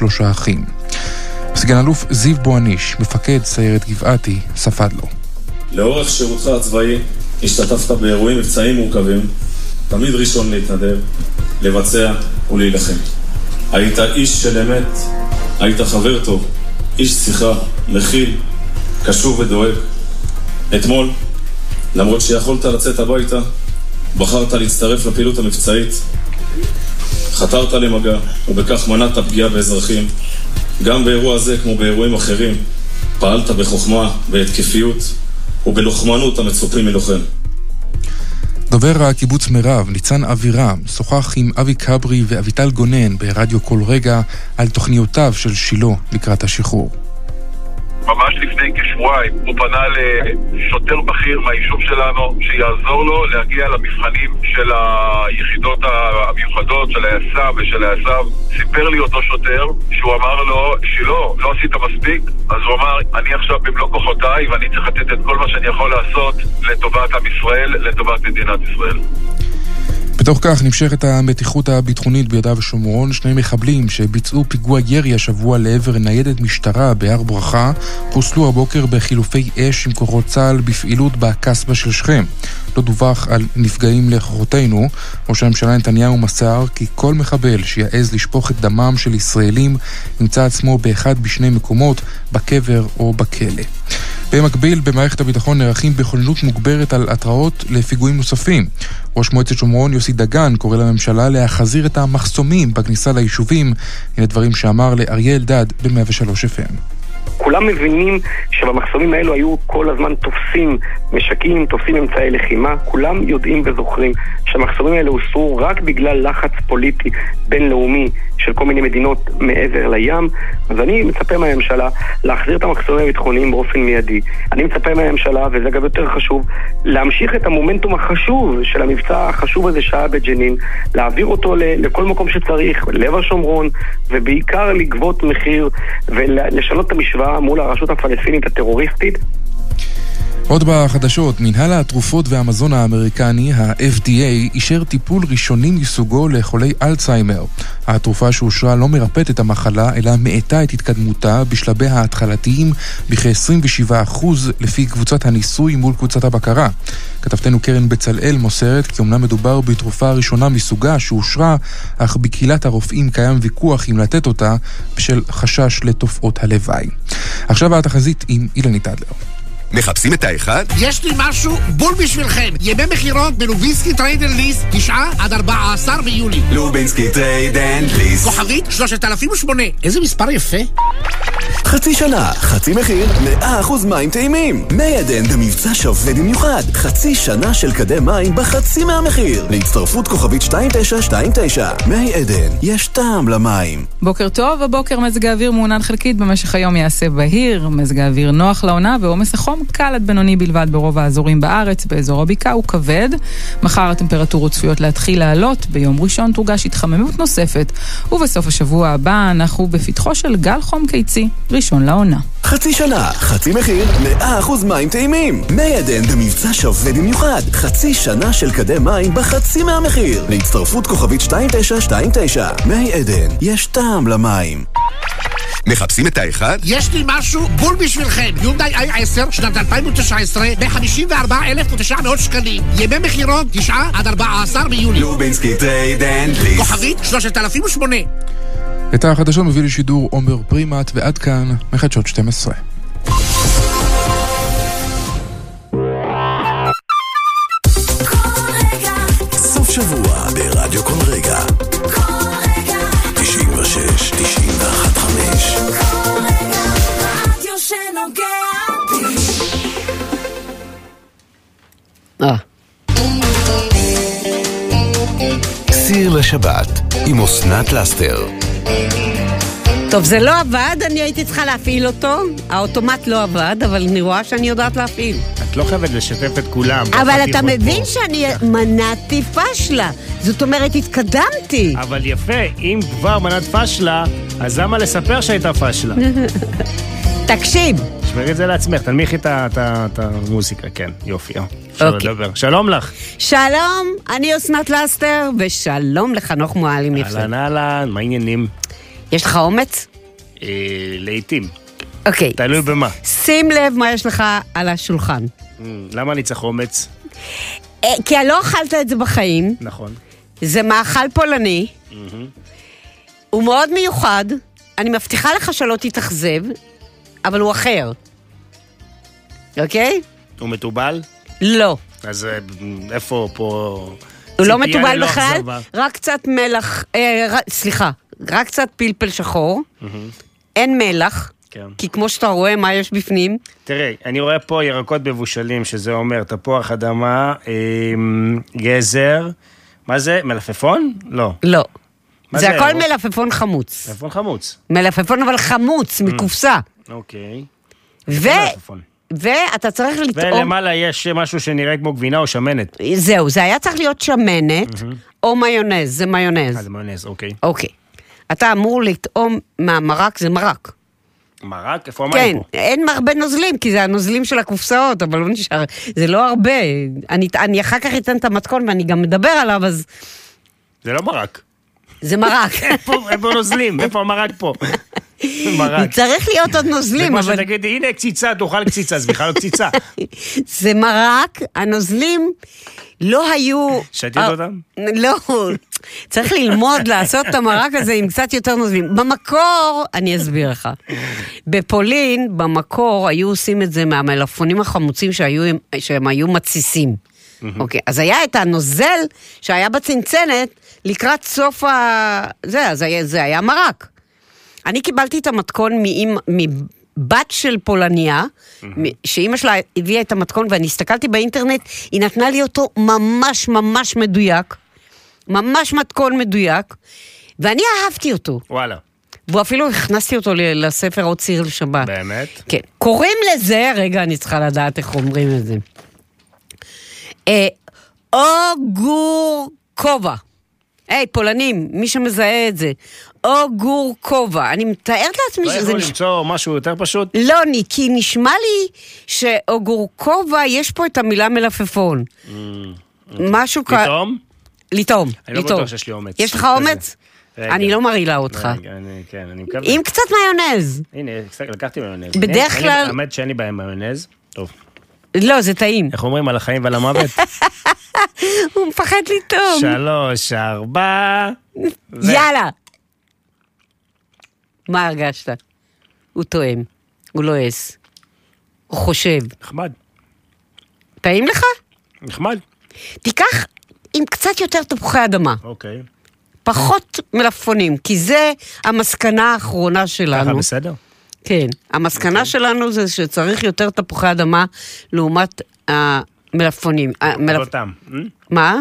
שלושה אחים. סגן אלוף זיו בואניש, מפקד סיירת גבעתי, ספד לו. לאורך שירותך הצבאי השתתפת באירועים מבצעיים מורכבים, תמיד ראשון להתנדב, לבצע ולהילחם. היית איש של אמת, היית חבר טוב, איש שיחה, מכיל, קשוב ודואג. אתמול, למרות שיכולת לצאת הביתה, בחרת להצטרף לפעילות המבצעית, חתרת למגע, ובכך מנעת פגיעה באזרחים. גם באירוע זה, כמו באירועים אחרים, פעלת בחוכמה, בהתקפיות ובלוחמנות המצופים מלוחם. דובר הקיבוץ מירב, ניצן אבירם, שוחח עם אבי כברי ואביטל גונן ברדיו כל רגע על תוכניותיו של שילה לקראת השחרור. ממש לפני כשבועיים הוא פנה לשוטר בכיר מהיישוב שלנו שיעזור לו להגיע למבחנים של היחידות המיוחדות של היס"מ ושל היס"מ. סיפר לי אותו שוטר שהוא אמר לו שלא, לא עשית מספיק אז הוא אמר אני עכשיו במלוא כוחותיי ואני צריך לתת את כל מה שאני יכול לעשות לטובת עם ישראל, לטובת מדינת ישראל. בתוך כך נמשכת המתיחות הביטחונית ביהודה ושומרון. שני מחבלים שביצעו פיגוע ירי השבוע לעבר ניידת משטרה בהר ברכה חוסלו הבוקר בחילופי אש עם כוחות צה"ל בפעילות בקסבה של שכם. לא דווח על נפגעים לכוחותינו. ראש הממשלה נתניהו מסר כי כל מחבל שיעז לשפוך את דמם של ישראלים ימצא עצמו באחד בשני מקומות, בקבר או בכלא. במקביל, במערכת הביטחון נערכים בכוננות מוגברת על התראות לפיגועים נוספים. ראש מועצת שומרון יוסי דגן קורא לממשלה להחזיר את המחסומים בכניסה ליישובים. הנה דברים שאמר לאריה אלדד ב-103 FM. כולם מבינים שבמחסומים האלו היו כל הזמן תופסים משקים, תופסים אמצעי לחימה, כולם יודעים וזוכרים שהמחסומים האלה הוסרו רק בגלל לחץ פוליטי בינלאומי של כל מיני מדינות מעבר לים, אז אני מצפה מהממשלה להחזיר את המחסומים הביטחוניים באופן מיידי. אני מצפה מהממשלה, וזה גם יותר חשוב, להמשיך את המומנטום החשוב של המבצע החשוב הזה שהיה בג'נין, להעביר אותו לכל מקום שצריך, לב השומרון, ובעיקר לגבות מחיר ולשנות את המשוואה מול הרשות הפלסטינית הטרוריסטית. עוד בחדשות, מנהל התרופות והמזון האמריקני, ה-FDA, אישר טיפול ראשוני מסוגו לחולי אלצהיימר. התרופה שאושרה לא מרפאת את המחלה, אלא מאטה את התקדמותה בשלביה ההתחלתיים בכ-27% לפי קבוצת הניסוי מול קבוצת הבקרה. כתבתנו קרן בצלאל מוסרת כי אמנם מדובר בתרופה ראשונה מסוגה שאושרה, אך בקהילת הרופאים קיים ויכוח אם לתת אותה בשל חשש לתופעות הלוואי. עכשיו התחזית עם אילנית אדלר. מחפשים את האחד? יש לי משהו בול בשבילכם. ימי מכירות בלובינסקי Trade and Lease, 9 עד 14 ביולי. לובינסקי Trade and Lease. כוכבית 3008. איזה מספר יפה. חצי שנה, חצי מחיר, 100% מים טעימים. מי עדן במבצע שווה במיוחד. חצי שנה של קדם מים בחצי מהמחיר. להצטרפות כוכבית 2929. מי עדן, יש טעם למים. בוקר טוב, הבוקר מזג האוויר מעונן חלקית במשך היום יעשה בהיר. מזג האוויר נוח לעונה ועומס החום קל עד בינוני בלבד ברוב האזורים בארץ, באזור הבקעה הוא כבד. מחר הטמפרטורות צפויות להתחיל לעלות, ביום ראשון תורגש התחממות נוספת, ובסוף השבוע הבא אנחנו בפתחו של גל חום קיצי, ראשון לעונה. חצי שנה, חצי מחיר, 100% מים טעימים. מי עדן במבצע שווה במיוחד. חצי שנה של קדם מים בחצי מהמחיר. להצטרפות כוכבית 2929. מי עדן, יש טעם למים. מחפשים את האחד? יש לי משהו בול בשבילכם. יונדאי i10 שנת 2019 ב-54,900 שקלים. ימי מכירות 9 עד 14 ביולי. לובינסקי Trade and Lease. כוכבית 3008. את החדשות מביא לשידור עומר פרימט, ועד כאן מחדשות 12. לשבת עם אסנת לאסתר. טוב, זה לא עבד, אני הייתי צריכה להפעיל אותו. האוטומט לא עבד, אבל אני רואה שאני יודעת להפעיל. את לא חייבת לשתף את כולם. אבל בחטיבות אתה מבין פה. שאני מנעתי פשלה. זאת אומרת, התקדמתי. אבל יפה, אם כבר מנת פשלה, אז למה לספר שהייתה פשלה? תקשיב, תשמרי את זה לעצמך, תנמיכי את המוזיקה, כן, יופי. אפשר אוקיי. לדבר. שלום לך. שלום, אני אסנת לסטר, ושלום לחנוך מועלם יפה. אהלן אהלן, מה העניינים? יש לך אומץ? אה, לעיתים. אוקיי. תלוי במה. שים לב מה יש לך על השולחן. Mm, למה אני צריך אומץ? אה, כי לא אכלת את זה בחיים, נכון. זה מאכל פולני, הוא מאוד מיוחד, אני מבטיחה לך שלא תתאכזב, אבל הוא אחר. אוקיי? הוא מתובל? לא. אז אה, איפה פה... הוא לא מתובל בכלל? רק קצת מלח, אה, סליחה, רק קצת פלפל שחור, אין מלח, כן. כי כמו שאתה רואה מה יש בפנים, תראה, אני רואה פה ירקות מבושלים, שזה אומר תפוח אדמה, גזר, מה זה? מלפפון? לא. לא. זה זה, הכל? מלפפון חמוץ. מלפפון חמוץ. מלפפון אבל חמוץ, מקופסה. אוקיי. ו... מלפפון. ואתה צריך לטעום... ולמעלה יש משהו שנראה כמו גבינה או שמנת. זהו, זה היה צריך להיות שמנת או מיונז, זה אה, מיונז. זה מיונז, אוקיי. אוקיי. אתה אמור לטעום מהמרק, זה מרק. מרק? איפה כן, המים פה? אין הרבה נוזלים, כי זה הנוזלים של הקופסאות, אבל לא נשאר, זה לא הרבה. אני, אני אחר כך אתן את המתכון ואני גם מדבר עליו, אז זה לא מרק. זה מרק. איפה נוזלים? איפה המרק פה? מרק. צריך להיות עוד זה נוזלים, כמו אבל שתגידי, הנה קציצה, תאכל קציצה, זה בכלל לא קציצה. זה מרק, הנוזלים לא היו... שתית אה, אותם? לא, צריך ללמוד לעשות את המרק הזה עם קצת יותר נוזלים. במקור, אני אסביר לך. בפולין, במקור, היו עושים את זה מהמלפפונים החמוצים שהיו, שהם היו מתסיסים. אוקיי, אז היה את הנוזל שהיה בצנצנת לקראת סוף ה... זה, היה, זה היה מרק. אני קיבלתי את המתכון מאמא- מבת של פולניה, שאימא שלה הביאה את המתכון, ואני הסתכלתי באינטרנט, היא נתנה לי אותו ממש ממש מדויק, ממש מתכון מדויק, ואני אהבתי אותו. וואלה. ואפילו הכנסתי אותו לספר עוד ציר לשבת. באמת? כן. קוראים לזה, רגע, אני צריכה לדעת איך אומרים את זה. אה, אוגור כובע. היי, פולנים, מי שמזהה את זה. אוגור כובע. אני מתארת לעצמי לא שזה... יכול נש- למצוא משהו יותר פשוט? לא, ני- כי נשמע לי שאוגורקובה, יש פה את המילה מלפפון. משהו כ... פתאום? לטעום, Mm. אני לא לטעום. בטוח שיש לי אומץ. יש לך כזה. אומץ? רגע. אני לא מרעילה אותך. רגע, אני- כן, אני מקווה. עם קצת מיונז. הנה, קצת לקחתי מיונז. בדרך כלל- האמת שאין לי בעיה עם מיונז. טוב. לא, זה טעים. איך אומרים על החיים ועל המוות? הוא מפחד לטעום. שלוש, ארבע... ו- יאללה. מה הרגשת? הוא טועם, הוא לועס, הוא חושב. נחמד, טעים לך? נחמד. תיקח עם קצת יותר תפוחי אדמה, אוקיי. פחות מלפפונים, כי זה המסקנה האחרונה ככה שלנו. בסדר? כן, המסקנה שלנו זה שצריך יותר תפוחי אדמה לעומת טעם. אה? מה?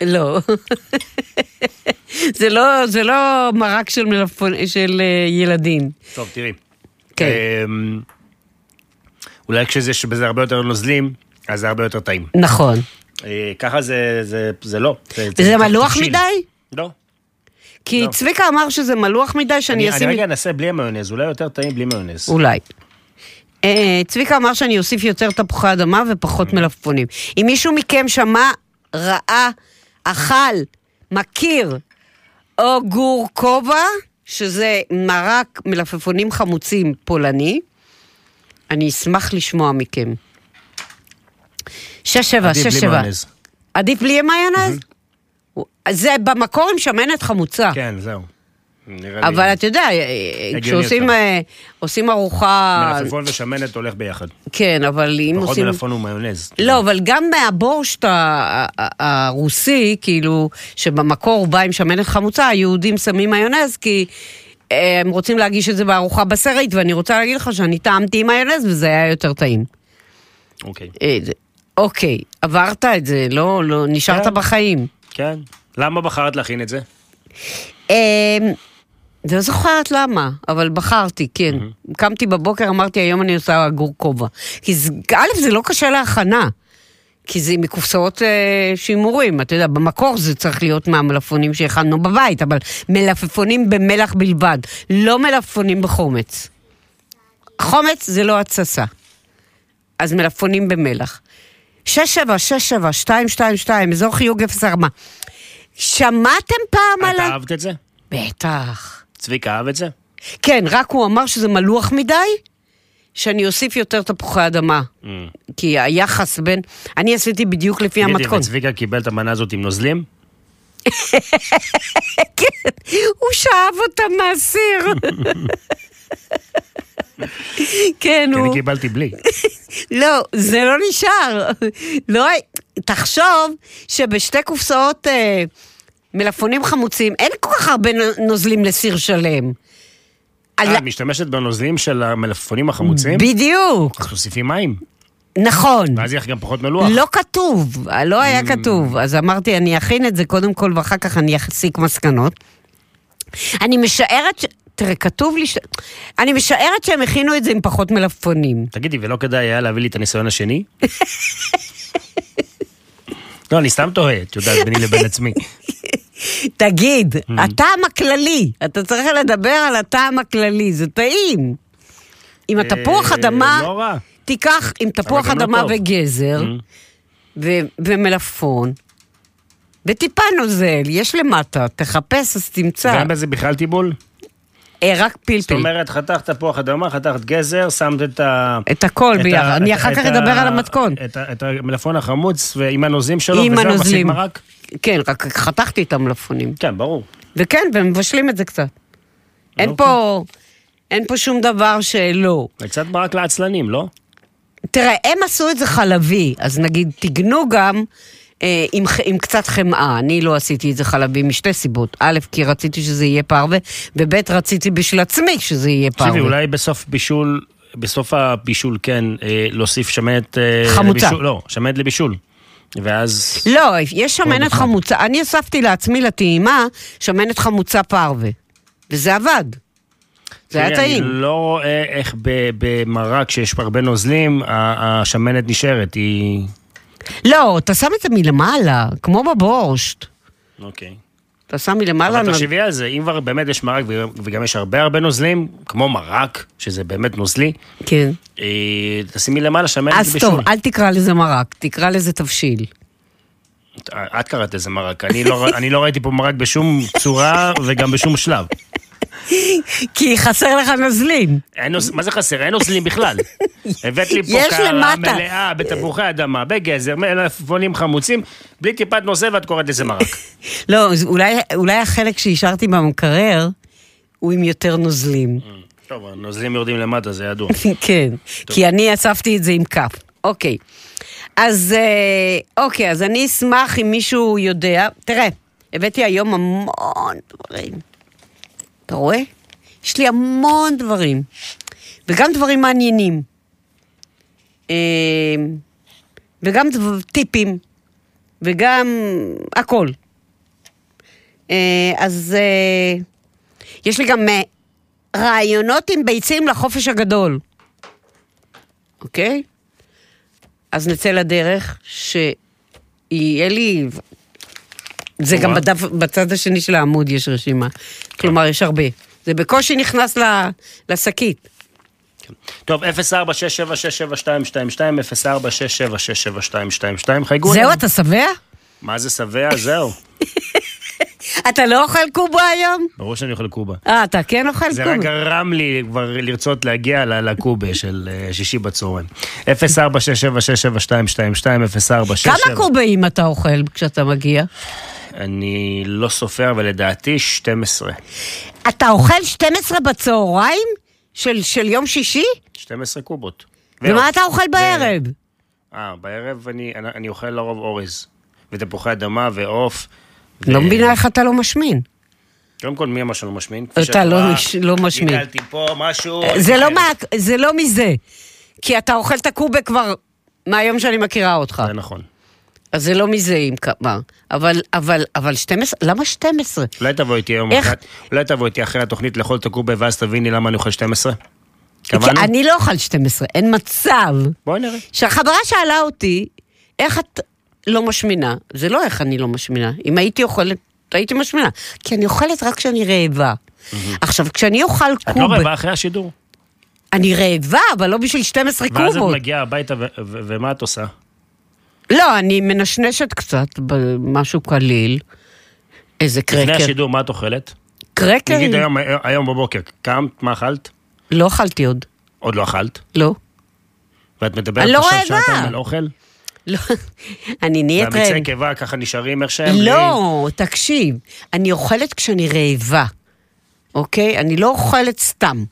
לא. זה לא, זה לא מרק של מלפפון, של אה, ילדים. טוב, תראי. כן. אמ, אולי כשיש בזה הרבה יותר נוזלים, אז זה הרבה יותר טעים. נכון. אה, ככה זה, זה, זה לא. זה מלוח תבשיל. מדי? לא. כי לא. צביקה אמר שזה מלוח מדי, שאני אני, אשים... אני רגע אנסה בלי המיונז, אולי יותר טעים בלי מיונז. אולי. אה, צביקה אמר שאני אוסיף יותר תפוחי אדמה ופחות מלפפונים. אם מישהו מכם שמע, ראה, אכל, מכיר, או גור כובע, שזה מרק מלפפונים חמוצים פולני, אני אשמח לשמוע מכם. שש שבע, עדיף שש בלי שבע. מיונז. עדיף בלי מיונז? זה במקור עם שמנת חמוצה. כן, זהו. נראה לי- אבל אתה יודע, כשעושים יותר. אה, עושים ארוחה... מלפפון ושמנת הולך ביחד. כן, אבל אם פחות עושים... מלפפון ומיונז. לא, אבל גם מהבורשט הרוסי, כאילו, שבמקור בא עם שמנת חמוצה, היהודים שמים מיונז, כי אה, הם רוצים להגיש את זה בארוחה בשרית, ואני רוצה להגיד לך שאני טעמתי עם מיונז וזה היה יותר טעים. אוקיי. אה, אוקיי, עברת את זה, לא, לא, נשארת כן. בחיים. כן. למה בחרת להכין את זה? לא זוכרת למה, אבל בחרתי, כן. קמתי בבוקר, אמרתי, היום אני עושה גור כובע. כי זה- א', זה לא קשה להכנה. כי זה מקופסאות אה, שימורים, אתה יודע, במקור זה צריך להיות מהמלפפונים שהכנו בבית, אבל מלפפונים במלח בלבד, לא מלפפונים בחומץ. חומץ זה לא התססה. אז מלפפונים במלח. 6767-222, אזור חיוג 04. שמעתם פעם על את ה... אהבת את זה? בטח. צביקה אהב את זה? כן, רק הוא אמר שזה מלוח מדי, שאני אוסיף יותר תפוחי אדמה. Mm. כי היחס בין... אני עשיתי בדיוק לפי המתכון. וצביקה קיבל את המנה הזאת עם נוזלים? כן, הוא שאב אותה מהסיר. כן, כי הוא... אני קיבלתי בלי. לא, זה לא נשאר. לא, תחשוב שבשתי קופסאות אה, מלפפונים חמוצים אין כל כך הרבה נו- נוזלים לסיר שלם. על- אה, את משתמשת בנוזלים של המלפפונים החמוצים? בדיוק, אז תוסיפי מים. נכון. ואז יהיה לך גם פחות מלוח. לא כתוב, לא היה Mm. כתוב. אז אמרתי, אני אכין את זה קודם כל, ואחר כך אני אסיק מסקנות. אני משערת ש... תראה, כתוב לי ש... אני משערת שהם הכינו את זה עם פחות מלפפונים. תגידי, ולא כדאי היה להביא לי את הניסיון השני? לא, אני סתם תוהה, את יודעת, ביני לבין עצמי. תגיד, הטעם הכללי, אתה צריך לדבר על הטעם הכללי, זה טעים. עם התפוח אה, אדמה, לא. תיקח עם תפוח גם לא אדמה. וגזר Mm. ומלפפון, וטיפה נוזל, יש למטה, תחפש אז תמצא. ואין בזה בכלל טיבול? אה, רק זאת פלפל. אומרת, חתכת תפוח אדמה, חתכת גזר, שמת את ה... את הכל ביחד. אני אחר כך אדבר על המתכון. את ה- את המלפפון החמוץ ועם הנוזלים שלו, וזהו, הנוזלים. מרק? כן, רק חתכתי את המלפפונים. כן, ברור. וכן, ומבשלים את זה קצת. אין אוקיי. פה... אין פה שום דבר שלא. זה קצת מרק לעצלנים, לא? תראה, הם עשו את זה חלבי, אז נגיד, תיגנו גם אה, עם, עם קצת חמאה. אני לא עשיתי את זה חלבי משתי סיבות. א', כי רציתי שזה יהיה פרווה, וב', רציתי בשביל עצמי שזה יהיה פרווה. תקשיבי, אולי בסוף בישול, בסוף הבישול, כן, אה, להוסיף שמנת... אה, חמוצה. לבישול- לא, שמנת לבישול. ואז... לא, יש שמנת. חמוצה. אני הוספתי לעצמי לטעימה שמנת חמוצה פרווה. וזה עבד. זה היה טעים. אני לא רואה איך במרק שיש הרבה נוזלים, השמנת נשארת, היא... לא, אתה שם את זה מלמעלה, כמו בבורשט. אוקיי. אתה שם מלמעלה... אבל תחשבי על זה, אם כבר באמת יש מרק וגם- יש הרבה הרבה נוזלים, כמו מרק, שזה באמת נוזלי, כן. אה, תשימי למעלה שמנת אז לבישול. טוב, אל תקרא לזה מרק, תקרא לזה תבשיל. את קראת לזה מרק, אני לא, אני לא ראיתי פה מרק בשום צורה וגם בשום שלב. כי חסר לך נוזלים. מה זה חסר? אין נוזלים בכלל. הבאת לי פה קערה. מלאה בתפוחי אדמה, בגזר, מלפפונים חמוצים, בלי טיפת נוזל ואת קוראת לזה מרק. לא, אולי, החלק שהשארתי במקרר הוא עם יותר נוזלים. טוב, הנוזלים יורדים למטה, זה ידוע. כן, כי אני אספתי את זה עם כף. אוקיי. אז אה, אוקיי, אז אני אשמח אם מישהו יודע. תראה, הבאתי היום המון דברים. אתה רואה? יש לי המון דברים. וגם דברים מעניינים. אה, וגם טיפים. וגם הכל. אה, אז אה, יש לי גם אה, רעיונות עם ביצים לחופש הגדול. אוקיי? אז נצא לדרך שיהיה לי... זה גם. בדף, בצד השני של העמוד יש רשימה. כלומר, יש הרבה. זה בקושי נכנס לשקית. טוב, 0467672222, 0467672222, חייגו זהו. אתה שבע? מה זה שבע? זהו. אתה לא אוכל קובה היום? ברור שאני אוכל קובה. אה, אתה כן אוכל זה קובה? רק גרם לי כבר לרצות להגיע לקובה של אה, שישי בצהריים. 0467672222, 0467... כמה קובעים אתה אוכל כשאתה מגיע? אני לא סופר, אבל לדעתי 12. אתה אוכל 12 בצהריים? של, של יום שישי? 12 קובות. ומה אתה אוכל בערב? אה, בערב אני, אני, אני אוכל לרוב אורז. ותפוחי אדמה ועוף. ו- לא מבינה איך אתה לא משמין. קודם כל, מי אמר שאני לא משמין? אתה לא מש- לא משמין. גידלתי פה משהו... זה לא, אחר. מה, זה לא מזה. כי אתה אוכל את הקובה כבר מהיום שאני מכירה אותך. זה נכון. אז זה לא מזה אם כמה. אבל, אבל, אבל 12, למה 12? אולי תבוא איתי איך? אחרי... אולי תבוא איתי אחרי התוכנית לאכול את הקובה, ואז תביני למה אני אוכל 12? כי קבענו? אני לא אוכל 12, אין מצב. בואי נראה. שהחברה שאלה אותי, איך את לא משמינה? זה לא איך אני לא משמינה. אם הייתי אוכלת, הייתי משמינה. כי אני אוכלת רק כשאני רעבה. עכשיו, כשאני אוכל את לא קובה, רעבה אחרי השידור. אני רעבה, אבל לא בשביל 12 ואז את קובות. מגיעה הביתה, ומה את עושה? לא, אני מנשנשת קצת במשהו קליל. איזה לפני קרקר. השידור, מה את אוכלת? קרקרים. נגיד היום, היום בבוקר, קמת, מה אכלת? לא אכלתי עוד. עוד לא אכלת? לא. ואת מדברת לא עכשיו רעבה. שעתיים על אוכל? לא. אני נהיית והמיצי רעב. קיבה ככה נשארים איך שהם? לא, תקשיב, אני אוכלת כשאני רעבה, אוקיי? אני לא אוכלת סתם.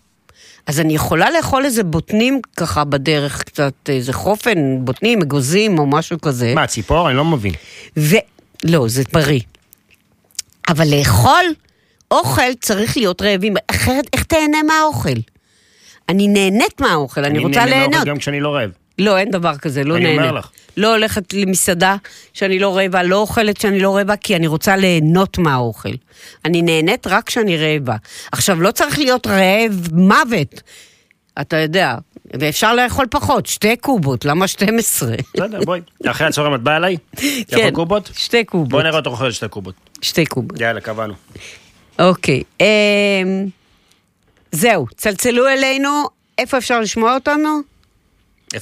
אז אני יכולה לאכול איזה בוטנים ככה בדרך, קצת איזה חופן, בוטנים, אגוזים או משהו כזה. מה, ציפור? אני לא מבין. ו... לא, זה בריא. אבל לאכול אוכל צריך להיות רעבים, אחרת איך תהנה מהאוכל? אני נהנית מהאוכל, אני רוצה נהנה ליהנות. מהאוכל גם כשאני לא רעב. לא, אין דבר כזה, לא אני נהנה. אומר לך. לא הולכת למסעדה שאני לא רעבה, לא אוכלת שאני לא רעבה, כי אני רוצה ליהנות מהאוכל. אני נהנית רק כשאני רעבה. עכשיו, לא צריך להיות רעב מוות, אתה יודע, ואפשר לאכול פחות, שתי קובות, למה 12? בסדר, בואי. אחרי הצהריים את באה אליי? יכול קובות? כן, שתי קובות. בואי נראה אותך אוכלת שתי קובות. שתי קובות. יאללה, קבענו. אוקיי. אמ, זהו, צלצלו אלינו, איפה אפשר לשמוע אותנו? 04-6767-222,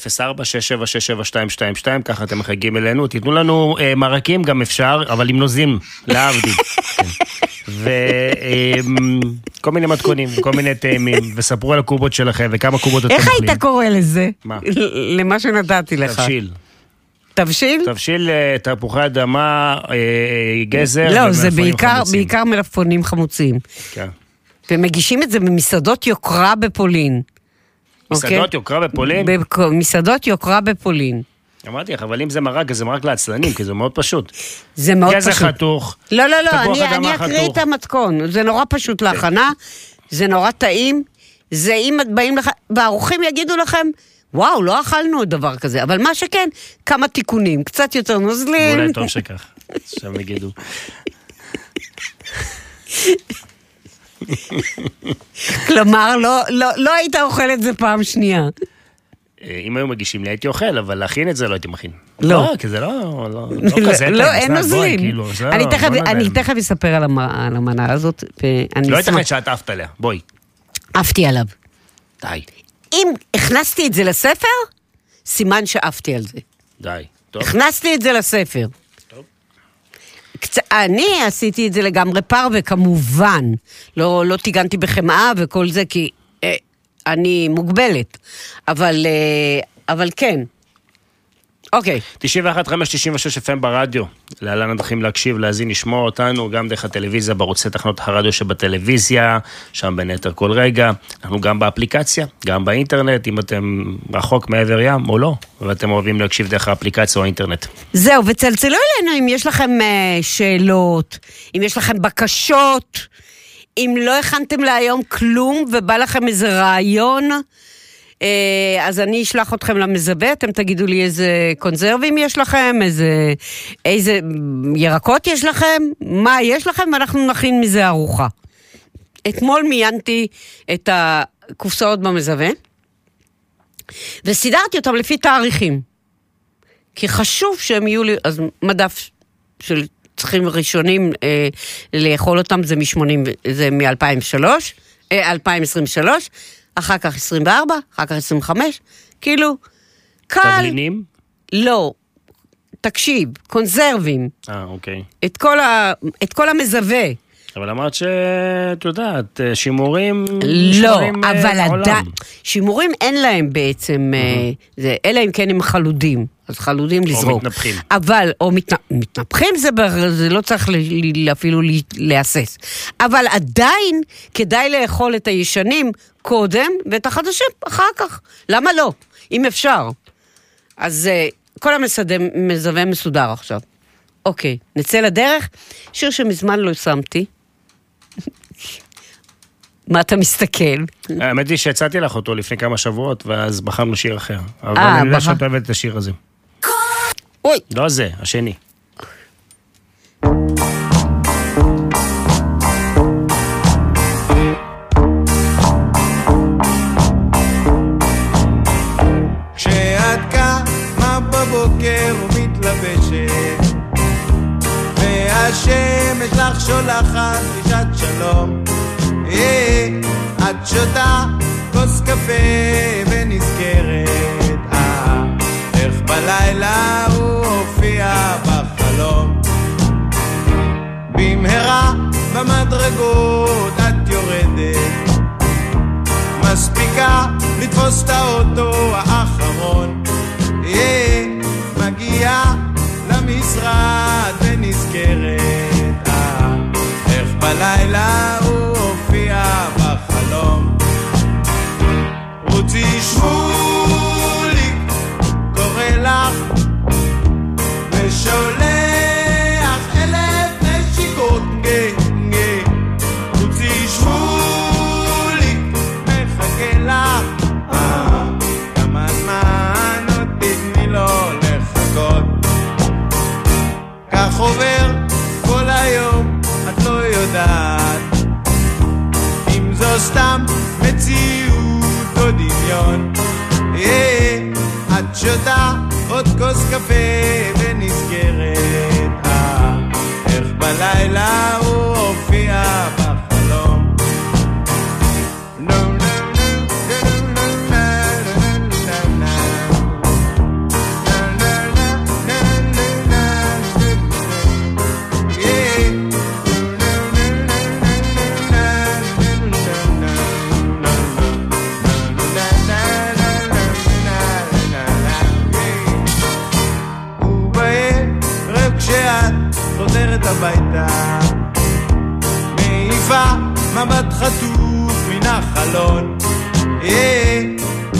ככה אתם מחייגים אלינו. תיתנו לנו אה, מרקים גם אפשר, אבל עם נוזים, להבדיל. וכל מיני מתכונים, כל מיני טעמים, וספרו על הקובות שלכם וכמה קובות אתם איך אוכלים. היית קורא לזה? מה? למה שנתתי לך. תבשיל. תבשיל? תבשיל אה, תפוחי אדמה, אה, גזר. לא, זה. בעיקר מלפפונים חמוצים. כן. ומגישים את זה במסעדות יוקרה בפולין. מסעדות אוקיי? יוקרה בפולין? במסעדות יוקרה בפולין. אמרתי לך, אבל אם זה מרק, אז זה מרק לעצלנים, כי זה מאוד פשוט. זה מאוד פשוט. חתוך. לא, לא, לא, אני, אני אקריא. את המתכון. זה נורא פשוט להכנה, זה נורא טעים. זה אם באים לך, והאורחים יגידו לכם, וואו, לא אכלנו דבר כזה. אבל מה שכן, כמה תיקונים, קצת יותר נוזלים. אולי טוב שכך. עכשיו יגידו. כלומר, לא, לא, לא היית אוכל את זה פעם שנייה. אה, אם היו מגישים לי הייתי אוכל, אבל להכין את זה לא הייתי מכין. לא. כי זה לא, לא, לא כזה. לא, אין נוזלים. כאילו, אני לא- תכף- אספר על המ- על המנה הזאת, לא. ייתכן שאת עפת עליה, בואי. עפתי עליו. די, אם הכנסתי את זה לספר, סימן שעפתי על זה. די. טוב. הכנסתי את זה לספר. קצ... אני עשיתי את זה לגמרי פרווה, כמובן. לא, לא טיגנתי בחמאה וכל זה, כי אה, אני מוגבלת. אבל, אה, אבל כן. אוקיי. 91.596 FM ברדיו, להלן הדרכים להקשיב, להאזין, לשמוע אותנו, גם דרך הטלוויזיה, בערוצי תחנות הרדיו שבטלוויזיה, שם בין היתר כל רגע. אנחנו גם באפליקציה, גם באינטרנט, אם אתם רחוק מעבר ים או לא, ואתם אוהבים להקשיב דרך האפליקציה או האינטרנט. זהו, וצלצלו אלינו אם יש לכם אה, שאלות, אם יש לכם בקשות, אם לא הכנתם להיום כלום ובא לכם איזה רעיון, אז אני אשלח אתכם למזווה, אתם תגידו לי איזה קונזרבים יש לכם, איזה, איזה ירקות יש לכם, מה יש לכם, ואנחנו נכין מזה ארוחה. אתמול מיינתי את הקופסאות במזווה, וסידרתי אותם לפי תאריכים. כי חשוב שהם יהיו לי, אז מדף של צריכים ראשונים אה, לאכול אותם זה מ-80, זה מ-2003, אה, 2023, אחר כך 24, אחר כך 25, כאילו, קל. תבלינים? לא, תקשיב, קונזרבים, אה, אוקיי. את כל, ה, את כל המזווה. אבל אמרת שאת יודעת, שימורים... לא, אה, אבל. עדיין, שימורים אין להם בעצם, אה, זה, אלא אם כן הם חלודים, אז חלודים לזרוק. מתנפחים. אבל, או מתנ... מתנפחים זה, זה לא צריך ל... ל... אפילו להסס. אבל עדיין כדאי לאכול את הישנים קודם, ואת החדשים אחר כך. למה לא? אם אפשר. אז אה, כל המזווה מסודר עכשיו. אוקיי, נצא לדרך. שיר שמזמן לא שמתי. מה אתה מסתכל? האמת היא שהצעתי לך אותו לפני כמה שבועות, ואז בחרנו שיר אחר. אבל אה, אני יודע שאת אוהבת את השיר הזה. אוי. לא זה, השני. כשאת קמה בבוקר ומתלבשת והשמש לך שולחת דרישת שלום אה, את שותה כוס קפה ונזכרת אה, איך בלילה במהרה במדרגות את יורדת. מספיקה לתפוס את האוטו האחרון. אה, מגיעה למשרד ונזכרת. אה, איך בלילה סתם מציאות או דמיון. אה, את שותה עוד כוס קפה ונזכרת אה, איך בלילה הביתה מעיפה מבט חטוף מן החלון. אה,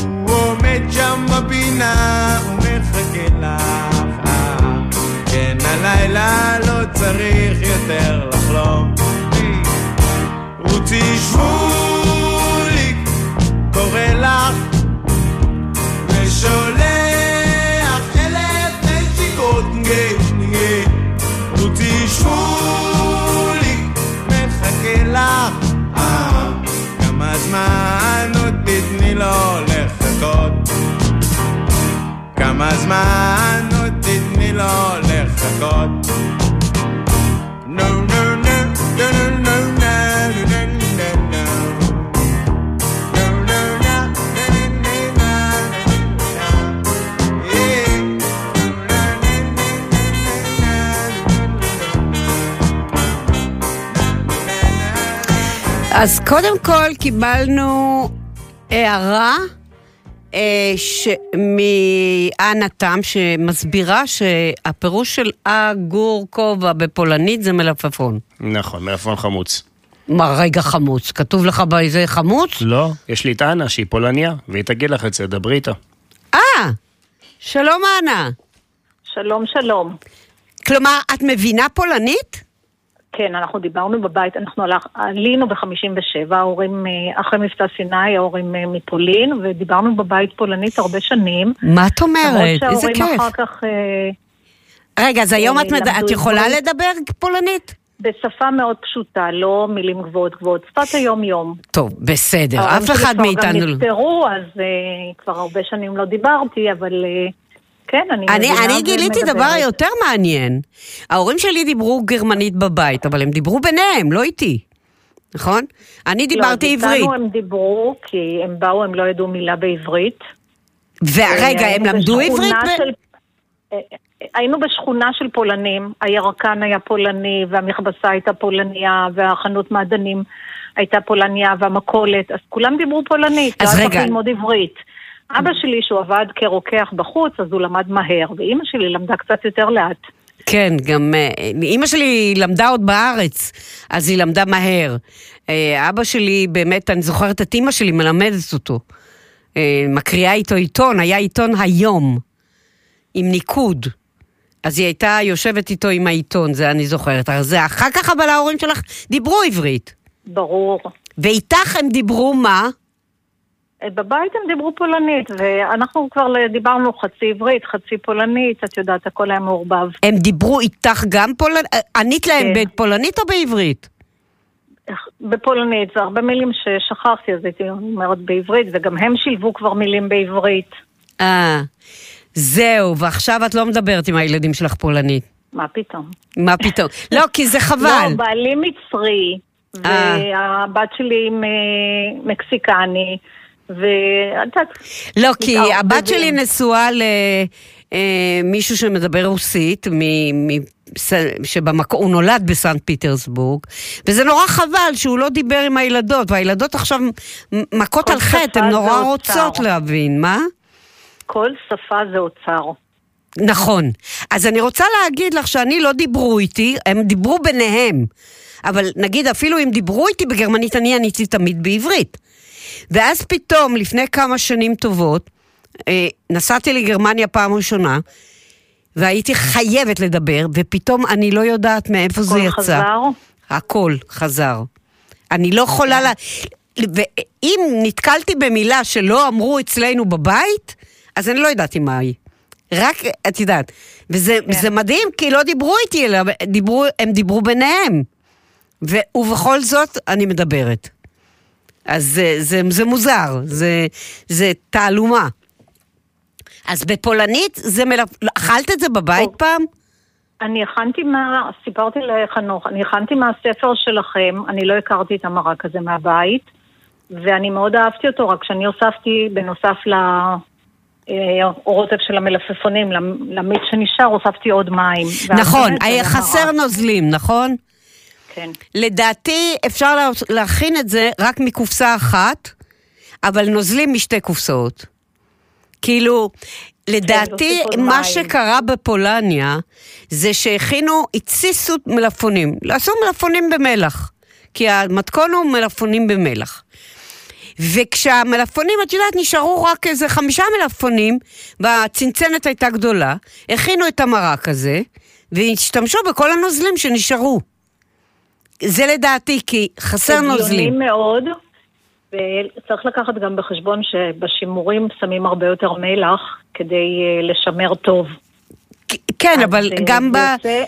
הוא עומד שם בפינה ומחכה לך. אה, כן הלילה לא צריך יותר לחלום. אה, רוצי שמוליק קורא לך לחכות כמה זמן עוד תתני לו לחכות אז קודם כל קיבלנו הערה אה, ש... מאנה תם שמסבירה שהפירוש של אגור כובע בפולנית זה מלפפון. נכון, מלפון חמוץ. מה רגע חמוץ? כתוב לך באיזה חמוץ? לא, יש לי את אנה שהיא פולניה, והיא תגיד לך את זה, דברי איתה. אה, שלום אנה. שלום, שלום. כלומר, את מבינה פולנית? כן, אנחנו דיברנו בבית, אנחנו הלך, עלינו ב-57, ההורים, אה, אחרי מבצע סיני, ההורים אה, מפולין, ודיברנו בבית פולנית הרבה שנים. מה את אומרת? איזה כיף. אחר כך אה, רגע, אז היום את, מד... את יכולה עברית. לדבר פולנית? בשפה מאוד פשוטה, לא מילים גבוהות גבוהות, שפת היום-יום. טוב, בסדר, ההורים אף שלי אחד כבר מאיתנו... גם נפטרו, אז אה, כבר הרבה שנים לא דיברתי, אבל אה, כן, אני אני, אני גיליתי ומדברת. דבר יותר מעניין. ההורים שלי דיברו גרמנית בבית, אבל הם דיברו ביניהם, לא איתי. נכון? אני דיברתי לא, עברית. איתנו הם דיברו, כי הם באו, הם לא ידעו מילה בעברית. ורגע, הם היינו למדו עברית? של- אה, היינו בשכונה של פולנים, הירקן היה פולני, והמכבסה הייתה פולניה, והחנות מעדנים הייתה פולניה, והמכולת, אז כולם דיברו פולנית, אז לא רגע. ללמוד עברית. אבא שלי, שהוא עבד כרוקח בחוץ, אז הוא למד מהר, ואימא שלי למדה קצת יותר לאט. כן, גם אה, אימא שלי למדה עוד בארץ, אז היא למדה מהר. אה, אבא שלי, באמת, אני זוכרת את אימא שלי מלמדת אותו. אה, מקריאה איתו עיתון, היה עיתון היום, עם ניקוד. אז היא הייתה יושבת איתו עם העיתון, זה אני זוכרת. אז זה אחר כך אבל ההורים שלך דיברו עברית. ברור. ואיתך הם דיברו מה? בבית הם דיברו פולנית, ואנחנו כבר דיברנו חצי עברית, חצי פולנית, את יודעת, הכל היה מעורבב. הם דיברו איתך גם פולנית? ענית להם כן. בפולנית או בעברית? בפולנית, זה הרבה מילים ששכחתי, אז הייתי אומרת בעברית, וגם הם שילבו כבר מילים בעברית. אה, זהו, ועכשיו את לא מדברת עם הילדים שלך פולנית. מה פתאום? מה פתאום? לא, כי זה חבל. לא, בעלי מצרי, אה. והבת שלי מקסיקני, ואת יודעת... לא, כי. הבת שלי נשואה למישהו שמדבר רוסית, מ- שבמקור, הוא נולד בסנט פיטרסבורג, וזה נורא חבל שהוא לא דיבר עם הילדות, והילדות עכשיו מכות על חטא, הן נורא. רוצות להבין, מה? כל שפה זה אוצר. נכון. אז אני רוצה להגיד לך שאני לא דיברו איתי, הם דיברו ביניהם. אבל נגיד, אפילו אם דיברו איתי בגרמנית, אני עניתי תמיד בעברית. ואז פתאום, לפני כמה שנים טובות, אה, נסעתי לגרמניה פעם ראשונה, והייתי חייבת לדבר, ופתאום אני לא יודעת מאיפה זה הכל יצא. חזר? הכל חזר. אני לא יכולה ל... ואם נתקלתי במילה שלא אמרו אצלנו בבית, אז אני לא ידעתי מה היא. רק, את יודעת. וזה כן. זה מדהים, כי לא דיברו איתי, אלא דיברו, הם דיברו ביניהם. ו, ובכל זאת, אני מדברת. אז זה, זה, זה מוזר, זה, זה תעלומה. אז בפולנית, זה מלפ... אכלת את זה בבית או. פעם? אני הכנתי מה... סיפרתי לחנוך, אני הכנתי מהספר שלכם, אני לא הכרתי את המרק הזה מהבית, ואני מאוד אהבתי אותו, רק שאני הוספתי, בנוסף לאורוטק של המלפפונים, למ- למיץ שנשאר, הוספתי עוד מים. נכון, חסר. נוזלים, נכון? כן. לדעתי אפשר לה- להכין את זה רק מקופסה אחת, אבל נוזלים משתי קופסאות. כאילו, לדעתי, עוד מה מים. שקרה בפולניה, זה שהכינו, התסיסו מלפפונים. עשו מלפפונים במלח, כי המתכון הוא מלפפונים במלח. וכשהמלפפונים, את יודעת, נשארו רק איזה חמישה מלפפונים, והצנצנת הייתה גדולה, הכינו את המרק הזה, והשתמשו בכל הנוזלים שנשארו. זה לדעתי, כי חסר נוזלים. הגיוני מאוד, וצריך לקחת גם בחשבון שבשימורים שמים הרבה יותר מלח כדי אה, לשמר טוב. כן, אבל אה, גם ב...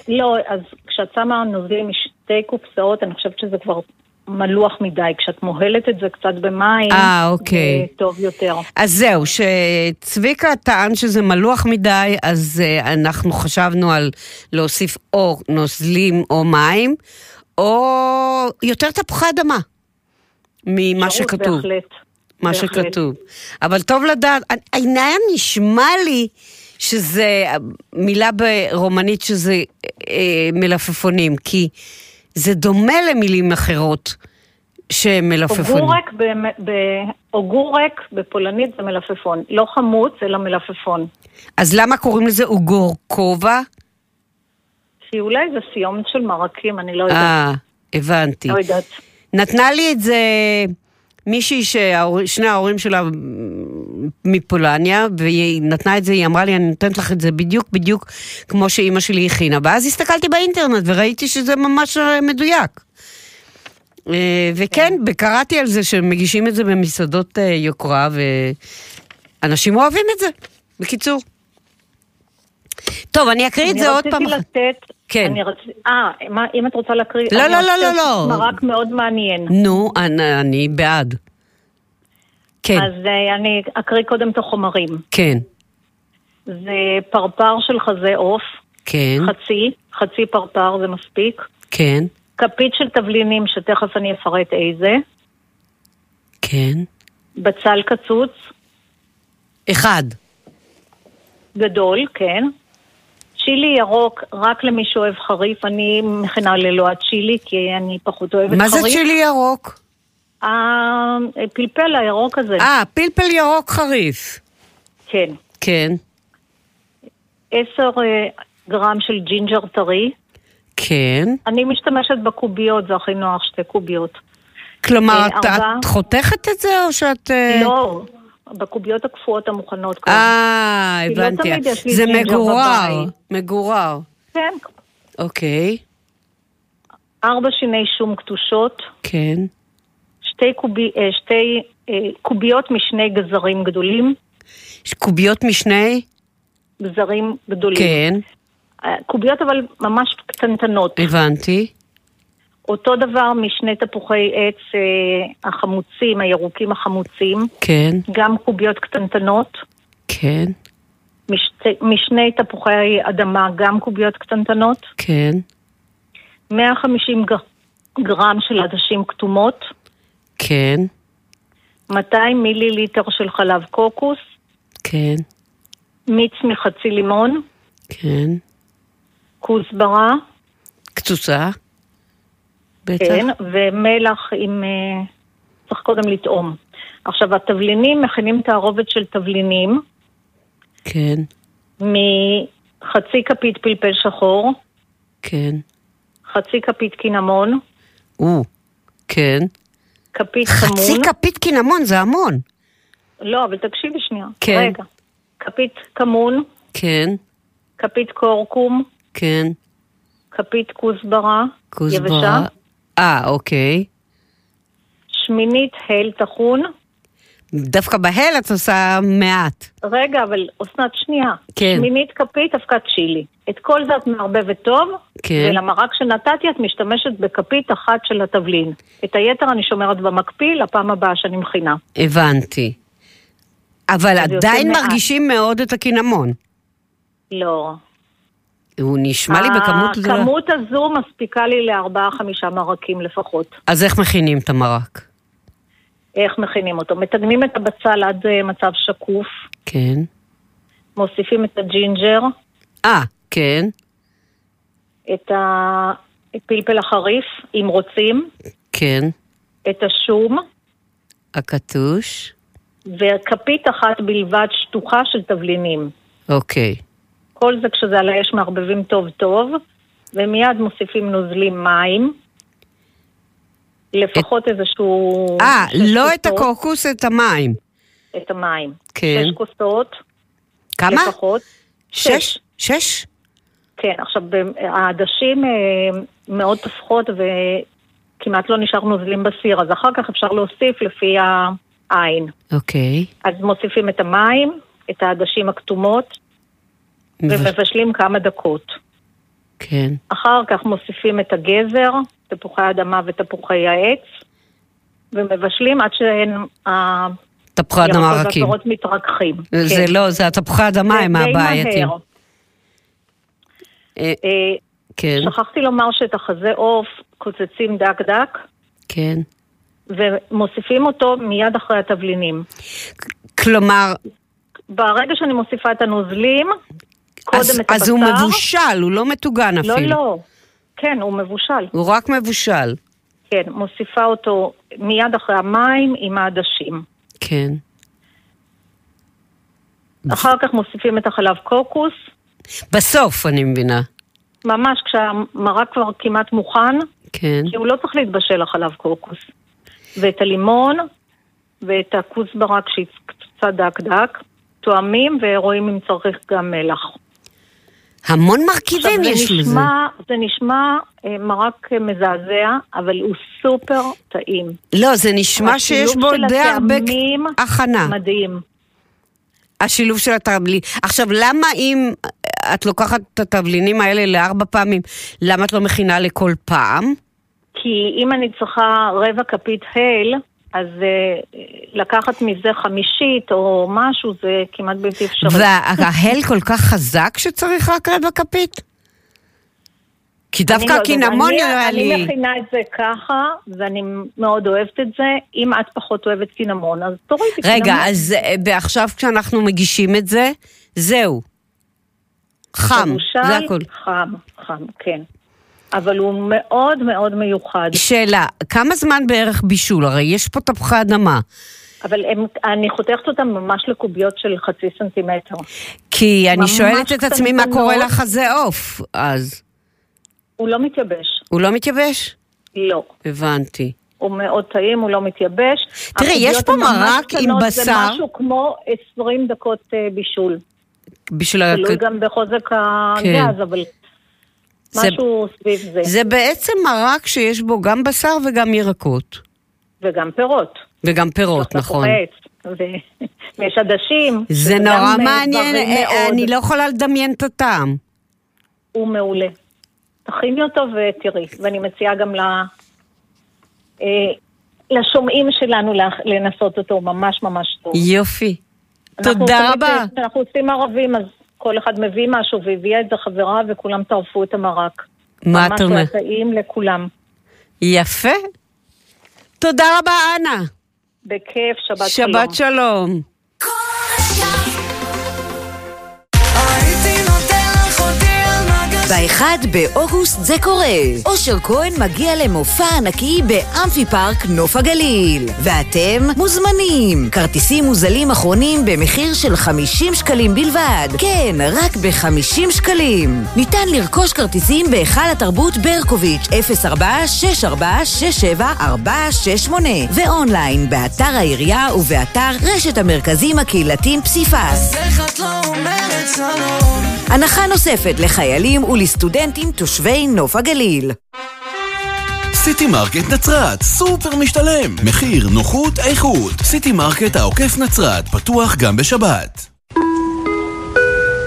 לא, אז כשאת שמה נוזלים משתי קופסאות, אני חושבת שזה כבר מלוח מדי. כשאת מוהלת את זה קצת במים, אה, אוקיי. זה טוב יותר. אז זהו, שצביקה טען שזה מלוח מדי, אז uh, אנחנו חשבנו על להוסיף או נוזלים או מים, או יותר תפוחי אדמה, ממה שכתוב. בהחלט. מה בהחלט. שכתוב. אבל טוב לדעת, היה נשמע לי שזה, מילה ברומנית שזה אה, מלפפונים, כי זה דומה למילים אחרות שהן מלפפונים. אוגורק, ב- ב- אוגורק בפולנית זה מלפפון. לא חמוץ, אלא מלפפון. אז למה קוראים לזה אוגור כובע? כי אולי זה סיומת של מרקים, אני לא יודעת. אה, הבנתי. לא יודעת. נתנה לי את זה מישהי ששני ההורים שלה מפולניה, והיא נתנה את זה, היא אמרה לי, אני נותנת לך את זה בדיוק בדיוק כמו שאימא שלי הכינה. ואז הסתכלתי באינטרנט וראיתי שזה ממש אה, מדויק. אה, וכן, קראתי על זה שמגישים את זה במסעדות אה, יוקרה, ואנשים אוהבים את זה. בקיצור. טוב, אני אקריא את זה עוד פעם. אני רציתי לתת... כן. אני רצ... אה, מה, אם את רוצה להקריא... לא, לא, לא, לא, לא. מרק מאוד מעניין. נו, אני, אני בעד. כן, אז אה, אני אקריא קודם את החומרים. כן, זה פרפר של חזה עוף, כן, חצי, חצי פרפר זה מספיק. כן, כפית של תבלינים, שתכף אני אפרט איזה. כן. בצל קצוץ, אחד. גדול, כן. צ'ילי ירוק, רק למי שאוהב חריף, אני מכינה ללא הצ'ילי, כי אני פחות אוהבת מה חריף. זה צ'ילי ירוק? הפלפל הירוק הזה. אה, פלפל ירוק חריף. כן. כן, עשר אה, גרם של ג'ינג'ר טרי. כן. אני משתמשת בקוביות, זה הכי נוח, שתי קוביות. כלומר, אה, את, חותכת את זה או שאת... אה, לא, בקוביות הקפואות המוכנות כבר. אה, לא הבנתי. לי זה מגורר. מגורר. כן. אוקיי, ארבע שיני שום קטושות, כן, שתי, קובי, אה, שתי אה, קוביות משני גזרים גדולים, קוביות משני? גזרים גדולים. כן, אה, קוביות אבל ממש קטנטנות. הבנתי. אותו דבר משני תפוחי עץ אה, החמוצים, הירוקים החמוצים, כן, גם קוביות קטנטנות. כן, משתי, משני תפוחי אדמה, גם קוביות קטנטנות. כן, 150 ג- גרם של עדשים כתומות. כן, 200 מיליליטר של חלב קוקוס. כן, מיץ מחצי לימון. כן, כוסברה, קצוצה? בטח. כן, ומלח עם... אה, צריך קודם לטעום. עכשיו, התבלינים, מכינים תערובת של תבלינים כן, מחצי כפית פלפל שחור, כן. חצי כפית קינמון, או, כן. כפית חצי כמון. כפית קינמון, זה המון. לא, אבל תקשיבי שנייה. כן. רגע. כפית כמון, כן, כפית קורקום, כן. כפית כוסברה, יבשה, כוסברה. אה, אוקיי. שמינית הל טחון. דווקא בהל את עושה מעט. רגע, אבל אסנת שנייה. כן. שמינית כפית אבקת צ'ילי. את כל זה את מערבבת טוב, כן. ולמרק שנתתי את משתמשת בכפית אחת של התבלין. את היתר אני שומרת במקפיא לפעם הבאה שאני מכינה. הבנתי. אבל עדיין מעט. מרגישים מאוד את הקינמון. לא. הוא נשמע לי בכמות... גדולה. הכמות הזו מספיקה לי לארבעה-חמישה מרקים לפחות. אז איך מכינים את המרק? איך מכינים אותו? מטגנים את הבצל עד אה, מצב שקוף, כן. מוסיפים את הג'ינג'ר, אה, כן, את הפלפל החריף, אם רוצים, כן. את השום, הכתוש. וכפית אחת בלבד שטוחה של תבלינים. אוקיי. כל זה כשזה על האש מערבבים טוב טוב, ומיד מוסיפים נוזלים מים. לפחות איזשהו... אה, לא את כוסות, הקורקוס, את המים. את המים. כן. שש כוסות. כמה? לפחות. שש? שש? כן, עכשיו, העדשים אה, מאוד תפחות וכמעט לא נשאר נוזלים בסיר, אז אחר כך אפשר להוסיף לפי העין. אוקיי. אז מוסיפים את המים, את העדשים הכתומות, ומבשלים כמה דקות. כן. אחר כך מוסיפים את הגזר, תפוחי האדמה ותפוחי העץ, ומבשלים עד שהן... תפוחי אדמה רכים. והפירות מתרככים. זה כן. לא, זה התפוחי אדמה הם הבעייתים. אה, אה, כן, שכחתי לומר שאת החזה עוף קוצצים דק דק, כן. ומוסיפים אותו מיד אחרי התבלינים. כלומר, ברגע שאני מוסיפה את הנוזלים, קודם אז, את הבשר... אז הוא מבושל, הוא לא מטוגן לא, אפילו. לא. כן, הוא מבושל. הוא רק מבושל. כן, מוסיפה אותו מיד אחרי המים עם העדשים. כן. אחר כך מוסיפים את החלב קוקוס, בסוף, אני מבינה. ממש כשהמרק כבר כמעט מוכן, כן. כי הוא לא צריך להתבשל החלב קוקוס. ואת הלימון ואת הכוסברה כשהיא קצת דק דק, תואמים ורואים אם צריך גם מלח. המון מרכיבים יש זה לזה. נשמע, זה נשמע אה, מרק מזעזע, אבל הוא סופר טעים. לא, זה נשמע שיש בו די הרבה הכנה. מדהים. השילוב של התבלינים. עכשיו, למה אם את לוקחת את התבלינים האלה לארבע פעמים, למה את לא מכינה לכל פעם? כי אם אני צריכה רבע כפית הל, אז אה, לקחת מזה חמישית או משהו זה כמעט בלתי אפשרי. וההל כל כך חזק שצריך רק רבע כפית? כי דווקא לא הקינמון נראה לי... אני מכינה את זה ככה, ואני מאוד אוהבת את זה. אם את פחות אוהבת קינמון, אז תורידי קינמון. רגע, אז אה, ועכשיו כשאנחנו מגישים את זה, זהו. חם, זה הכול. חם, חם, כן. אבל הוא מאוד מאוד מיוחד. שאלה, כמה זמן בערך בישול? הרי יש פה תפוחי אדמה. אבל הם, אני חותכת אותם ממש לקוביות של חצי סנטימטר. כי אני שואלת את עצמי מה. קורה לחזה עוף, אז. הוא לא מתייבש. הוא לא מתייבש? לא. הבנתי. הוא מאוד טעים, הוא לא מתייבש. תראי, יש פה מרק עם בשר. זה משהו כמו 20 דקות אה, בישול. בשביל... ה- תלוי גם בחוזק כן. הגז, אבל זה- משהו סביב זה. זה בעצם מרק שיש בו גם בשר וגם ירקות. וגם פירות. וגם פירות, נכון. ויש עדשים. זה נורא אה, מעניין, אה. אני לא יכולה לדמיין את הטעם. הוא מעולה. תכיני אותו ותראי, ואני מציעה גם ל... אה, לשומעים שלנו לנסות אותו, הוא ממש ממש טוב. יופי. אנחנו תודה רבה. כשאנחנו עושים ערבים, אז כל אחד מביא משהו והביאה את זה חברה וכולם טרפו את המרק. מה את ממש אומרת? טעים לכולם. יפה. תודה רבה, אנה. בכיף, שבת שלום. שבת שלום. באחד באוגוסט זה קורה. אושר כהן מגיע למופע ענקי באמפי פארק נוף הגליל. ואתם מוזמנים. כרטיסים מוזלים אחרונים במחיר של 50 שקלים בלבד. כן, רק ב-50 שקלים. ניתן לרכוש כרטיסים בהיכל התרבות ברקוביץ' 0464674468 ואונליין באתר העירייה ובאתר רשת המרכזים הקהילתיים פסיפס. לא? הנחה נוספת לחיילים ולסטודנטים תושבי נוף הגליל. סיטי מרקט נצרת, סופר משתלם. מחיר, נוחות, איכות. סיטי מרקט העוקף נצרת, פתוח גם בשבת.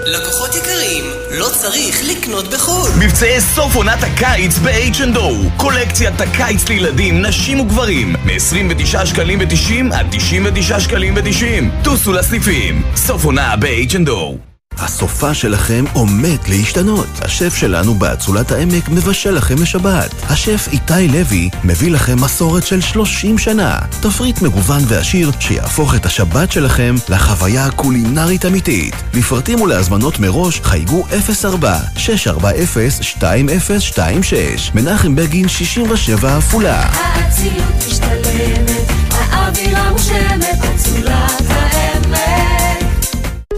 לקוחות יקרים, לא צריך לקנות בחו"ל. מבצעי סוף עונת הקיץ ב-H&O קולקציית הקיץ לילדים, נשים וגברים מ-29 שקלים ו-90 עד 99 שקלים ו-90 טוסו לסניפים סוף עונה ב-H&O הסופה שלכם עומד להשתנות. השף שלנו באצולת העמק מבשל לכם לשבת. השף איתי לוי מביא לכם מסורת של 30 שנה. תפריט מגוון ועשיר שיהפוך את השבת שלכם לחוויה קולינרית אמיתית. לפרטים ולהזמנות מראש חייגו 04-640-2026 מנחם בגין 67 עפולה. האצילות משתלמת, האווירה מושלמת, אצולת העמק.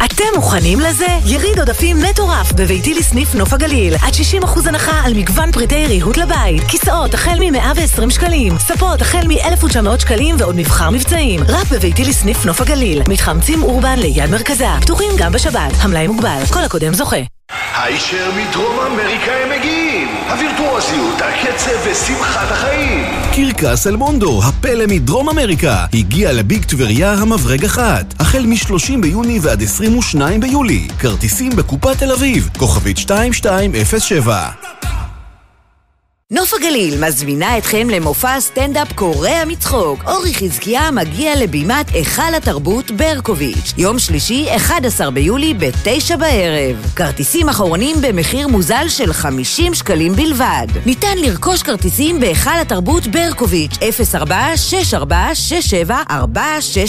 אתם מוכנים לזה? יריד עודפים מטורף בביתי לסניף נוף הגליל. עד 60% הנחה על מגוון פריטי ריהוט לבית. כיסאות החל מ-120 שקלים. ספות החל מ-1,900 שקלים ועוד מבחר מבצעים. רק בביתי לסניף נוף הגליל. מתחם אורבן ליד מרכזה. פתוחים גם בשבת. המלאי מוגבל. כל הקודם זוכה. הישר מדרום אמריקה הם מגיעים! הווירטואוזיות, הקצב ושמחת החיים! קרקס אלמונדו, הפלא מדרום אמריקה, הגיע לביג טבריה המברג אחת, החל מ-30 ביוני ועד 22 ביולי. כרטיסים בקופת תל אביב, כוכבית 2207. נוף הגליל מזמינה אתכם למופע סטנדאפ קורע מצחוק. אורי חזקיה מגיע לבימת היכל התרבות ברקוביץ', יום שלישי, 11 ביולי, ב-9 בערב. כרטיסים אחרונים במחיר מוזל של 50 שקלים בלבד. ניתן לרכוש כרטיסים בהיכל התרבות ברקוביץ',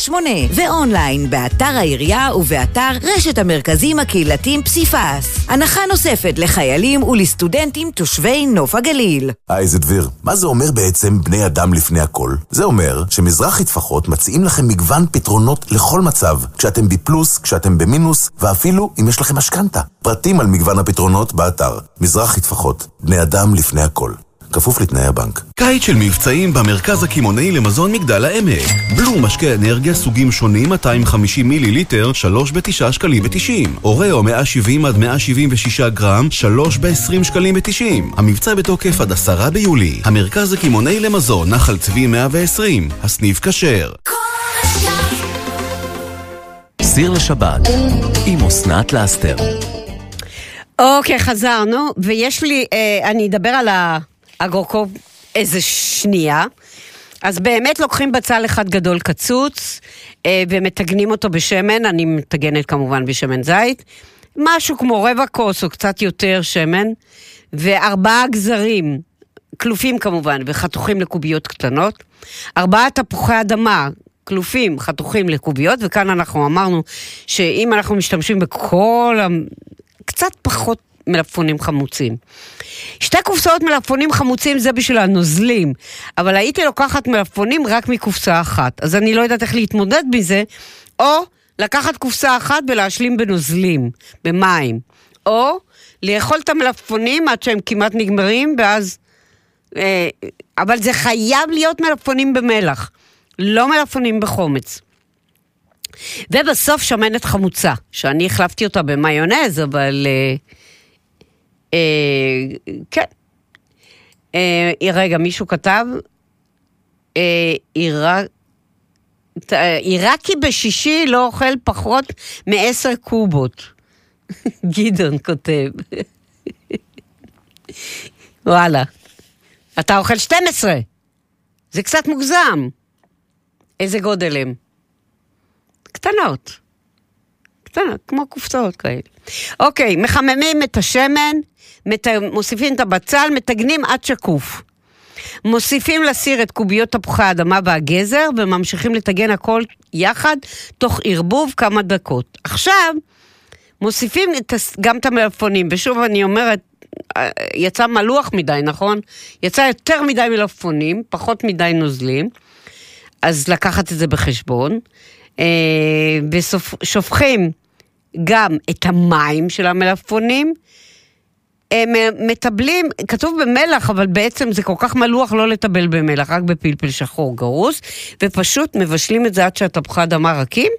04-6467-468 ואונליין, באתר העירייה ובאתר רשת המרכזים הקהילתיים פסיפס. הנחה נוספת לחיילים ולסטודנטים תושבי נוף הגליל. היי, זה דביר. מה זה אומר בעצם בני אדם לפני הכל? זה אומר שמזרחי טפחות מציעים לכם מגוון פתרונות לכל מצב, כשאתם בפלוס, כשאתם במינוס, ואפילו אם יש לכם משכנתה. פרטים על מגוון הפתרונות באתר. מזרחי טפחות, בני אדם לפני הכל. כפוף לתנאי הבנק. קיץ של מבצעים במרכז הקמעונאי למזון מגדל העמק. בלו משקה אנרגיה סוגים שונים 250 מיליליטר, 3 ב-9 שקלים ו-90. אוראו 170 עד 176 גרם, 3 ב-20 שקלים ו-90. המבצע בתוקף עד 10 ביולי. המרכז הקמעונאי למזון, נחל צבי 120. הסניף כשר. סיר לשבת עם אסנת לאסתר. אוקיי, חזרנו, ויש לי, אה, אני אדבר על האגרוקוב איזה שנייה. אז באמת לוקחים בצל אחד גדול קצוץ, אה, ומטגנים אותו בשמן, אני מטגנת כמובן בשמן זית, משהו כמו רבע כוס או קצת יותר שמן, וארבעה גזרים, כלופים כמובן, וחתוכים לקוביות קטנות, ארבעה תפוחי אדמה, כלופים, חתוכים לקוביות, וכאן אנחנו אמרנו שאם אנחנו משתמשים בכל, ה... קצת פחות מלפפונים חמוצים. שתי קופסאות מלפפונים חמוצים זה בשביל הנוזלים, אבל הייתי לוקחת מלפפונים רק מקופסה אחת, אז אני לא יודעת איך להתמודד מזה, או לקחת קופסה אחת ולהשלים בנוזלים, במים, או לאכול את המלפפונים עד שהם כמעט נגמרים, ואז... אה, אבל זה חייב להיות מלפפונים במלח, לא מלפפונים בחומץ. ובסוף שמנת חמוצה, שאני החלפתי אותה במיונז, אבל... אה, אה, כן. אה, רגע, מישהו כתב? אה, עיראק... עיראקי בשישי לא אוכל פחות מעשר קובות. גדעון כותב. וואלה. אתה אוכל 12. זה קצת מוגזם. איזה גודל הם? קטנות. קטנות, כמו קופסאות כאלה. אוקיי, מחממים את השמן, מת... מוסיפים את הבצל, מטגנים עד שקוף. מוסיפים לסיר את קוביות תפוחי האדמה והגזר, וממשיכים לטגן הכל יחד, תוך ערבוב כמה דקות. עכשיו, מוסיפים את, גם את המלפפונים, ושוב אני אומרת, אה, יצא מלוח מדי, נכון? יצא יותר מדי מלפפונים, פחות מדי נוזלים, אז לקחת את זה בחשבון. אה, ושופכים גם את המים של המלפפונים. הם מטבלים, כתוב במלח, אבל בעצם זה כל כך מלוח לא לטבל במלח, רק בפלפל שחור גרוס, ופשוט מבשלים את זה עד שהתפוחי אדמה רכים.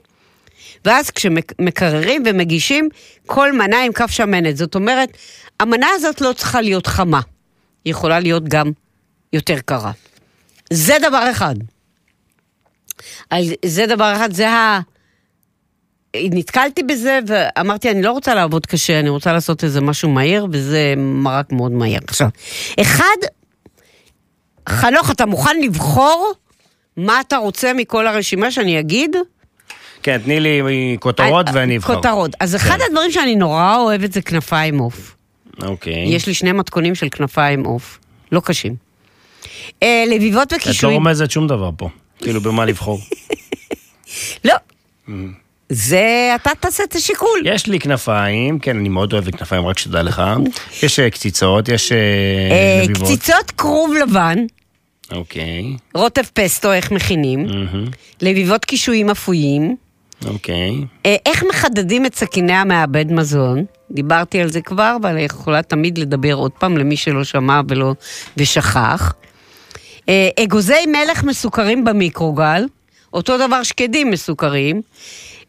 ואז כשמקררים ומגישים, כל מנה עם כף שמנת. זאת אומרת, המנה הזאת לא צריכה להיות חמה, היא יכולה להיות גם יותר קרה. זה דבר אחד. זה דבר אחד, זה ה... נתקלתי בזה ואמרתי, אני לא רוצה לעבוד קשה, אני רוצה לעשות איזה משהו מהיר, וזה מרק מאוד מהיר. עכשיו, אחד, חנוך, אתה מוכן לבחור מה אתה רוצה מכל הרשימה שאני אגיד? כן, תני לי כותרות ואני אבחר. כותרות. אז אחד כן. הדברים שאני נורא אוהבת זה כנפיים עוף. אוקיי. יש לי שני מתכונים של כנפיים עוף. לא קשים. אה, לביבות את לא וקישואים. רומזת שום דבר פה. כאילו, במה לבחור. לא. זה, אתה תעשה את השיקול. יש לי כנפיים, כן, אני מאוד אוהב כנפיים, רק שתדע לך. יש אה, קציצות, יש אה, אה, לביבות. קציצות כרוב לבן, אוקיי, רוטב פסטו, איך מכינים. לביבות קישואים אפויים. אוקיי. איך מחדדים את סכיני המעבד מזון? דיברתי על זה כבר, אבל אני יכולה תמיד לדבר עוד פעם למי שלא שמע ולא ושכח. אגוזי מלך מסוכרים במיקרוגל, אותו דבר שקדים מסוכרים.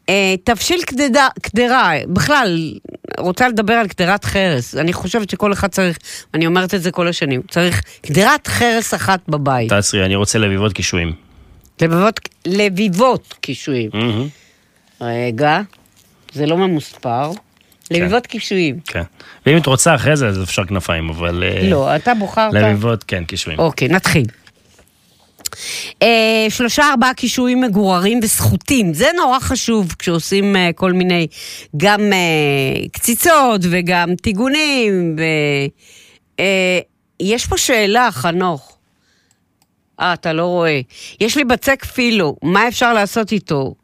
אה, תבשיל קדדה, קדרה, בכלל, רוצה לדבר על קדרת חרס. אני חושבת שכל אחד צריך, אני אומרת את זה כל השנים, צריך קדרת חרס אחת בבית. תעצרי, אני רוצה לביבות קישואים. לביבות, לביבות קישואים. מהמם, רגע, זה לא ממוספר. לביבות קישואים. כן. ואם את רוצה אחרי זה, אז אפשר כנפיים, אבל... אה, לא, אתה בוחרת. לביבות, כן, קישואים. אוקיי, נתחיל. אה, שלושה ארבעה קישואים מגוררים וסחוטים, זה נורא חשוב כשעושים אה, כל מיני, גם אה, קציצות וגם טיגונים. ו... אה, יש פה שאלה, חנוך. אה, אתה לא רואה. יש לי בצק פילו, מה אפשר לעשות איתו?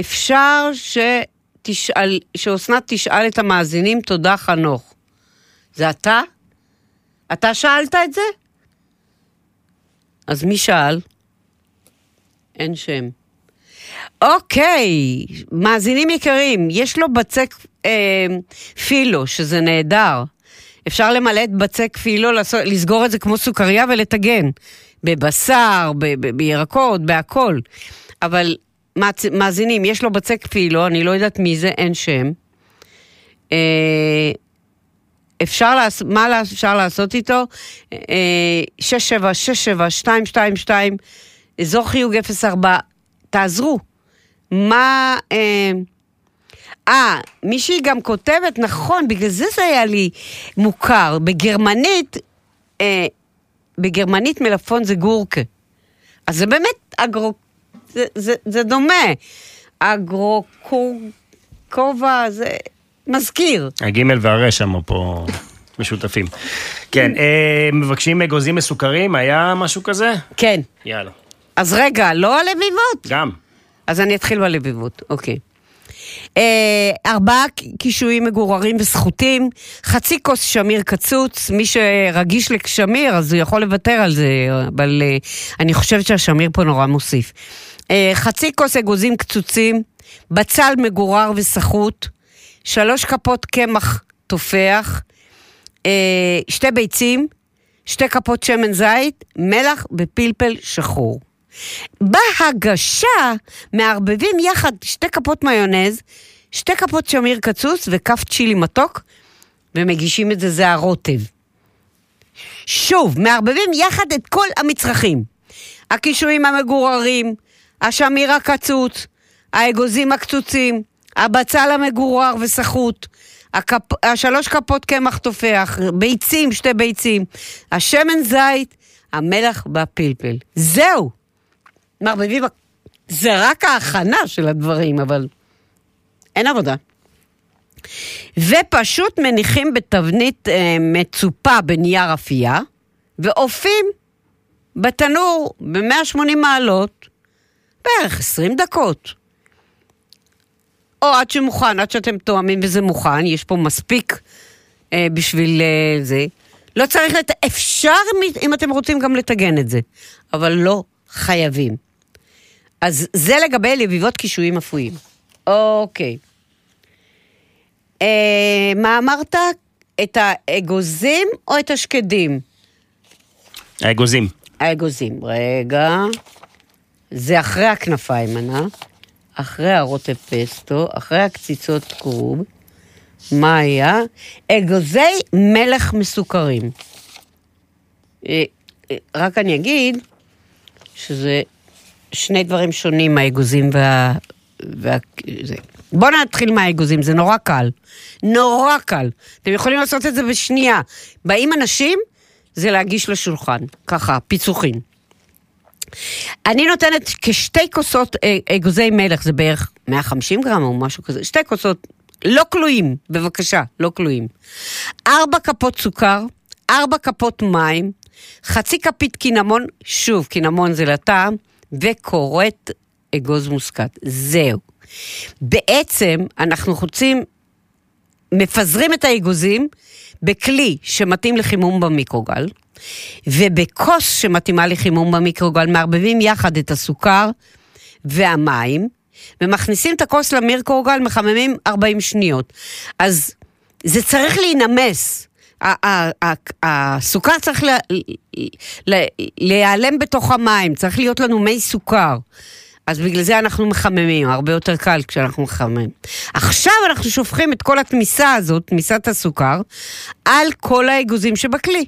אפשר שתשאל, שאסנת תשאל את המאזינים, תודה חנוך. זה אתה? אתה שאלת את זה? אז מי שאל? אין שם. אוקיי, מאזינים יקרים, יש לו בצק אה, פילו, שזה נהדר. אפשר למלא את בצק פילו, לסגור את זה כמו סוכריה ולטגן. בבשר, ב- ב- בירקות, בהכל. אבל מאז- מאזינים, יש לו בצק פילו, אני לא יודעת מי זה, אין שם. אה, אפשר לעשות, מה אפשר לעשות איתו? אה, 67, 67, 222, אזור חיוג 04, תעזרו. מה... אה, אה, מישהי גם כותבת, נכון, בגלל זה זה היה לי מוכר. בגרמנית, אה, בגרמנית מלפון זה גורקה. אז זה באמת אגרו... זה, זה, זה דומה. אגרוקובה, זה מזכיר. הגימל והרש שם פה משותפים. כן, אה, מבקשים אגוזים מסוכרים, היה משהו כזה? כן. יאללה. אז רגע, לא הלביבות? גם. אז אני אתחיל בלביבות, אוקיי. אה, ארבעה קישואים מגוררים וסחוטים, חצי כוס שמיר קצוץ, מי שרגיש לשמיר אז הוא יכול לוותר על זה, אבל אה, אני חושבת שהשמיר פה נורא מוסיף. אה, חצי כוס אגוזים קצוצים, בצל מגורר וסחוט, שלוש כפות קמח תופח, אה, שתי ביצים, שתי כפות שמן זית, מלח ופלפל שחור. בהגשה מערבבים יחד שתי כפות מיונז, שתי כפות שמיר קצוץ וכף צ'ילי מתוק, ומגישים את זה, זה הרוטב. שוב, מערבבים יחד את כל המצרכים. הקישואים המגוררים, השמיר הקצוץ, האגוזים הקצוצים, הבצל המגורר וסחוט, הכפ... השלוש כפות קמח תופח, ביצים, שתי ביצים, השמן זית, המלח והפלפל. זהו. מערבבים, זה רק ההכנה של הדברים, אבל אין עבודה. ופשוט מניחים בתבנית אה, מצופה בנייר אפייה, ואופים בתנור ב-180 מעלות, בערך 20 דקות. או עד שמוכן, עד שאתם תואמים וזה מוכן, יש פה מספיק אה, בשביל אה, זה. לא צריך לת... אפשר אם- אתם רוצים גם לטגן את זה, אבל לא חייבים. אז זה לגבי לביבות קישואים אפויים. אוקיי. אה, מה אמרת? את האגוזים או את השקדים? האגוזים. האגוזים. רגע. זה אחרי הכנפיים, מנה. אחרי הרוטב פסטו, אחרי הקציצות קרוב. מה היה? אגוזי מלח מסוכרים. אה, אה, רק אני אגיד שזה שני דברים שונים, האגוזים וה... וה... זה. בואו נתחיל מהאגוזים, זה נורא קל. נורא קל. אתם יכולים לעשות את זה בשנייה. באים אנשים, זה להגיש לשולחן. ככה, פיצוחים. אני נותנת כשתי כוסות אה, אגוזי מלח, זה בערך 150 גרם או משהו כזה, שתי כוסות, לא כלואים, בבקשה, לא כלואים. ארבע כפות סוכר, ארבע כפות מים, חצי כפית קינמון, שוב, קינמון זה לטעם, וקורט אגוז מוסקת. זהו. בעצם אנחנו חוצים, מפזרים את האגוזים בכלי שמתאים לחימום במיקרוגל, ובכוס שמתאימה לחימום במיקרוגל מערבבים יחד את הסוכר והמים, ומכניסים את הכוס למיקרוגל, מחממים 40 שניות. אז זה צריך להינמס. הסוכר צריך לה- לה- להיעלם בתוך המים, צריך להיות לנו מי סוכר. אז בגלל זה אנחנו מחממים, הרבה יותר קל כשאנחנו מחממים. עכשיו אנחנו שופכים את כל התמיסה הזאת, תמיסת הסוכר, על כל האגוזים שבכלי.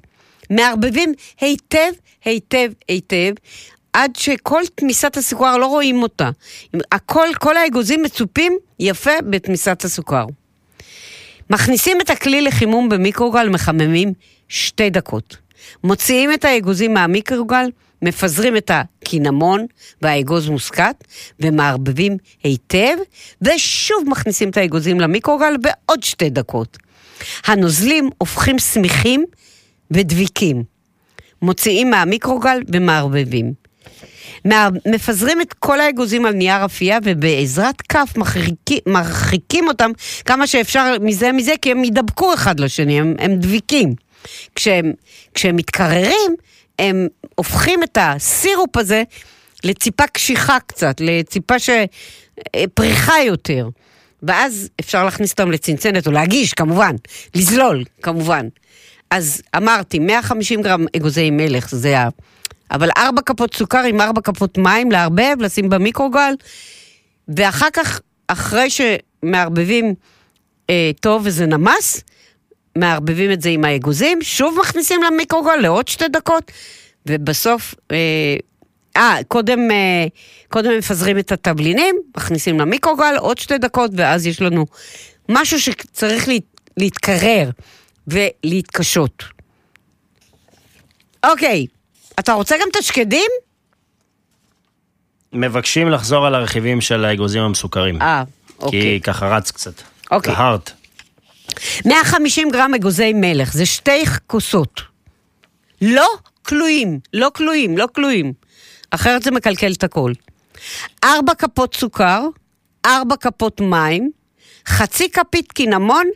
מערבבים היטב, היטב, היטב, עד שכל תמיסת הסוכר, לא רואים אותה. הכל, כל האגוזים מצופים יפה בתמיסת הסוכר. מכניסים את הכלי לחימום במיקרוגל, מחממים שתי דקות. מוציאים את האגוזים מהמיקרוגל, מפזרים את הקינמון והאגוז מוסקת, ומערבבים היטב, ושוב מכניסים את האגוזים למיקרוגל בעוד שתי דקות. הנוזלים הופכים סמיכים ודביקים. מוציאים מהמיקרוגל ומערבבים. מפזרים את כל האגוזים על נייר אפייה ובעזרת כף מרחיקים, מרחיקים אותם כמה שאפשר מזה מזה כי הם ידבקו אחד לשני, הם, הם דביקים. כשהם, כשהם מתקררים, הם הופכים את הסירופ הזה לציפה קשיחה קצת, לציפה ש... אה, יותר. ואז אפשר להכניס אותם לצנצנת, או להגיש, כמובן, לזלול, כמובן. אז אמרתי, 150 גרם אגוזי מלך, זה ה... אבל ארבע כפות סוכר עם ארבע כפות מים, לערבב, לשים במיקרוגל, ואחר כך, אחרי שמערבבים אה, טוב וזה נמס, מערבבים את זה עם האגוזים, שוב מכניסים למיקרוגל לעוד שתי דקות, ובסוף, אה, אה, קודם, אה, קודם מפזרים את התבלינים, מכניסים למיקרוגל עוד שתי דקות, ואז יש לנו משהו שצריך לה, להתקרר ולהתקשות. אוקיי, אתה רוצה גם את השקדים? מבקשים לחזור על הרכיבים של האגוזים המסוכרים. אה, כי אוקיי. ככה רץ קצת. אוקיי. קהרת. 150 גרם אגוזי מלך, זה שתי כוסות. לא כלואים, לא כלואים, לא כלואים. אחרת זה מקלקל את הכל. ארבע כפות סוכר, ארבע כפות מים, חצי כפית קינמון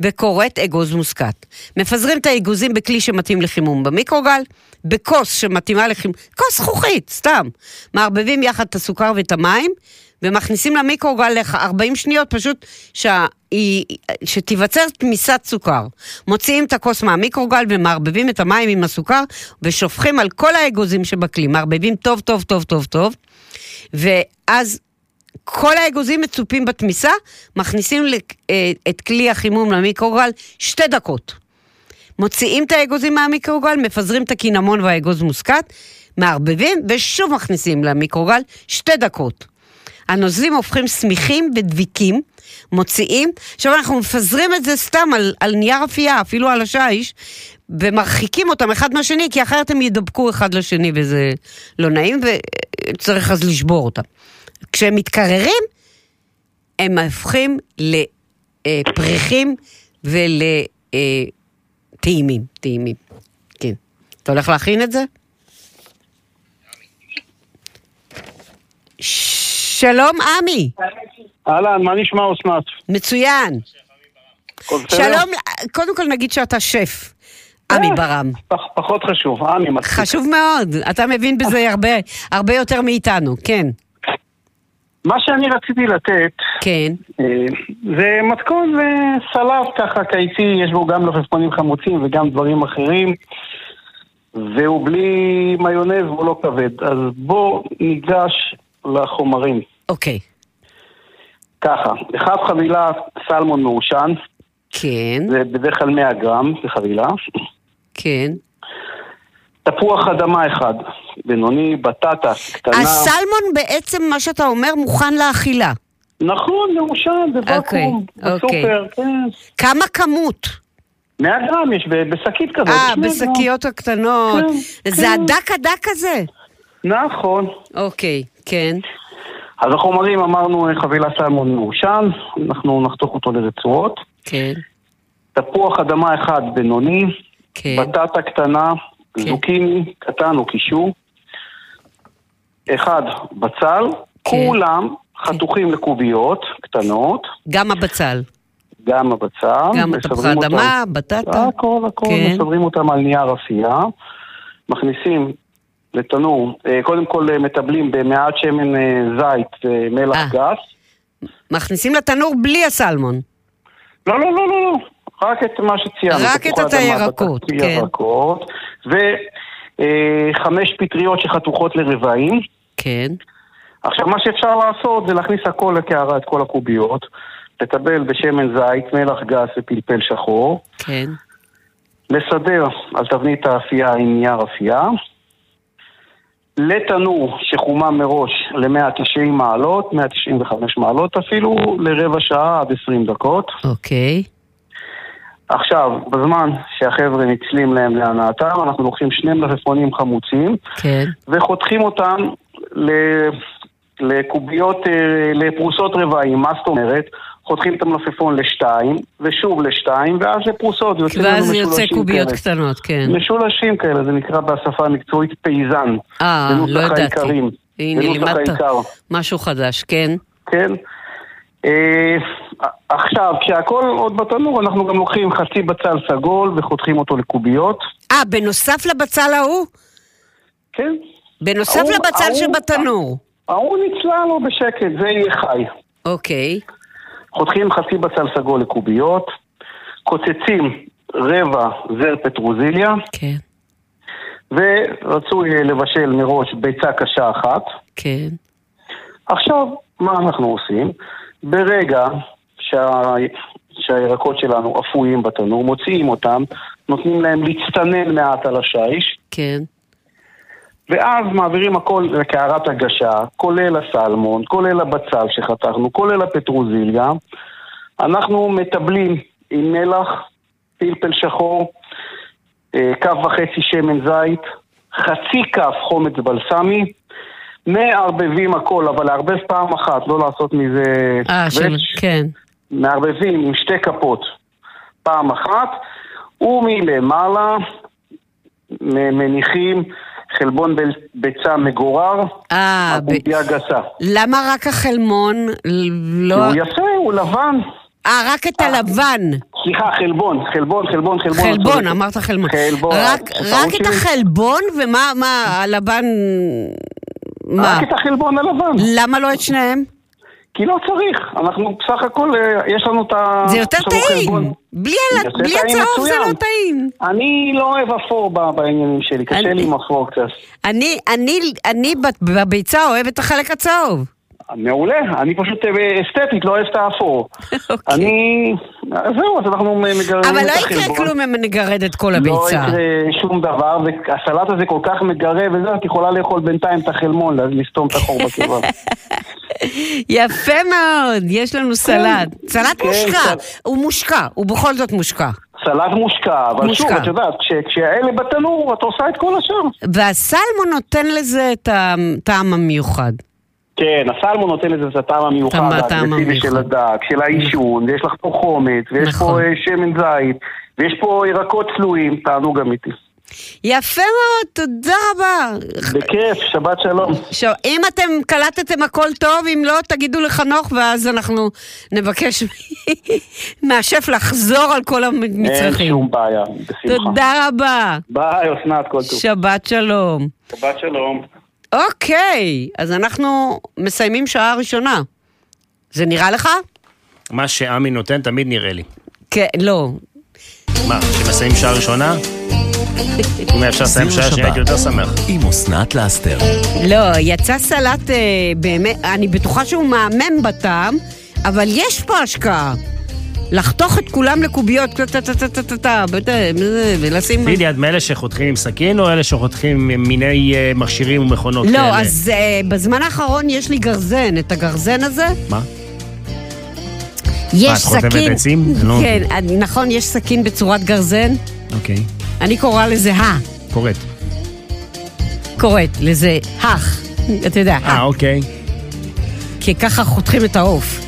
וקורט אגוז מוסקת. מפזרים את האגוזים בכלי שמתאים לחימום במיקרוגל, בכוס שמתאימה לחימום, כוס זכוכית, סתם. מערבבים יחד את הסוכר ואת המים, ומכניסים למיקרוגל ל-40 שניות, פשוט שה... שתיווצר תמיסת סוכר. מוציאים את הכוס מהמיקרוגל ומערבבים את המים עם הסוכר, ושופכים על כל האגוזים שבכלי, מערבבים טוב, טוב, טוב, טוב, טוב, ואז כל האגוזים מצופים בתמיסה, מכניסים אה, את כלי החימום למיקרוגל שתי דקות. מוציאים את האגוזים מהמיקרוגל, מפזרים את הקינמון והאגוז מוסקת, מערבבים ושוב מכניסים למיקרוגל שתי דקות. הנוזלים הופכים סמיכים ודביקים, מוציאים, עכשיו אנחנו מפזרים את זה סתם על, על נייר אפייה, אפילו על השיש, ומרחיקים אותם אחד מהשני, כי אחרת הם ידבקו אחד לשני וזה לא נעים, וצריך אז לשבור אותם. כשהם מתקררים, הם הופכים לפריחים ולטעימים, טעימים. כן. אתה הולך להכין את זה? שלום, עמי. אהלן, מה נשמע אסנת? מצוין. שלום, קודם כל נגיד שאתה שף, עמי ברם. פחות חשוב, עמי מספיק. חשוב מאוד, אתה מבין בזה הרבה, הרבה יותר מאיתנו, כן. מה שאני רציתי לתת, כן. זה מתכון וסלט ככה קיצי, יש בו גם מלפפונים חמוצים וגם דברים אחרים, והוא בלי מיונז והוא לא כבד. אז בוא ניגש לחומרים. אוקיי. ככה, אחד חבילה סלמון מעושן, כן. זה בדרך כלל 100 גרם בחבילה. כן. תפוח אדמה אחד, בינוני, בטטה קטנה. הסלמון בעצם, מה שאתה אומר, מוכן לאכילה. נכון, מעושן, בוואקום, אוקיי, בסופר, כן. כמה כמות? 100 גרם יש בשקית כזאת. אה, בשקיות גרם. הקטנות. כן, זה כן. הדק הדק הזה? נכון. אוקיי, כן. אז החומרים אמרנו חבילה סלמון מעושן, אנחנו נחתוך אותו לרצועות. כן. תפוח אדמה אחד בינוני, כן. בטטה קטנה, זוקיני קטן או קישור, אחד בצל, כולם חתוכים לקוביות קטנות, גם הבצל. גם הבצל. גם תפוחי אדמה, בטטה. הכל, הכל, כן. מסדרים אותם על נייר אפייה, מכניסים לתנור, אה, קודם כל אה, מטבלים במעט שמן אה, זית ומלח גס. מכניסים לתנור בלי הסלמון. לא, לא, לא, לא, לא. רק את מה שציינו. רק את הירקות, בטטה, כן. ירקות. וחמש פטריות שחתוכות לרבעים. כן. עכשיו, מה שאפשר לעשות זה להכניס הכל לקערה, את כל הקוביות, לטבל בשמן זית, מלח גס ופלפל שחור, כן. לסדר על תבנית האפייה עם נייר אפייה, לתנור שחומם מראש ל-190 מעלות, 195 מעלות אפילו, לרבע שעה עד 20 דקות. אוקיי. עכשיו, בזמן שהחבר'ה נצלים להם להנאתם, אנחנו לוקחים שני מלפפונים חמוצים כן. וחותכים אותם ל- לקוביות, אה, לפרוסות רבעים. מה זאת אומרת? חותכים את המלפפון לשתיים, ושוב לשתיים, ואז לפרוסות. ואז יוצא קוביות כאלה. קטנות, כן. משולשים כאלה, זה נקרא בשפה המקצועית paysanne. אה, לא ידעתי. העיקרים. הנה, לימדת. משהו חדש, כן. כן. אה, עכשיו, כשהכל עוד בתנור, אנחנו גם לוקחים חצי בצל סגול וחותכים אותו לקוביות. אה, בנוסף לבצל ההוא? כן. בנוסף ההוא- לבצל ההוא- שבתנור. ההוא נצלה לו בשקט, זה יהיה חי. אוקיי. חותכים חצי בצל סגול לקוביות, קוצצים רבע זר פטרוזיליה, כן. ורצוי אה, לבשל מראש ביצה קשה אחת. כן. עכשיו, מה אנחנו עושים? ברגע שה... שהירקות שלנו אפויים בתנור, מוציאים אותם, נותנים להם להצטנן מעט על השיש, כן. ואז מעבירים הכל לקערת הגשה, כולל הסלמון, כולל הבצל שחתכנו, כולל הפטרוזיליה. אנחנו מטבלים עם מלח, פלפל שחור, אה, כף וחצי שמן זית, חצי כף חומץ בלסמי, מערבבים הכל, אבל לערבב פעם אחת, לא לעשות מזה אה, של... כן. מערבבים עם שתי כפות פעם אחת, ומלמעלה מניחים חלבון ביצה מגורר, אה, ב... קובייה גסה. למה רק החלמון? לא... הוא יפה, הוא לבן. אה, רק את הלבן. סליחה, חלבון, חלבון, חלבון, חלבון. חלבון. אמרת חלבון. חלבון. רק, את. החלבון, ומה, מה, הלבן... מה? רק את החלבון הלבן. למה לא את שניהם? כי לא צריך, אנחנו בסך הכל, אה, יש לנו את ה... זה יותר טעים. בלי הל- בלי הצהוב זה. לא טעים. אני לא אוהב אפור בעניינים שלי, קשה אני- לי עם אפור קצת. אני, אני, אני בביצה אוהבת את החלק הצהוב. מעולה, אני פשוט אה, אסתטית, לא אוהב את האפור. אני... אז זהו, אז אנחנו מגרדים את אוקיי. אבל לא החלבון. יקרה כלום אם נגרד את כל לא הביצה. יקרה שום דבר, והסלט הזה כל כך מגרה וזה, את יכולה לאכול בינתיים את החלמון, לסתום את החור בקיבה. יפה מאוד, יש לנו סלט. סלט כן, מושקע, הוא מושקע, הוא בכל זאת מושקע. סלט מושקע, אבל מושקע. שוב, את יודעת, כש- כשהאלה בתנור, את עושה את כל השאר. והסלמון נותן לזה את הטעם המיוחד. כן, הסלמון נותן לזה את הטעם המיוחד, האגרסיבי של. הדג, של העישון, ויש לך פה חומץ, ויש נכון. פה אה, שמן זית, ויש פה ירקות צלויים, תענוג אמיתי. יפה מאוד, תודה רבה. בכיף, שבת שלום. עכשיו, אם אתם קלטתם הכל טוב, אם לא, תגידו לחנוך, ואז אנחנו נבקש מהשף לחזור על כל המצרכים. אין שום בעיה, בשמחה. תודה רבה. ביי, אסנת, כל טוב. שבת שלום. שבת שלום. אוקיי, אז אנחנו מסיימים שעה ראשונה. זה נראה לך? מה שעמי נותן תמיד נראה לי. כן, לא. מה, שמסיימים שעה ראשונה? אם אפשר לסיים שעה שנייה הייתי יותר שמח. עם אסנת לאסתר. לא, יצא סלט אה, באמת, אני בטוחה שהוא מהמם בטעם, אבל יש פה השקעה. לחתוך את כולם לקוביות, ולשים... תגידי, את מאלה שחותכים עם סכין, או אלה שחותכים עם מיני אה, מכשירים ומכונות לא, כאלה? אז אה, בזמן האחרון יש לי גרזן, את הגרזן הזה. מה? יש מה, את חותמת סכין... עצים? לא כן, נכון, יש סכין בצורת גרזן. אוקיי, אני קוראה לזה ה. קוראת. קוראת לזה הך. אתה יודע, אה, אוקיי. כי ככה חותכים את העוף.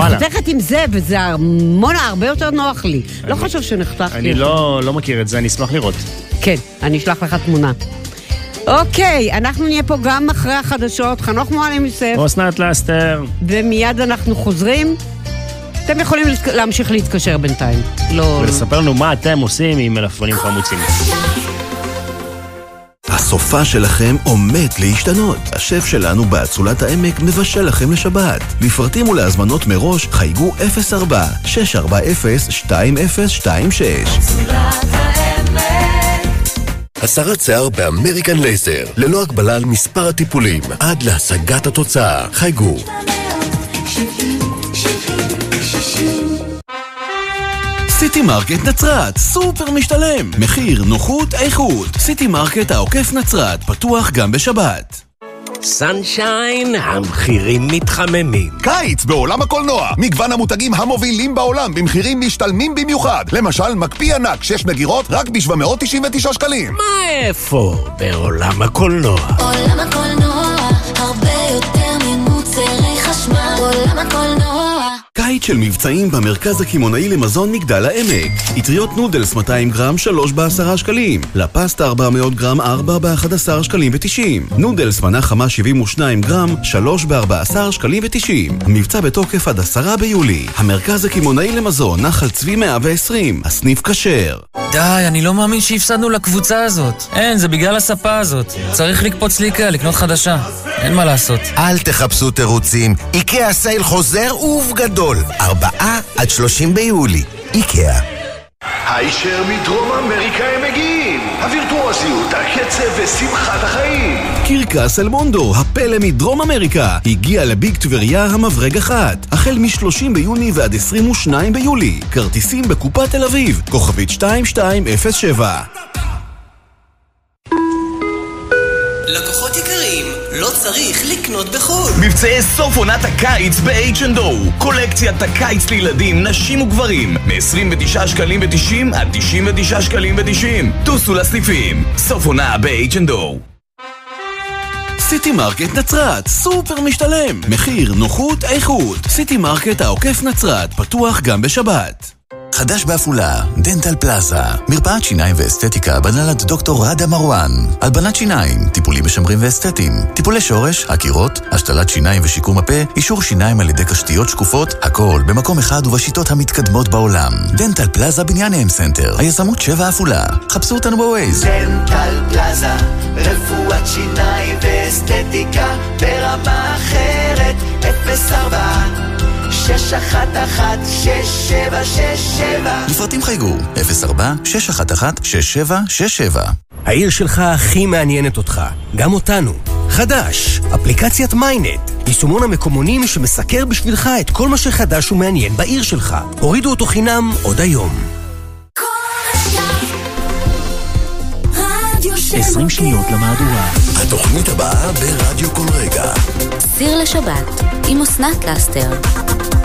אני. חותכת עם זה, וזה המון, הרבה יותר נוח לי. לא חשוב שנחתך לי. אני לא לא מכיר את זה, אני אשמח לראות. כן, אני אשלח לך תמונה. אוקיי, אנחנו נהיה פה גם אחרי החדשות, חנוך מועלם יוסף, אסנת לאסתר. ומיד אנחנו חוזרים. אתם יכולים להמשיך להתקשר בינתיים. לא... ולספר לנו מה אתם עושים עם מלפפונים חמוצים. הסופה שלכם עומד להשתנות. השף שלנו באצולת העמק מבשל לכם לשבת. לפרטים ולהזמנות מראש חייגו 04 640 2026 הסרת שיער באמריקן לייזר, ללא הגבלה על מספר הטיפולים, עד להשגת התוצאה. חייגו. סיטי מרקט נצרת, סופר משתלם. מחיר, נוחות, איכות. סיטי מרקט העוקף נצרת, פתוח גם בשבת. סנשיין, המחירים מתחממים. קיץ בעולם הקולנוע. מגוון המותגים המובילים בעולם במחירים משתלמים במיוחד. למשל, מקפיא ענק 6 מגירות רק ב-799 שקלים. מה איפה? בעולם הקולנוע. עולם הקולנוע, הרבה יותר ממוצרי חשמל. עולם הקולנוע. קיץ של מבצעים במרכז הקמעונאי למזון מגדל העמק. אטריות נודלס 200 גרם 3 ב-10 שקלים. לפסטה 400 גרם 4 ב-11 שקלים ו-90. נודלס מנה חמה 72 גרם 3 ב-14 שקלים ו-90. המבצע בתוקף עד 10 ביולי. המרכז הקמעונאי למזון נחל צבי 120. הסניף כשר. די, אני לא מאמין שהפסדנו לקבוצה הזאת. אין, זה בגלל הספה הזאת. צריך לקפוץ לאיקאה, לקנות חדשה. אין מה לעשות. אל תחפשו תירוצים, איקאה סייל חוזר ובגדול, ארבעה עד שלושים ביולי, איקאה. הישר מדרום אמריקה הם מגיעים! הווירטואוזיות, הקצב ושמחת החיים! קרקס אלמונדו, הפלא מדרום אמריקה, הגיע לביג טבריה המברג אחת, החל מ-30 ביוני ועד 22 ביולי. כרטיסים בקופת תל אביב, כוכבית 2207. לקוחות יקרים, לא צריך לקנות בחו"ל. מבצעי סוף עונת הקיץ ב-H&O קולקציית הקיץ לילדים, נשים וגברים מ-29 שקלים ו-90 עד 99 שקלים ו-90 טוסו לסניפים סוף עונה ב-H&O סיטי מרקט נצרת, סופר משתלם. מחיר, נוחות, איכות. סיטי מרקט העוקף נצרת, פתוח גם בשבת. חדש בעפולה, דנטל פלאזה, מרפאת שיניים ואסתטיקה בהנהלת דוקטור ראדה מרואן, הלבנת שיניים, טיפולים משמרים ואסתטיים, טיפולי שורש, עקירות, השתלת שיניים ושיקום הפה, יישור שיניים על ידי קשתיות שקופות, הכל במקום אחד ובשיטות המתקדמות בעולם. דנטל פלאזה בניין M סנטר, היזמות שבע עפולה. חפשו אותנו בווייז. דנטל פלאזה, רפואת שיניים ואסתטיקה ברמה אחרת, 04 611 6767 לפרטים חייגו 04 611 6767 העיר שלך הכי מעניינת אותך, גם אותנו. חדש, אפליקציית מיינט, יישומון המקומונים שמסקר בשבילך את כל מה שחדש ומעניין בעיר שלך. הורידו אותו חינם עוד היום. 20 שניות למהדורה. התוכנית הבאה ברדיו כל רגע, סיר לשבת עם אסנת לאסתר.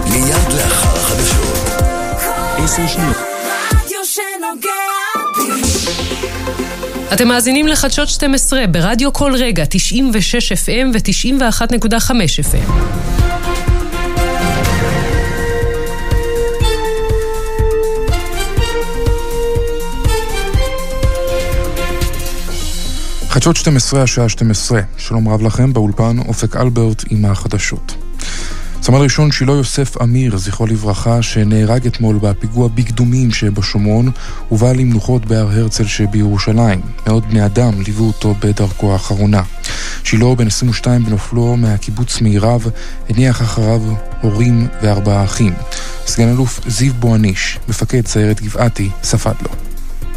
מיד לאחר החדשות. 10 שניות. רדיו שנוגע. אתם מאזינים לחדשות 12 ברדיו כל רגע, 96 FM ו-91.5 FM. חדשות 12, השעה 12. שלום רב לכם, באולפן אופק אלברט עם החדשות. סמל ראשון שילה יוסף אמיר, זכרו לברכה, שנהרג אתמול בפיגוע בקדומים שבשומרון, הובא למנוחות בהר הרצל שבירושלים. מאות בני אדם ליוו אותו בדרכו האחרונה. שילה, בן 22 בנופלו מהקיבוץ מירב, הניח אחריו הורים וארבעה אחים. סגן אלוף זיו בואניש, מפקד סיירת גבעתי, ספד לו.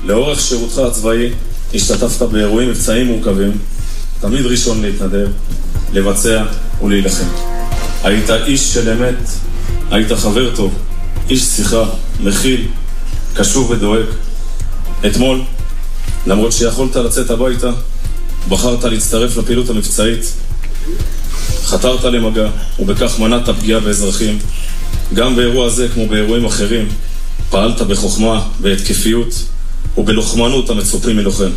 לאורך שירותך הצבאי השתתפת באירועים מבצעיים מורכבים, תמיד ראשון להתנדב, לבצע ולהילחם. היית איש של אמת, היית חבר טוב, איש שיחה, מכיל, קשוב ודואג. אתמול, למרות שיכולת לצאת הביתה, בחרת להצטרף לפעילות המבצעית. חתרת למגע, ובכך מנעת פגיעה באזרחים. גם באירוע זה, כמו באירועים אחרים, פעלת בחוכמה, בהתקפיות ובלוחמנות המצופים מלוחם.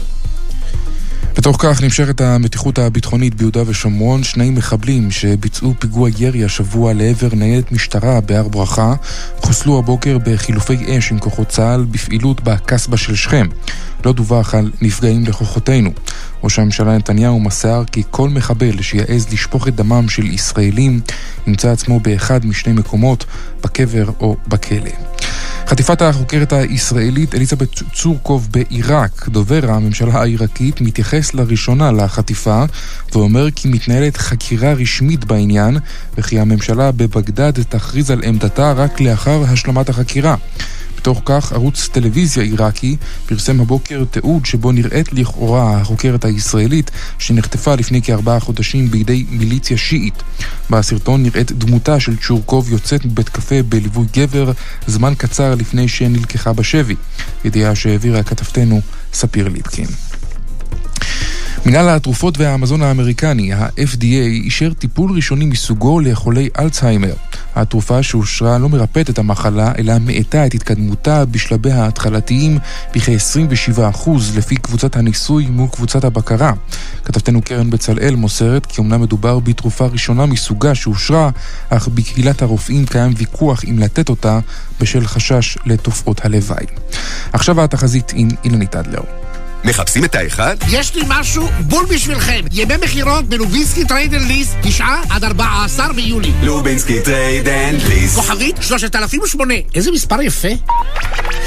בתוך כך נמשכת המתיחות הביטחונית ביהודה ושומרון. שני מחבלים שביצעו פיגוע ירי השבוע לעבר ניידת משטרה בהר ברכה חוסלו הבוקר בחילופי אש עם כוחות צה"ל בפעילות בקסבה של שכם. לא דווח על נפגעים לכוחותינו. ראש הממשלה נתניהו מסר כי כל מחבל שיעז לשפוך את דמם של ישראלים ימצא עצמו באחד משני מקומות, בקבר או בכלא. חטיפת החוקרת הישראלית אליזבת צורקוב בעיראק, דובר הממשלה העיראקית, מתייחס לראשונה לחטיפה ואומר כי מתנהלת חקירה רשמית בעניין וכי הממשלה בבגדד תכריז על עמדתה רק לאחר השלמת החקירה. בתוך כך, ערוץ טלוויזיה עיראקי פרסם הבוקר תיעוד שבו נראית לכאורה החוקרת הישראלית שנחטפה לפני כארבעה חודשים בידי מיליציה שיעית. בסרטון נראית דמותה של צ'ורקוב יוצאת מבית קפה בליווי גבר זמן קצר לפני שנלקחה בשבי, ידיעה שהעבירה כתבתנו ספיר ליטקין. מנהל התרופות והמזון האמריקני, ה-FDA, אישר טיפול ראשוני מסוגו לחולי אלצהיימר. התרופה שאושרה לא מרפאת את המחלה, אלא מאטה את התקדמותה בשלביה ההתחלתיים בכ-27% לפי קבוצת הניסוי מול קבוצת הבקרה. כתבתנו קרן בצלאל מוסרת כי אומנם מדובר בתרופה ראשונה מסוגה שאושרה, אך בקהילת הרופאים קיים ויכוח אם לתת אותה בשל חשש לתופעות הלוואי. עכשיו התחזית עם אילנית אדלר. מחפשים את האחד? יש לי משהו בול בשבילכם. ימי מכירות בלובינסקי Trade and Lease, 9 עד 14 ביולי. לובינסקי Trade and Lease. כוכבית 3008. איזה מספר יפה.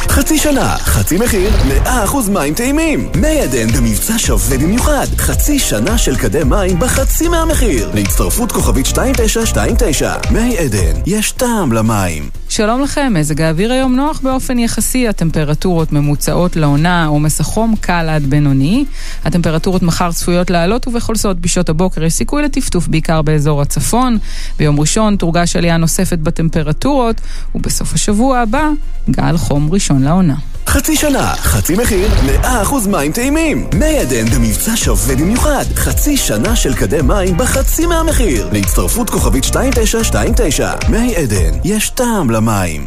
חצי שנה, חצי מחיר, 100% מים טעימים. מי עדן במבצע שווה במיוחד. חצי שנה של כדי מים בחצי מהמחיר. להצטרפות כוכבית 2929. מי עדן, יש טעם למים. שלום לכם, מזג האוויר היום נוח באופן יחסי, הטמפרטורות ממוצעות לעונה, עומס החום קל עד בינוני. הטמפרטורות מחר צפויות לעלות ובכל זאת בשעות הבוקר יש סיכוי לטפטוף בעיקר באזור הצפון. ביום ראשון תורגש עלייה נוספת בטמפרטורות, ובסוף השבוע הבא גל חום ראשון לעונה. חצי שנה, חצי מחיר, 100% מים טעימים. מי עדן במבצע שווה במיוחד. חצי שנה של כדי מים בחצי מהמחיר. להצטרפות כוכבית 2929. מי עדן, יש טעם למים.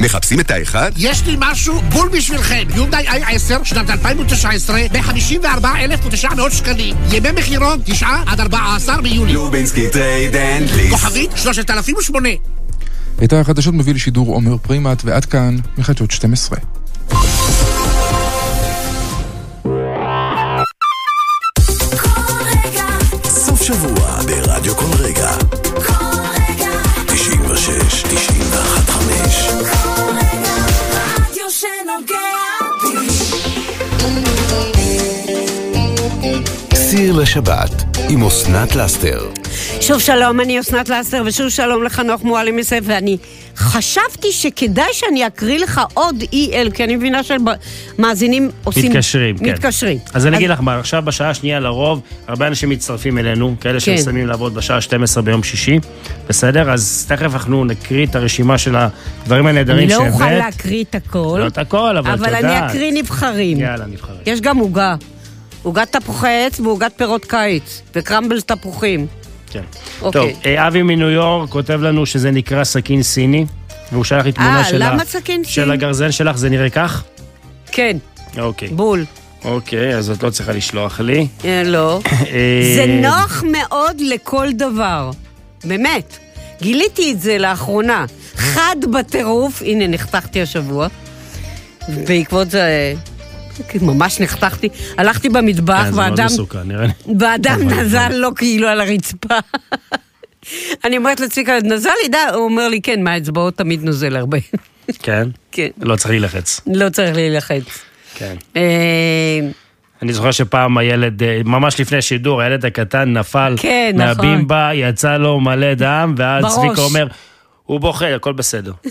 מחפשים את האחד? יש לי משהו בול בשבילכם. יונדאי i10 שנת 2019 ב-54,900 שקלים. ימי מכירות 9 עד 14 ביולי. לובינסקי Trade and Lease. כוכבית 3008. את החדשות מביא לשידור עומר פרימט, ועד כאן מחדשות 12. סיר לשבת עם אסנת לאסתר. שוב שלום, אני אסנת לסר, ושוב שלום לחנוך מועלם יוסף, ואני חשבתי שכדאי שאני אקריא לך עוד EL, כי אני מבינה שמאזינים עושים... מתקשרים, כן. מתקשרים. אז אני אגיד לך מה, עכשיו בשעה השנייה לרוב, הרבה אנשים מצטרפים אלינו, כאלה כן. שמסיימים לעבוד בשעה 12 ביום שישי, בסדר? אז תכף אנחנו נקריא את הרשימה של הדברים אני הנהדרים לא שהבאת. אוכל להקריא את הכל, לא את הכל, אבל את אבל יודעת. אני אקריא נבחרים. יאללה, נבחרים. יש גם עוגה. עוגת תפוחי עץ ועוגת פירות קיץ, וקרמבל תפוחים. כן. אוקיי. טוב, אה, אבי מניו יורק כותב לנו שזה נקרא סכין סיני, והוא שלח לי תמונה אה, של, ה... של? הגרזן שלך, זה נראה כך? כן, אוקיי. בול. אוקיי, אז את לא צריכה לשלוח לי. אה, לא. זה נוח מאוד לכל דבר. באמת. גיליתי את זה לאחרונה. חד בטירוף, הנה, נחתכתי השבוע. בעקבות זה ממש נחתכתי. הלכתי במטבח, כן, ואדם... אבל- נזל לו כאילו על הרצפה. אני אומרת לצביקה, נזל לי, די, הוא אומר לי, כן, מהאצבעות תמיד נוזל הרבה. כן? כן. לא צריך להילחץ. לא צריך להילחץ. כן. אה, אני זוכר שפעם הילד, אה, ממש לפני שידור, הילד הקטן נפל כן, נכון. מהבימבה, יצא לו מלא דם, ואז. צביקה אומר, הוא בוכה, הכל בסדר.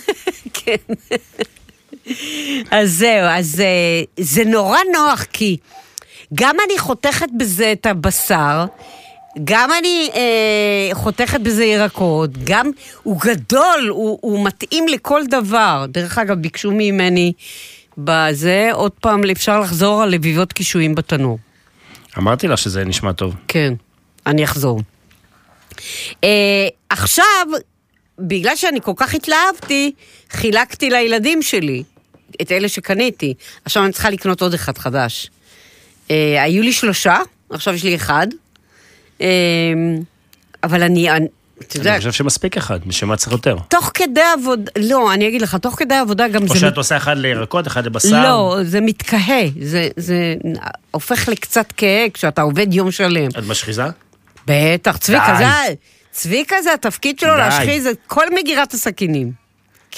אז זהו, אז אה, זה נורא נוח, כי גם אני חותכת בזה את הבשר, גם אני אה, חותכת בזה ירקות, גם הוא גדול, הוא, הוא מתאים לכל דבר. דרך אגב, ביקשו ממני בזה, עוד פעם, אפשר לחזור על לביבות קישואים בתנור. אמרתי לך שזה נשמע טוב. כן, אני אחזור. אה, עכשיו, בגלל שאני כל כך התלהבתי, חילקתי לילדים שלי, את אלה שקניתי. עכשיו אני צריכה לקנות עוד אחד חדש. אה, היו לי שלושה, עכשיו יש לי אחד. אה, אבל אני, אני- אתה יודע, אני חושב שמספיק אחד, בשביל מה צריך יותר? תוך כדי עבודה, לא, אני אגיד לך, תוך כדי עבודה גם או זה... שאת עושה אחד לירקות, אחד לבשר. לא, זה מתקהה, זה, זה הופך לקצת כהה כשאתה עובד יום שלם. את משחיזה? בטח, צביקה. זה, צביקה זה התפקיד שלו די. להשחיז את כל מגירת הסכינים.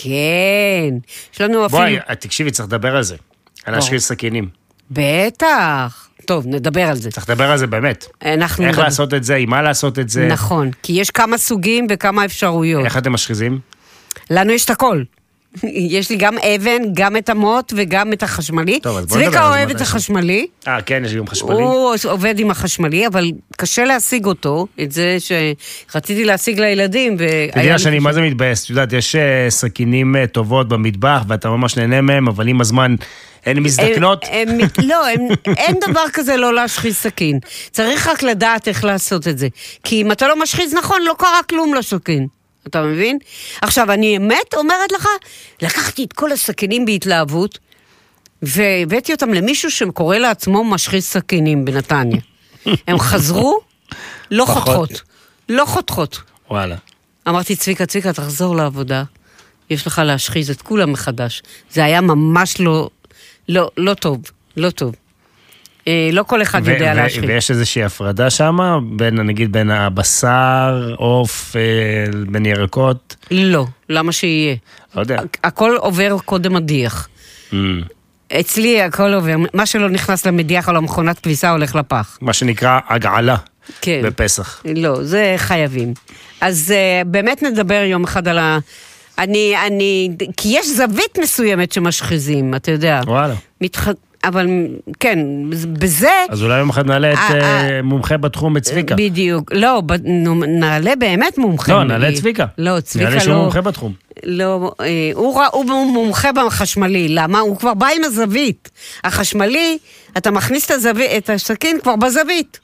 כן, יש לנו אפילו... בואי, תקשיבי, צריך לדבר על זה. על בוא. להשחיז סכינים. בטח. טוב, נדבר על זה. צריך לדבר על זה באמת. אנחנו... איך נדבר- לעשות את זה, עם מה לעשות את זה. נכון, כי יש כמה סוגים וכמה אפשרויות. איך אתם משחיזים? לנו יש את הכל. יש לי גם אבן, גם את המוט וגם את החשמלי. טוב, צביקה אוהב את. החשמלי. אה, כן, יש גם חשמלי. הוא עובד עם החשמלי, אבל קשה להשיג אותו, את זה שרציתי להשיג לילדים. והיה תדעי לי לך שאני. מה זה מתבאס, את יודעת, יש אה, סכינים אה, טובות במטבח ואתה ממש נהנה מהם, אבל עם הזמן הן מזדקנות. הם, הם, לא, הם, אין דבר כזה לא להשחיז סכין. צריך רק לדעת איך לעשות את זה. כי אם אתה לא משחיז נכון, לא קרה כלום לסכין. אתה מבין? עכשיו, אני אמת אומרת לך, לקחתי את כל הסכינים בהתלהבות, והבאתי אותם למישהו שקורא לעצמו משחיז סכינים בנתניה. הם חזרו, לא. חותכות. לא חותכות. וואלה. אמרתי, צביקה, צביקה, תחזור לעבודה, יש לך להשחיז את כולם מחדש. זה היה ממש לא, לא, לא טוב, לא טוב. אה, לא כל אחד ו- יודע ו- להשחיז. ויש איזושהי הפרדה שם, בין, נגיד, בין הבשר, עוף, בין ירקות? לא, למה שיהיה? לא יודע. הכל עובר קודם מדיח. Mm, אצלי הכל עובר, מה שלא נכנס למדיח או למכונת כביסה הולך לפח. מה שנקרא הגעלה כן. בפסח. לא, זה חייבים. אז uh, באמת נדבר יום אחד על ה... אני, אני... כי יש זווית מסוימת שמשחיזים, אתה יודע. וואלה. מתח... אבל כן, בזה... אז אולי יום אחד נעלה את אה, מומחה בתחום, את צביקה. בדיוק. לא, נעלה באמת מומחה. לא, נעלה את צביקה. לא, צביקה נעלה שהוא לא... מומחה בתחום. לא, אה, הוא, מומחה בחשמלי, למה? הוא כבר בא עם הזווית. החשמלי, אתה מכניס את הסכין כבר בזווית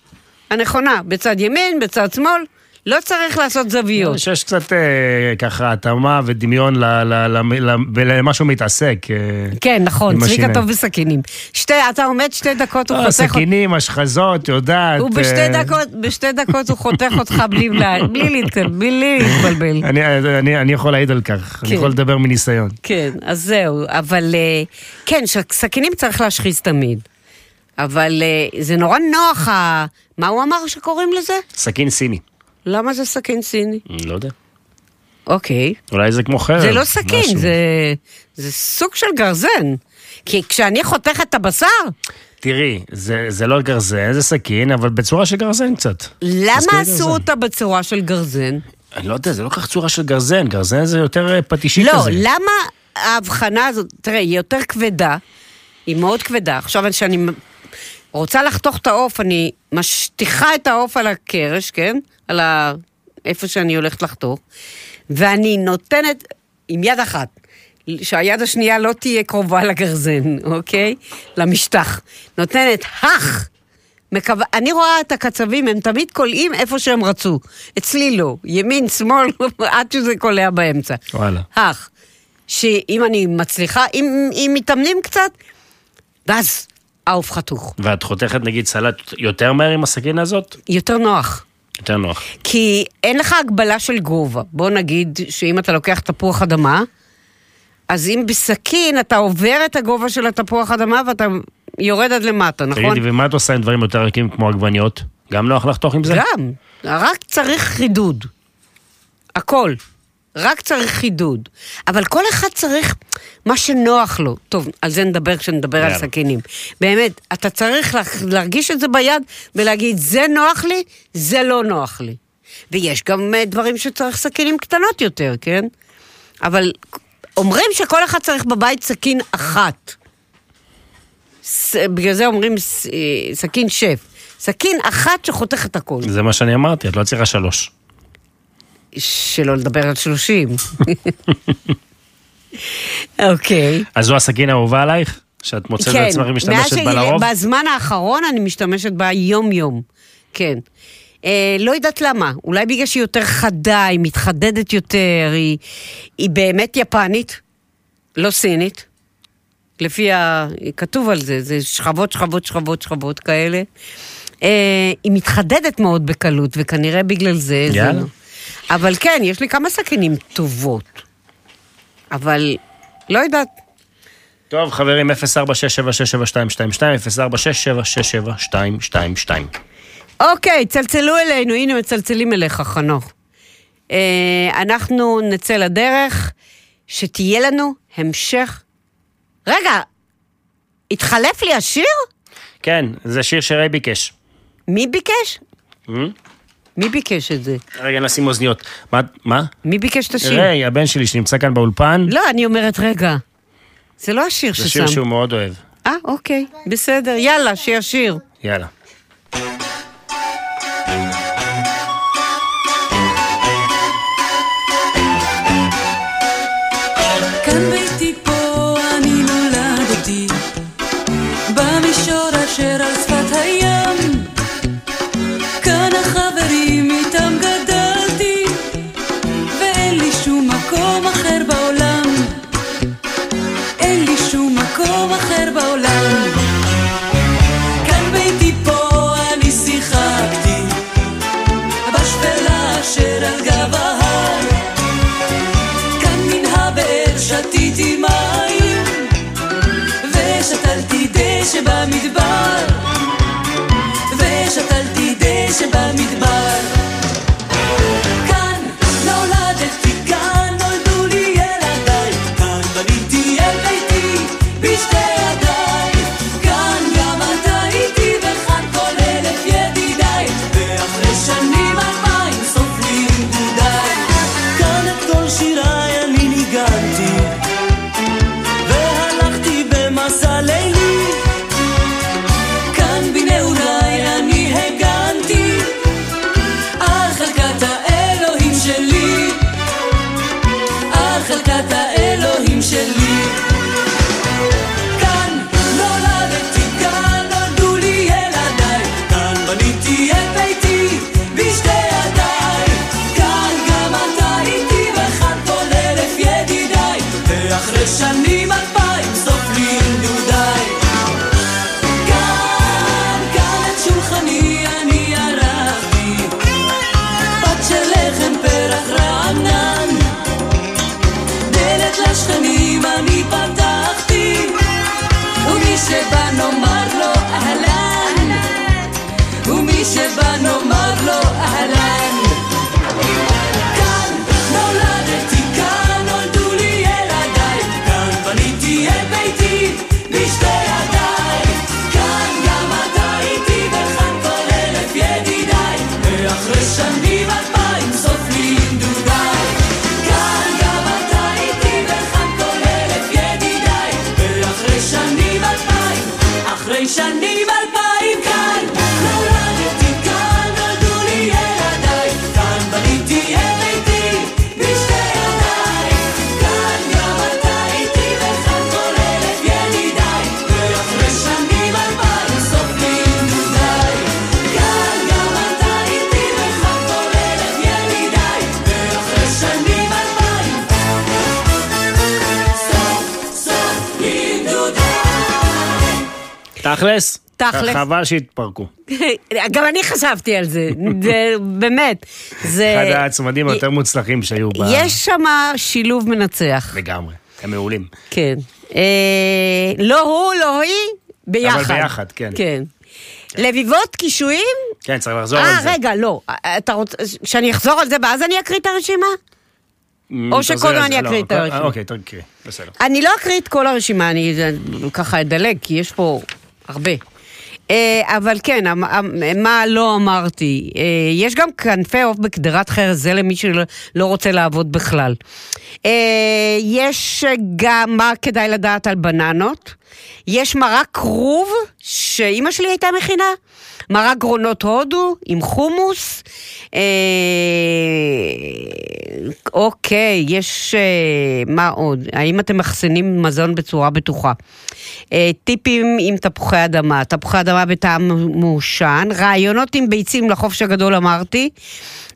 הנכונה, בצד ימין, בצד שמאל, לא צריך לעשות זוויות. שיש קצת אה, ככה התאמה ודמיון ל- ל- ל- ל- למה שהוא מתעסק. אה, כן, נכון, צביקה. טוב בסכינים. שתי, אתה עומד שתי דקות, הוא אה, חותך אותך. סכינים, השחזות, יודעת. הוא בשתי אה, דקות, בשתי דקות הוא חותך אותך בלי להתבלבל. אני, אני, אני יכול להעיד על כך, אני כן. יכול לדבר מניסיון. כן, אז זהו, אבל כן, סכינים צריך להשחיז תמיד. אבל זה נורא נוח, מה הוא אמר שקוראים לזה? סכין סיני. למה זה סכין סיני? לא יודע. אוקיי. אולי זה כמו חרב. זה לא סכין. זה, זה סוג של גרזן. כי כשאני חותכת את הבשר, תראי, זה, זה לא גרזן, זה סכין, אבל בצורה של גרזן קצת. למה עשו. אותה בצורה של גרזן? אני לא יודע, זה לא כל כך צורה של גרזן, גרזן זה יותר אה, פטישי לא, כזה. למה ההבחנה הזאת, תראה, היא יותר כבדה, היא מאוד כבדה. עכשיו, כשאני רוצה לחתוך את העוף, אני משטיחה את העוף על הקרש, כן? על ה... איפה שאני הולכת לחתוך, ואני נותנת עם יד אחת, שהיד השנייה לא תהיה קרובה לגרזן, אוקיי? למשטח. נותנת הך! מקו... אני רואה את הקצבים, הם תמיד קולעים איפה שהם רצו. אצלי לא. ימין, שמאל, עד שזה קולע באמצע. וואלה. אך, שאם אני מצליחה, אם, אם מתאמנים קצת, ואז העוף חתוך. ואת חותכת נגיד סלט יותר מהר עם הסכין הזאת? יותר נוח. יותר נוח. כי אין לך הגבלה של גובה. בוא נגיד שאם אתה לוקח תפוח אדמה, אז אם בסכין אתה עובר את הגובה של התפוח אדמה ואתה יורד עד למטה, נכון? תגידי, ומה את עושה עם דברים יותר רכים כמו עגבניות? גם נוח לחתוך עם זה? גם, רק צריך חידוד. הכל. רק צריך חידוד. אבל כל אחד צריך מה שנוח לו. טוב, על זה נדבר כשנדבר על. סכינים. באמת, אתה צריך לה- להרגיש את זה ביד ולהגיד, זה נוח לי, זה לא נוח לי. ויש גם אה, דברים שצריך סכינים קטנות יותר, כן? אבל אומרים שכל אחד צריך בבית סכין אחת. ס- בגלל זה אומרים ס- אה, סכין שף. סכין אחת שחותכת הכל. זה מה שאני אמרתי, את לא צריכה שלוש. שלא לדבר על שלושים. אוקיי. אז זו הסכין האהובה עלייך? שאת מוצאת את עצמך משתמשת בה לרוב? בזמן האחרון אני משתמשת בה יום-יום. כן. אה, לא יודעת למה, אולי בגלל שהיא יותר חדה, היא מתחדדת יותר, היא, היא באמת יפנית, לא סינית. לפי ה... כתוב על זה, זה שכבות, שכבות, שכבות, שכבות כאלה. אה, היא מתחדדת מאוד בקלות, וכנראה בגלל זה... זה יאללה. לא. אבל כן, יש לי כמה סכינים טובות. אבל לא יודעת. טוב, חברים, 0467672222, 0467672222. אוקיי, צלצלו אלינו, הנה מצלצלים אליך, חנוך. אה, אנחנו נצא לדרך, שתהיה לנו המשך... רגע, התחלף לי השיר? כן, זה שיר שריי ביקש. מי ביקש? Hmm? מי ביקש את זה? רגע, נשים אוזניות. מה? מה? מי ביקש את השיר? ריי, הבן שלי שנמצא כאן באולפן, לא, אני אומרת, רגע, זה לא השיר זה שיר ששם. שהוא מאוד אוהב. אה, אוקיי, בסדר, יאללה, שישיר. יאללה. başı ben תכלס? תכלס. חבל שהתפרקו. גם אני חשבתי על זה, זה באמת. זה... אחד הצמדים היותר מוצלחים שהיו ב... יש שם שילוב מנצח. לגמרי. הם מעולים. כן. אה, לא הוא, לא היא, ביחד. אבל ביחד, כן. כן. לביבות, קישואים? כן, צריך לחזור אה, על זה. רגע, לא. אתה רוצה, שאני אחזור על זה ואז אני אקריא את הרשימה? אמ, או שקודם אני לא, אקריא את אה, הרשימה. אוקיי, תקריא, בסדר. אני לא אקריא את כל הרשימה, אני ככה אדלג, כי יש פה הרבה. אה, אבל כן, המ- המ- מה לא אמרתי? אה, יש גם כנפי עוף בקדרת חרס, זה למי שלא לא רוצה לעבוד בכלל. אה, יש גם מה כדאי לדעת על בננות. יש מרק כרוב, שאימא שלי הייתה מכינה. מרק גרונות הודו עם חומוס. אה, אוקיי, יש... אה, מה עוד? האם אתם מאחסנים מזון בצורה בטוחה? אה, טיפים עם תפוחי אדמה, תפוחי אדמה בטעם מעושן, רעיונות עם ביצים לחופש הגדול אמרתי,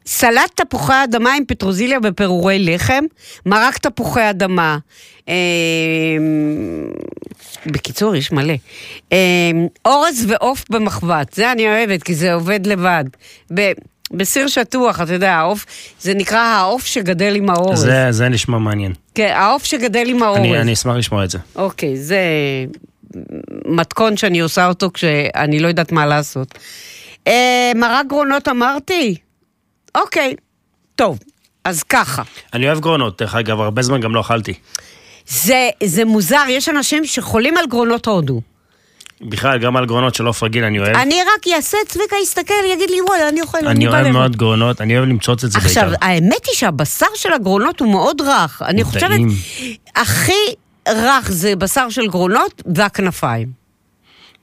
סלט תפוחי אדמה עם פטרוזיליה ופירורי לחם, מרק תפוחי אדמה, אה, בקיצור, יש מלא. אה, אורז ועוף במחבת, זה אני אוהבת, כי זה עובד לבד. ב- בסיר שטוח, אתה יודע, העוף, זה נקרא העוף שגדל עם האורז. זה- זה נשמע מעניין. כן, העוף שגדל עם האורז. אני אני אשמח לשמוע את זה. אוקיי, זה מתכון שאני עושה אותו כשאני לא יודעת מה לעשות. אה, מרק גרונות אמרתי? אוקיי, טוב, אז ככה. אני אוהב גרונות, דרך אגב, הרבה זמן גם לא אכלתי. זה, זה מוזר, יש אנשים שחולים על גרונות הודו. בכלל, גם על גרונות של עוף רגיל אני אוהב. אני רק אעשה, צביקה יסתכל, יגיד לי, וואלה, אני אוכל, אני אוהב לי." מאוד גרונות, אני אוהב למצוץ את זה בעיקר. עכשיו, האמת היא שהבשר של הגרונות הוא מאוד רך. אני חושבת. הכי רך זה בשר של גרונות והכנפיים.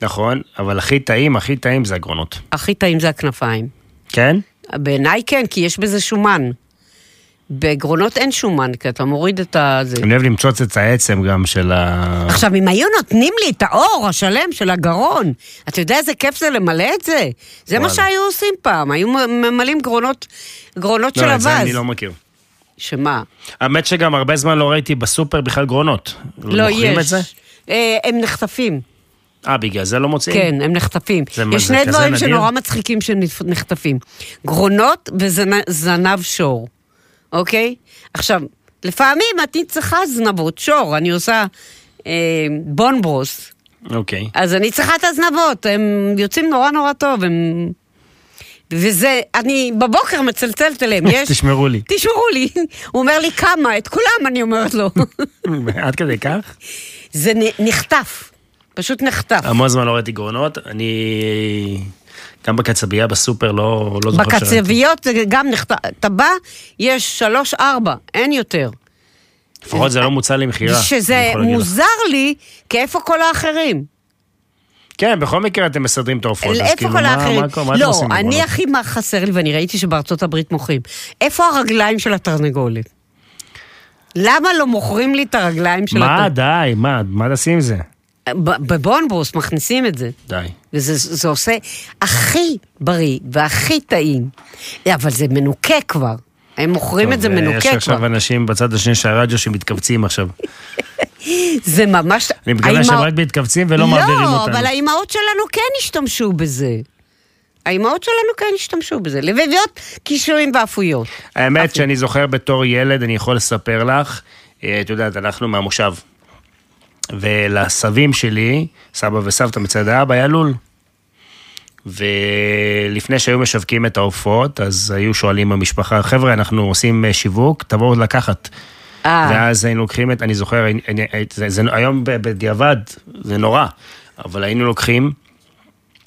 נכון, אבל הכי טעים, הכי טעים זה הגרונות. הכי טעים זה הכנפיים. כן? בעיניי כן, כי יש בזה שומן. בגרונות אין שומן, כי אתה מוריד את הזה. אני אוהב למצוץ את העצם גם של ה... עכשיו, אם היו נותנים לי את האור השלם של הגרון, אתה יודע איזה כיף זה למלא את זה? זה מה. שהיו עושים פעם, היו ממלאים גרונות, גרונות של לא, את זה. אני לא מכיר. שמה? האמת שגם הרבה זמן לא ראיתי בסופר בכלל גרונות. לא, יש. אה, הם נחטפים. אה, בגלל זה לא מוצאים? כן, הם נחטפים. זה יש שני דברים נדיר? שנורא מצחיקים שנחטפים. גרונות וזנב שור, אוקיי? עכשיו, לפעמים אני צריכה זנבות שור, אני עושה אה, בונברוס, אוקיי. אז אני צריכה את הזנבות, הם יוצאים נורא נורא טוב, הם... וזה, אני בבוקר מצלצלת אליהם, יש... תשמרו לי. תשמרו לי. הוא אומר לי כמה, את כולם, אני אומרת לו. עד כדי כך? זה נחטף, פשוט נחטף. המון זמן לא ראיתי גרונות, אני... גם בקצבייה בסופר לא, לא זוכר שראיתי. בקצביות זה גם נחטף, אתה בא, יש שלוש, ארבע, אין יותר. לפחות זה לא מוצע למכירה. אני שזה. מוזר לי, כי איפה כל האחרים? כן, בכל מקרה אתם מסדרים את העופות. אז כאילו, כל מה- האחרים? מה- מה אתם לא, עושים אני בגרונות? הכי מה חסר לי, ואני ראיתי שבארצות הברית מוכרים. איפה הרגליים של התרנגולת? למה לא מוכרים לי את הרגליים של מה, התרנגולת? די, מה, מה תשים זה? בבונברוס מכניסים את זה. די. וזה זה עושה הכי בריא והכי טעים. אבל זה מנוקה כבר. הם מוכרים את זה טוב, מנוקה יש כבר. עכשיו אנשים בצד השני של הרדיו שמתכווצים עכשיו. זה ממש... אני מקווה שהם האימא- רק מתכווצים ולא מעבירים לא, אותנו. אבל האימהות שלנו כן השתמשו בזה. האימהות שלנו כן השתמשו בזה. לבביאות, קישואים ואפויות. האמת שאני זוכר בתור ילד, אני יכול לספר לך, אה, את יודעת, אנחנו מהמושב. ולסבים שלי, סבא וסבתא מצד האבא, היה לול. ולפני שהיו משווקים את העופות, אז היו שואלים במשפחה, חבר'ה, אנחנו עושים אה, שיווק, תבואו לקחת. אה. ואז היינו לוקחים את, אני זוכר, זה, זה, היום בדיעבד, זה נורא, אבל היינו לוקחים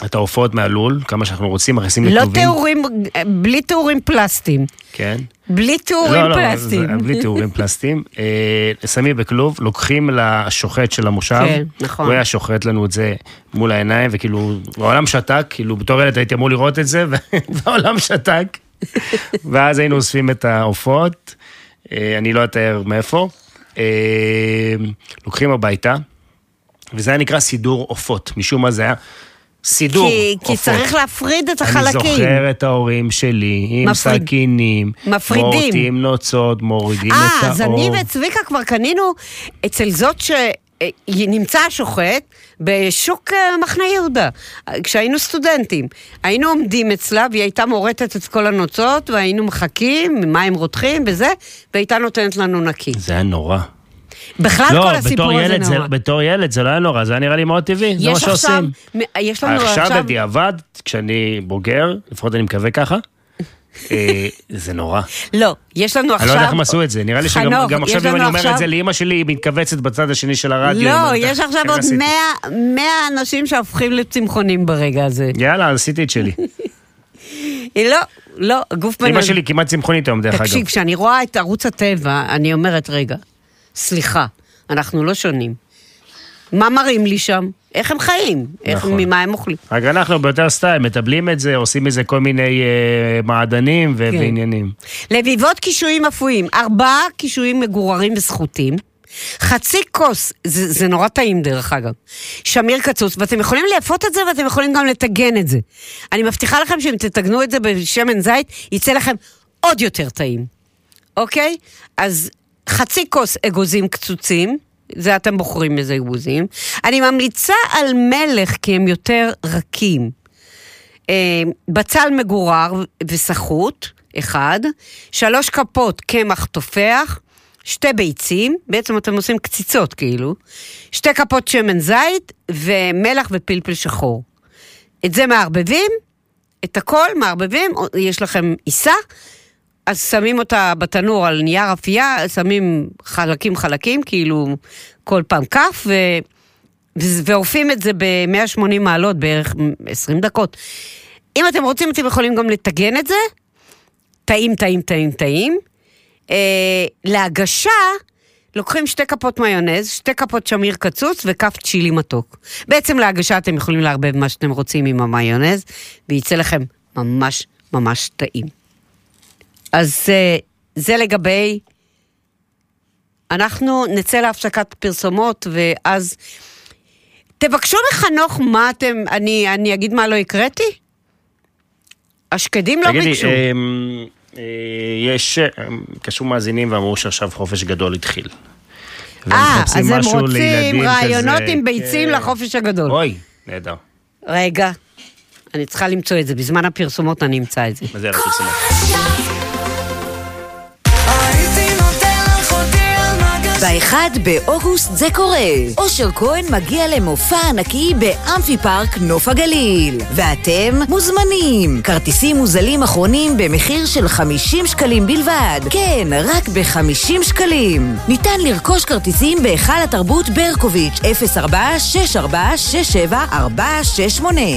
את העופות מהלול, כמה שאנחנו רוצים, מכניסים לא לכלובים. תיאורים, בלי תיאורים פלסטיים. כן. בלי תיאורים לא, לא, פלסטיים. זה- בלי תיאורים פלסטיים. אה, שמים בכלוב, לוקחים לשוחט של המושב. כן, נכון. הוא היה שוחט לנו את זה מול העיניים, וכאילו, העולם שתק, כאילו, בתור ילד הייתי אמור לראות את זה, והעולם שתק. ואז היינו אוספים את העופות, אה, אני לא אתאר מאיפה. אה, לוקחים הביתה, וזה היה נקרא סידור עופות. משום מה זה היה סידור כי, כי. צריך להפריד את אני החלקים. זוכר את ההורים שלי עם מפריד- סכינים, מפרידים. מורטים נוצות, מורידים אה, את אז אני האור. וצביקה כבר קנינו אצל זאת שנמצא השוחט בשוק אה, מחנה יהודה, כשהיינו סטודנטים. היינו עומדים אצלה והיא הייתה מורטת את כל הנוצות והיינו מחכים, מים רותחים וזה, והייתה נותנת לנו נקי. זה היה נורא. בכלל לא, כל הסיפור הזה נורא. בתור ילד זה לא היה נורא, זה היה נראה לי מאוד טבעי, זה מה שעושים. יש לנו עכשיו עכשיו, בדיעבד, כשאני בוגר, לפחות אני מקווה ככה, אה, זה נורא. לא, יש לנו אני עכשיו, לא יודע איך הם עשו את זה, נראה לי שגם חנוך, עכשיו אם אני אומר עכשיו- את זה לאימא שלי, היא מתכווצת בצד השני של הרדיו. לא, אומרת, יש עכשיו "איך עוד עשיתי?" 100 100 אנשים שהופכים לצמחונים ברגע הזה. יאללה, עשיתי את שלי. לא, לא, הגוף אימא בנ- שלי כמעט צמחונית היום, דרך אגב. תקשיב, כשאני רואה את ערוץ הטבע, אני אומרת, רגע, סליחה, אנחנו לא שונים. מה מראים לי שם? איך הם חיים? איך, נכון. ממה הם אוכלים? רק אנחנו ביותר סטייל, מטבלים את זה, עושים מזה כל מיני אה, מעדנים ו- כן. ועניינים. לביבות קישואים אפויים, ארבעה קישואים מגוררים וסחוטים, חצי כוס, זה, זה נורא טעים דרך אגב, שמיר קצוץ, ואתם יכולים לאפות את זה ואתם יכולים גם לטגן את זה. אני מבטיחה לכם שאם תטגנו את זה בשמן זית, יצא לכם עוד יותר טעים, אוקיי? אז חצי כוס אגוזים קצוצים, זה אתם בוחרים איזה אגוזים. אני ממליצה על מלך כי הם יותר רכים. אה, בצל מגורר וסחוט, אחד, שלוש כפות קמח תופח, שתי ביצים, בעצם אתם עושים קציצות כאילו, שתי כפות שמן זית ומלח ופלפל שחור. את זה מערבבים, את הכל מערבבים, יש לכם עיסה, אז שמים אותה בתנור על נייר אפייה, שמים חלקים חלקים, כאילו כל פעם כף, ו... ועורפים את זה ב-180 מעלות בערך 20 דקות. אם אתם רוצים, אתם יכולים גם לטגן את זה. טעים, טעים, טעים, טעים. אה, להגשה, לוקחים שתי כפות מיונז, שתי כפות שמיר קצוץ וכף צ'ילי מתוק. בעצם להגשה אתם יכולים לערבב מה שאתם רוצים עם המיונז, וייצא לכם ממש ממש טעים. אז אה, זה לגבי... אנחנו נצא להפסקת פרסומות, ואז תבקשו מחנוך מה אתם... אני, אני אגיד מה לא הקראתי? השקדים לא תגידי, ביקשו. אמ, אה, יש, אה, קשו מאזינים ואמרו שעכשיו חופש גדול התחיל. אה, אז הם רוצים רעיונות כזה, עם ביצים כן. לחופש הגדול. אוי, נהדר. רגע, אני צריכה למצוא את זה, בזמן הפרסומות אני אמצא את זה. מה זה על הפרסומות? באחד באוגוסט זה קורה. אושר כהן מגיע למופע ענקי באמפי פארק נוף הגליל. ואתם מוזמנים. כרטיסים מוזלים אחרונים במחיר של 50 שקלים בלבד. כן, רק ב-50 שקלים. ניתן לרכוש כרטיסים בהיכל התרבות ברקוביץ' 0464674468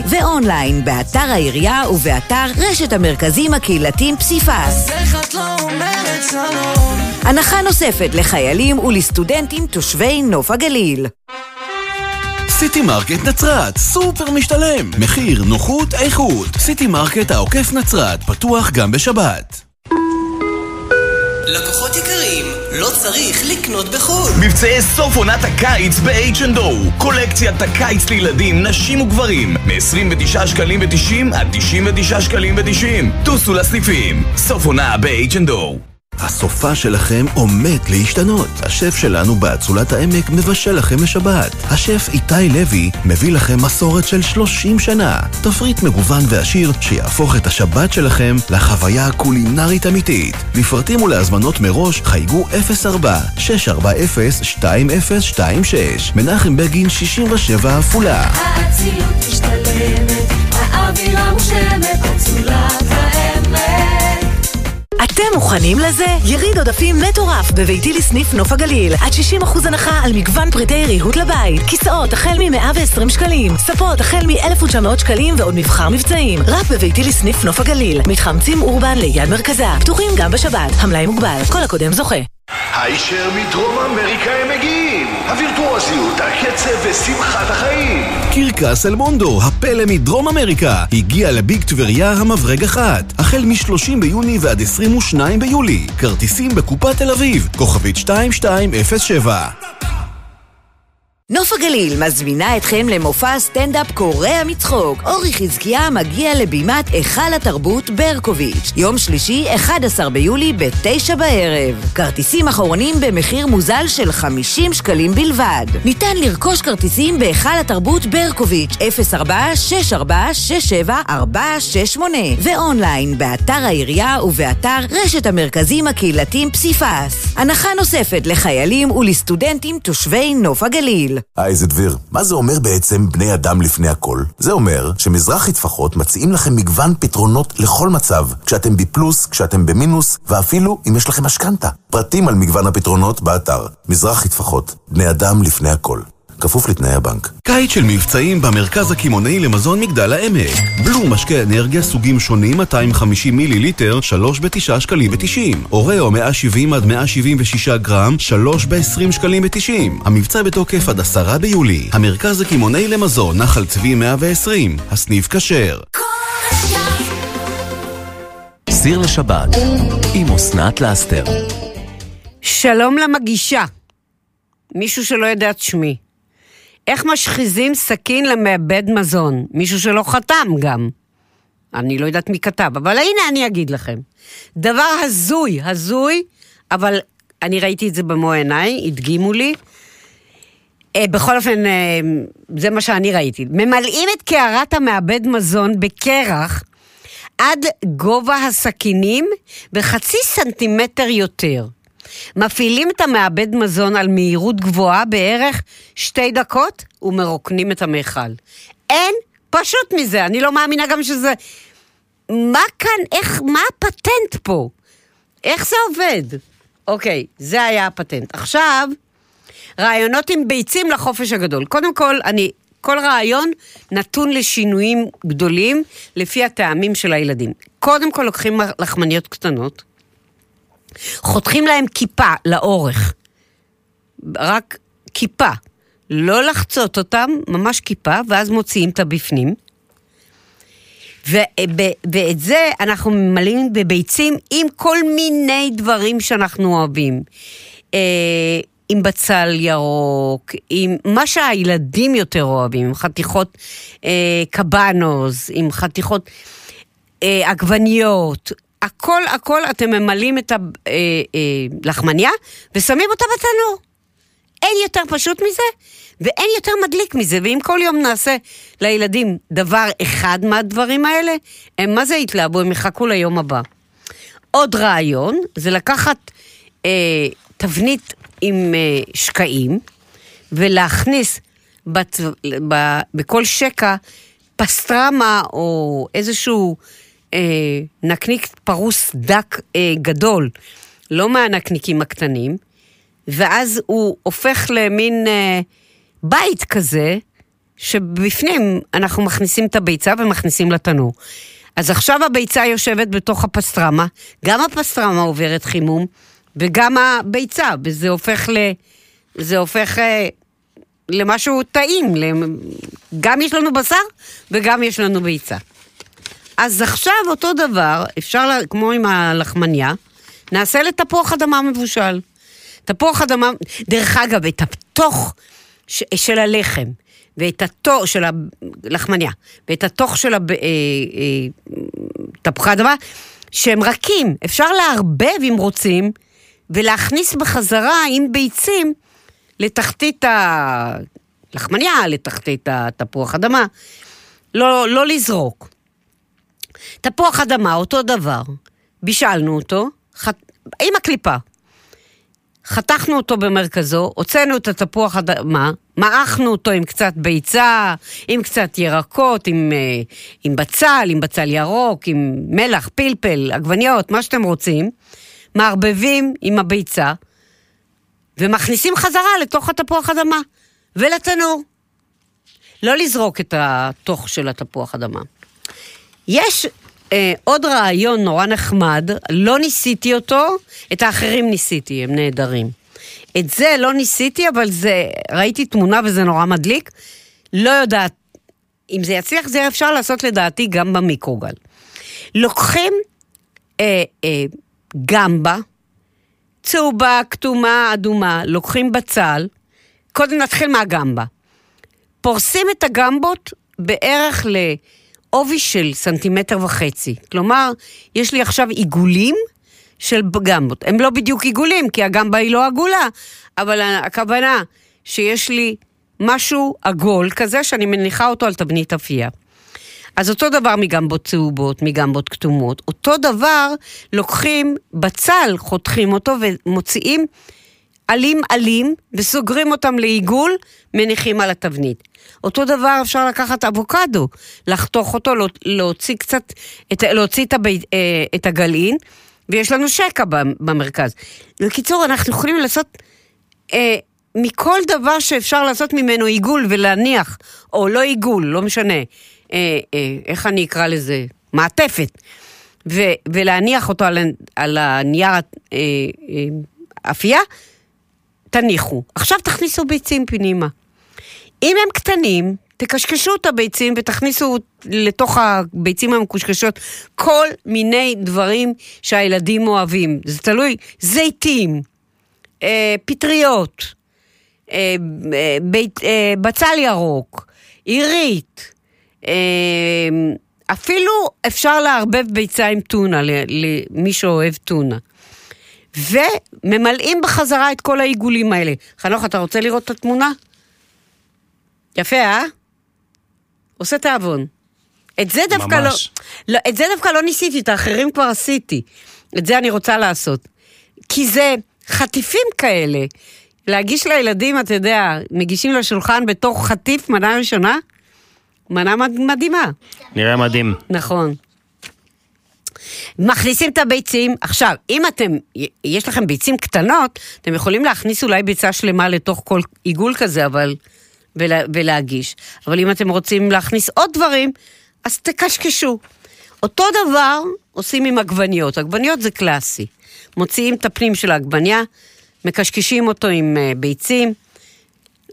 ואונליין באתר העירייה ובאתר רשת המרכזים הקהילתיים פסיפס. איך את לא אומרת שלום? הנחה נוספת לחיילים ולסטודנטים תושבי נוף הגליל. סיטי מרקט נצרת, סופר משתלם. מחיר, נוחות, איכות. סיטי מרקט העוקף נצרת, פתוח גם בשבת. לקוחות יקרים, לא צריך לקנות בחו"ל. מבצעי סוף עונת הקיץ ב-H&O קולקציית הקיץ לילדים, נשים וגברים מ-29 שקלים ו-90 עד 99 שקלים ו-90 טוסו לסניפים סוף עונה ב-H&O הסופה שלכם עומד להשתנות. השף שלנו באצולת העמק מבשל לכם לשבת. השף איתי לוי מביא לכם מסורת של 30 שנה. תפריט מגוון ועשיר שיהפוך את השבת שלכם לחוויה קולינרית אמיתית. לפרטים ולהזמנות מראש חייגו 04-640-2026 מנחם בגין 67 עפולה. האצילות משתלמת, האווירה מושלמת, אצולת העמק. אתם מוכנים לזה? יריד עודפים מטורף בביתי לסניף נוף הגליל. עד 60% הנחה על מגוון פריטי ריהוט לבית. כיסאות החל מ-120 שקלים. ספות החל מ-1,900 שקלים ועוד מבחר מבצעים. רק בביתי לסניף נוף הגליל. מתחם צים אורבן ליד מרכזה. פתוחים גם בשבת. המלאי מוגבל. כל הקודם זוכה. הישר מדרום אמריקה הם מגיעים! הווירטואוזיות, הקצב ושמחת החיים! קרקס אלמונדו, הפלא מדרום אמריקה, הגיע לביג טבריה המברג אחת, החל מ-30 ביוני ועד 22 ביולי. כרטיסים בקופת תל אביב, כוכבית 2207 נוף הגליל מזמינה אתכם למופע סטנדאפ קורע מצחוק. אורי חזקיה מגיע לבימת היכל התרבות ברקוביץ', יום שלישי, 11 ביולי, בתשע בערב. כרטיסים אחרונים במחיר מוזל של 50 שקלים בלבד. ניתן לרכוש כרטיסים בהיכל התרבות ברקוביץ', 04-6467-468, ואונליין, באתר העירייה ובאתר רשת המרכזים הקהילתיים פסיפס. הנחה נוספת לחיילים ולסטודנטים תושבי נוף הגליל. היי, זה דביר. מה זה אומר בעצם בני אדם לפני הכל? זה אומר שמזרחי טפחות מציעים לכם מגוון פתרונות לכל מצב, כשאתם בי פלוס, כשאתם במינוס, ואפילו אם יש לכם משכנתה. פרטים על מגוון הפתרונות באתר. מזרחי טפחות, בני אדם לפני הכל. כפוף לתנאי הבנק. קיץ של מבצעים במרכז הקמעונאי למזון מגדל העמק. בלו משקה אנרגיה סוגים שונים 250 מיליליטר, 3 ב-9 שקלים ו-90. אוראו 170 עד 176 גרם, 3 ב-20 שקלים ו-90. המבצע בתוקף עד 10 ביולי. המרכז הקמעונאי למזון, נחל צבי 120. הסניף כשר. סיר לשבת עם אסנת לאסתר. שלום למגישה. מישהו שלא יודע את שמי. איך משחיזים סכין למעבד מזון? מישהו שלא חתם גם. אני לא יודעת מי כתב, אבל הנה אני אגיד לכם. דבר הזוי, הזוי, אבל אני ראיתי את זה במו עיניי, הדגימו לי. אה, בכל אופן, אה, זה מה שאני ראיתי. ממלאים את קערת המעבד מזון בקרח עד גובה הסכינים בחצי סנטימטר יותר. מפעילים את המעבד מזון על מהירות גבוהה בערך שתי דקות ומרוקנים את המכל. אין פשוט מזה, אני לא מאמינה גם שזה... מה כאן, איך, מה הפטנט פה? איך זה עובד? אוקיי, זה היה הפטנט. עכשיו, רעיונות עם ביצים לחופש הגדול. קודם כל, אני, כל רעיון נתון לשינויים גדולים לפי הטעמים של הילדים. קודם כל לוקחים לחמניות קטנות, חותכים להם כיפה לאורך, רק כיפה, לא לחצות אותם, ממש כיפה, ואז מוציאים את הבפנים. ואת זה אנחנו ממלאים בביצים עם כל מיני דברים שאנחנו אוהבים. אה, עם בצל ירוק, עם מה שהילדים יותר אוהבים, עם חתיכות אה, קבנוז, עם חתיכות אה, עגבניות, הכל הכל אתם ממלאים את הלחמניה ושמים אותה בתנור. אין יותר פשוט מזה, ואין יותר מדליק מזה, ואם כל יום נעשה לילדים דבר אחד מהדברים האלה, הם מה זה יתלהבו, הם יחכו ליום הבא. עוד רעיון, זה לקחת אה, תבנית עם אה, שקעים, ולהכניס בת, ב, בכל שקע פסטרמה או איזשהו אה, נקניק פרוס דק אה, גדול, לא מהנקניקים הקטנים, ואז הוא הופך למין אה, בית כזה, שבפנים אנחנו מכניסים את הביצה ומכניסים לתנור. אז עכשיו הביצה יושבת בתוך הפסטרמה, גם הפסטרמה עוברת חימום, וגם הביצה, וזה הופך ל... זה הופך אה, למשהו טעים, גם יש לנו בשר וגם יש לנו ביצה. אז עכשיו אותו דבר, אפשר, לה- כמו עם הלחמניה, נעשה לתפוח אדמה מבושל. תפוח אדמה, דרך אגב, את התוך ש- של הלחם, ואת התוך של הלחמניה, ואת התוך של הב- אה, אה, אדמה, שהם רכים, אפשר לערבב אם רוצים, ולהכניס בחזרה עם ביצים לתחתית הלחמניה, לתחתית התפוח אדמה. לא, לא לזרוק. תפוח אדמה, אותו דבר. בישלנו אותו, ח... עם הקליפה. חתכנו אותו במרכזו, הוצאנו את התפוח אדמה, מעכנו אותו עם קצת ביצה, עם קצת ירקות, עם, אה, עם בצל, עם בצל ירוק, עם מלח, פלפל, עגבניות, מה שאתם רוצים. מערבבים עם הביצה, ומכניסים חזרה לתוך התפוח אדמה, ולתנור. לא לזרוק את התוך של התפוח אדמה. יש אה, עוד רעיון נורא נחמד, לא ניסיתי אותו, את האחרים ניסיתי, הם נהדרים. את זה לא ניסיתי, אבל זה, ראיתי תמונה וזה נורא מדליק. לא יודעת אם זה יצליח, זה אפשר לעשות לדעתי גם במיקרוגל. לוקחים אה, אה, גמבה, צהובה, כתומה, אדומה, לוקחים בצל, קודם נתחיל מהגמבה. פורסים את הגמבות בערך לעובי של סנטימטר וחצי. כלומר, יש לי עכשיו עיגולים של גמבות. הם לא בדיוק עיגולים, כי הגמבה היא לא עגולה, אבל הכוונה שיש לי משהו עגול כזה שאני מניחה אותו על תבנית אפייה. אז אותו דבר מגמבות צהובות, מגמבות כתומות. אותו דבר לוקחים בצל, חותכים אותו ומוציאים עלים עלים וסוגרים אותם לעיגול, מניחים על התבנית. אותו דבר אפשר לקחת אבוקדו, לחתוך אותו, לא- להוציא קצת, את, להוציא את, הבי, אה, את הגלעין, ויש לנו שקע במרכז. בקיצור, אנחנו יכולים לעשות אה, מכל דבר שאפשר לעשות ממנו עיגול ולהניח, או לא עיגול, לא משנה, אה, אה, איך אני אקרא לזה? מעטפת. ו, ולהניח אותו על, על הנייר אה, אה, אפייה, תניחו. עכשיו תכניסו ביצים פנימה. אם הם קטנים, תקשקשו את הביצים ותכניסו לתוך הביצים המקושקשות כל מיני דברים שהילדים אוהבים. זה תלוי, זיתים, אה, פטריות, אה, אה, בית, אה, בצל ירוק, עירית, אה, אפילו אפשר לערבב ביצה עם טונה, למי שאוהב טונה. וממלאים בחזרה את כל העיגולים האלה. חנוך, אתה רוצה לראות את התמונה? יפה, אה? עושה תיאבון. את זה דווקא ממש. לא... לא... את זה דווקא לא ניסיתי, את האחרים כבר עשיתי. את זה אני רוצה לעשות. כי זה חטיפים כאלה. להגיש לילדים, אתה יודע, מגישים לשולחן בתור חטיף מנה ראשונה, מנה מד- מדהימה. נראה מדהים. נכון. מכניסים את הביצים. עכשיו, אם אתם, יש לכם ביצים קטנות, אתם יכולים להכניס אולי ביצה שלמה לתוך כל עיגול כזה, אבל... ולה, ולהגיש. אבל אם אתם רוצים להכניס עוד דברים, אז תקשקשו. אותו דבר עושים עם עגבניות. עגבניות זה קלאסי. מוציאים את הפנים של העגבניה, מקשקשים אותו עם אה, ביצים,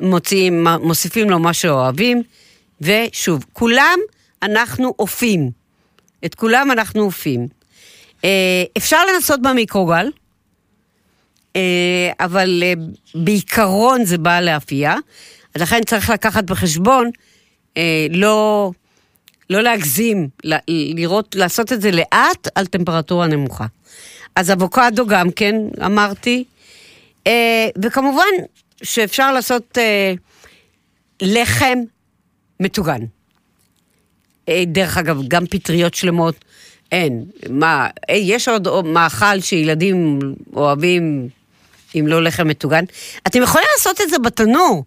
מוציאים, מוסיפים לו מה שאוהבים, ושוב, כולם אנחנו אופים. את כולם אנחנו אופים. אה, אפשר לנסות במיקרוגל, אה, אבל בעיקרון זה בא לאפייה, אז לכן צריך לקחת בחשבון, אה, לא, לא להגזים, ל- לראות, לעשות את זה לאט על טמפרטורה נמוכה. אז אבוקדו גם כן, אמרתי, אה, וכמובן שאפשר לעשות אה, לחם מטוגן. אה, דרך אגב, גם פטריות שלמות אין. מה, אה, יש עוד מאכל שילדים אוהבים, אם לא לחם מטוגן? אתם יכולים לעשות את זה בתנור,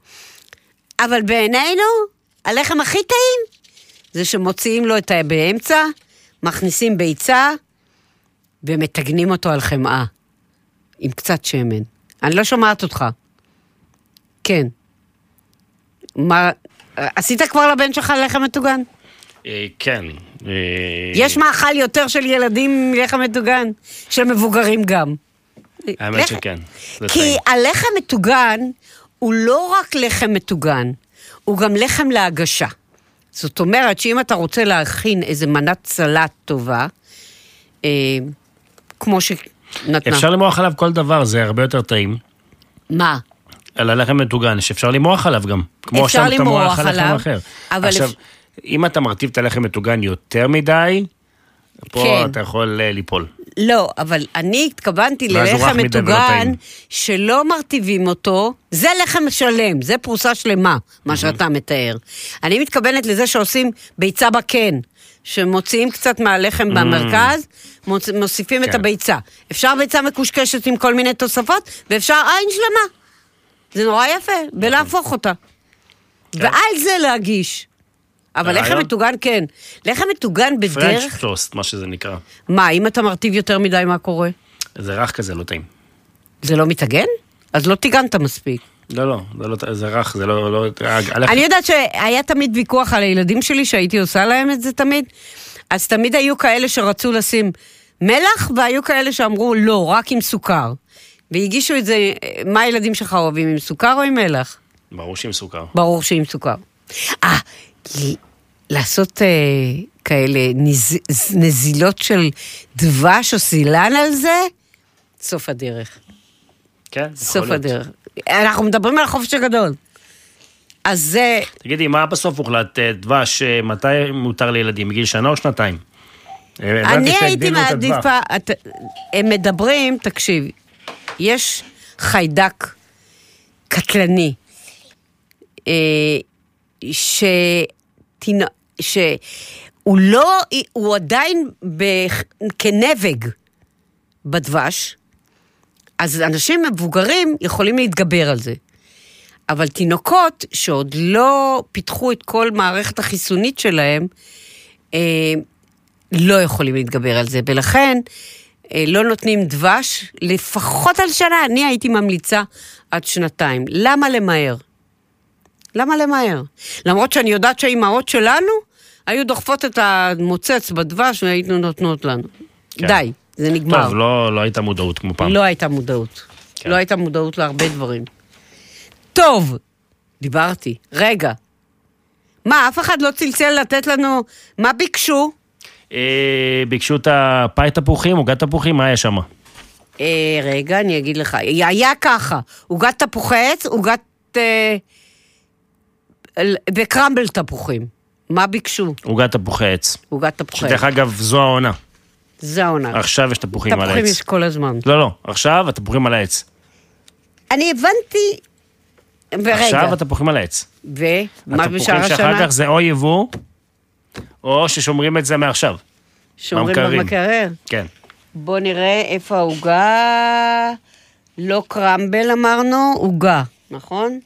אבל בעינינו, הלחם הכי טעים זה שמוציאים לו את הבאמצע, מכניסים ביצה ומטגנים אותו על חמאה, עם קצת שמן. אני לא שומעת אותך. כן. מה, עשית כבר לבן שלך לחם מטוגן? אה, כן. אה, יש מאכל יותר של ילדים מלחם מטוגן, של מבוגרים גם. האמת שכן. כי. הלחם מטוגן הוא לא רק לחם מטוגן, הוא גם לחם להגשה. זאת אומרת שאם אתה רוצה להכין איזה מנת סלט טובה, אה, כמו שנתנה... אפשר למרוח עליו כל דבר, זה הרבה יותר טעים. מה? על הלחם מטוגן, שאפשר למרוח עליו גם. כמו אפשר למרוח לחם עליו, אחר. אבל עכשיו, אפ- אם אתה מרטיב את הלחם מטוגן יותר מדי, פה כן. אתה יכול אה, ליפול. לא, אבל אני התכוונתי ללחם מטוגן. שלא מרטיבים אותו, זה לחם שלם, זה פרוסה שלמה, מה שאתה מתאר. אני מתכוונת לזה שעושים ביצה בקן, שמוציאים קצת מהלחם במרכז, מוצ... מוסיפים את כן. הביצה. אפשר ביצה מקושקשת עם כל מיני תוספות, ואפשר עין שלמה. זה נורא יפה, בלהפוך אותה. ועל זה להגיש. אבל לחם. מטוגן כן. לחם מטוגן בדרך... פרנץ' טוסט, מה שזה נקרא. מה, אם אתה מרטיב יותר מדי, מה קורה? זה רך כזה, לא טעים. זה לא מטגן? אז לא טיגנת מספיק. לא, לא, זה לא- זה רך, זה לא... לא- הלחם- אני יודעת שהיה תמיד ויכוח על הילדים שלי, שהייתי עושה להם את זה תמיד, אז תמיד היו כאלה שרצו לשים מלח, והיו כאלה שאמרו לא, רק עם סוכר. והגישו את זה, מה הילדים שלך אוהבים, עם סוכר או עם מלח? ברור שעם סוכר. ברור שעם סוכר. אה, לעשות אה, כאלה נז, נזילות של דבש או סילן על זה, סוף הדרך. כן, יכול סוף להיות. הדרך. אנחנו מדברים על החופש הגדול. אז זה... תגידי, מה בסוף הוחלט? אה, דבש, אה, מתי מותר לילדים? מגיל שנה או שנתיים? אה, אני הייתי. מעדיפה, את- הם מדברים, תקשיב, יש חיידק קטלני, אה, שהוא לא, הוא עדיין ב- כנבג בדבש, אז אנשים מבוגרים יכולים להתגבר על זה. אבל תינוקות שעוד לא פיתחו את כל מערכת החיסונית שלהם, אה, לא יכולים להתגבר על זה, ולכן אה, לא נותנים דבש לפחות על שנה. אני הייתי ממליצה עד שנתיים. למה למהר? למה למהר? למרות שאני יודעת שהאימהות שלנו היו דוחפות את המוצץ בדבש והיינו נותנות לנו. כן. די, זה נגמר. טוב, לא לא הייתה מודעות כמו פעם. לא הייתה מודעות. לא הייתה מודעות להרבה דברים. טוב, דיברתי. רגע. מה, אף אחד לא צלצל לתת לנו... מה ביקשו? אה, ביקשו את הפאי תפוחים, עוגת תפוחים, מה היה שם? אה, רגע, אני אגיד לך. היה ככה, עוגת תפוחי עץ, עוגת... אה, וקרמבל תפוחים. מה ביקשו? עוגת תפוחי עץ. עוגת תפוחי עץ. שדרך אגב, זו העונה. זה העונה. עכשיו יש תפוחים על העץ. תפוחים יש כל הזמן. לא, לא, עכשיו התפוחים על העץ. אני הבנתי... ורגע. עכשיו התפוחים על העץ. ומה בשאר התפוחים שאחר השנה? כך זה או יבוא, או ששומרים את זה מעכשיו. שומרים במקררים. במקרר. כן. בוא נראה איפה העוגה. לא קרמבל אמרנו, עוגה, נכון?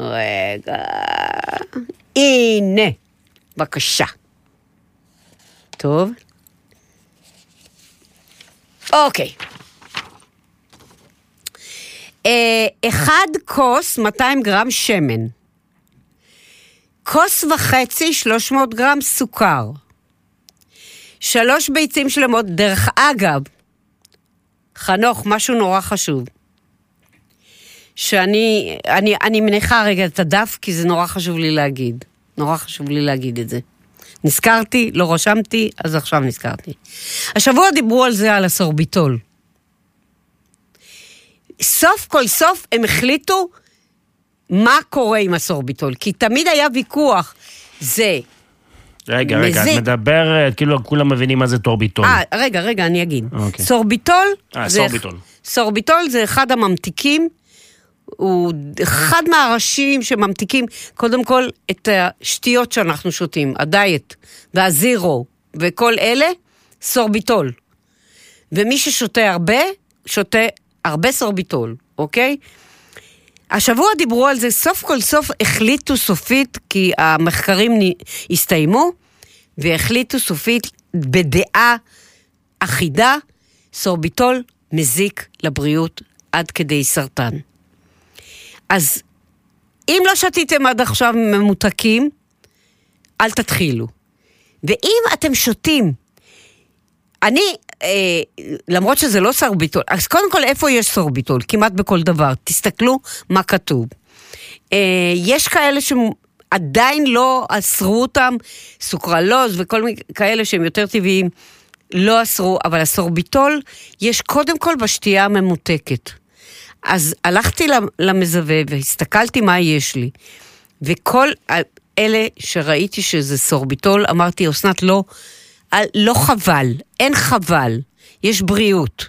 רגע. הנה. בבקשה. טוב. אוקיי. אה, אחד כוס 200 גרם שמן. כוס וחצי 300 גרם סוכר. שלוש ביצים שלמות, דרך אגב, חנוך, משהו נורא חשוב. שאני אני, אני מניחה רגע את הדף, כי זה נורא חשוב לי להגיד. נורא חשוב לי להגיד את זה. נזכרתי, לא רשמתי, אז עכשיו נזכרתי. השבוע דיברו על זה, על הסורביטול. סוף כל סוף הם החליטו מה קורה עם הסורביטול, כי תמיד היה ויכוח, זה... רגע, רגע, את מזיק. מדברת, כאילו כולם מבינים מה זה טורביטול. אה, רגע, רגע, אני אגיד. אוקיי. סורביטול... אה, זה- סורביטול. סורביטול זה אחד הממתיקים, הוא אחד מהראשים שממתיקים קודם כל את השתיות שאנחנו שותים, הדיאט והזירו וכל אלה, סורביטול. ומי ששותה הרבה, שותה הרבה סורביטול, אוקיי? השבוע דיברו על זה, סוף כל סוף החליטו סופית, כי המחקרים הסתיימו, והחליטו סופית בדעה אחידה, סורביטול מזיק לבריאות עד כדי סרטן. אז אם לא שתיתם עד עכשיו ממותקים, אל תתחילו. ואם אתם שותים, אני, אה, למרות שזה לא סורביטול, אז קודם כל, איפה יש סורביטול? כמעט בכל דבר. תסתכלו מה כתוב. אה, יש כאלה שעדיין לא אסרו אותם, סוכרלוז וכל מיני כאלה שהם יותר טבעיים, לא אסרו, אבל הסורביטול יש קודם כל בשתייה הממותקת. אז הלכתי למ- למזווה והסתכלתי מה יש לי, וכל אלה שראיתי שזה סורביטול, אמרתי, אסנת, לא, אל- לא חבל, אין חבל, יש בריאות,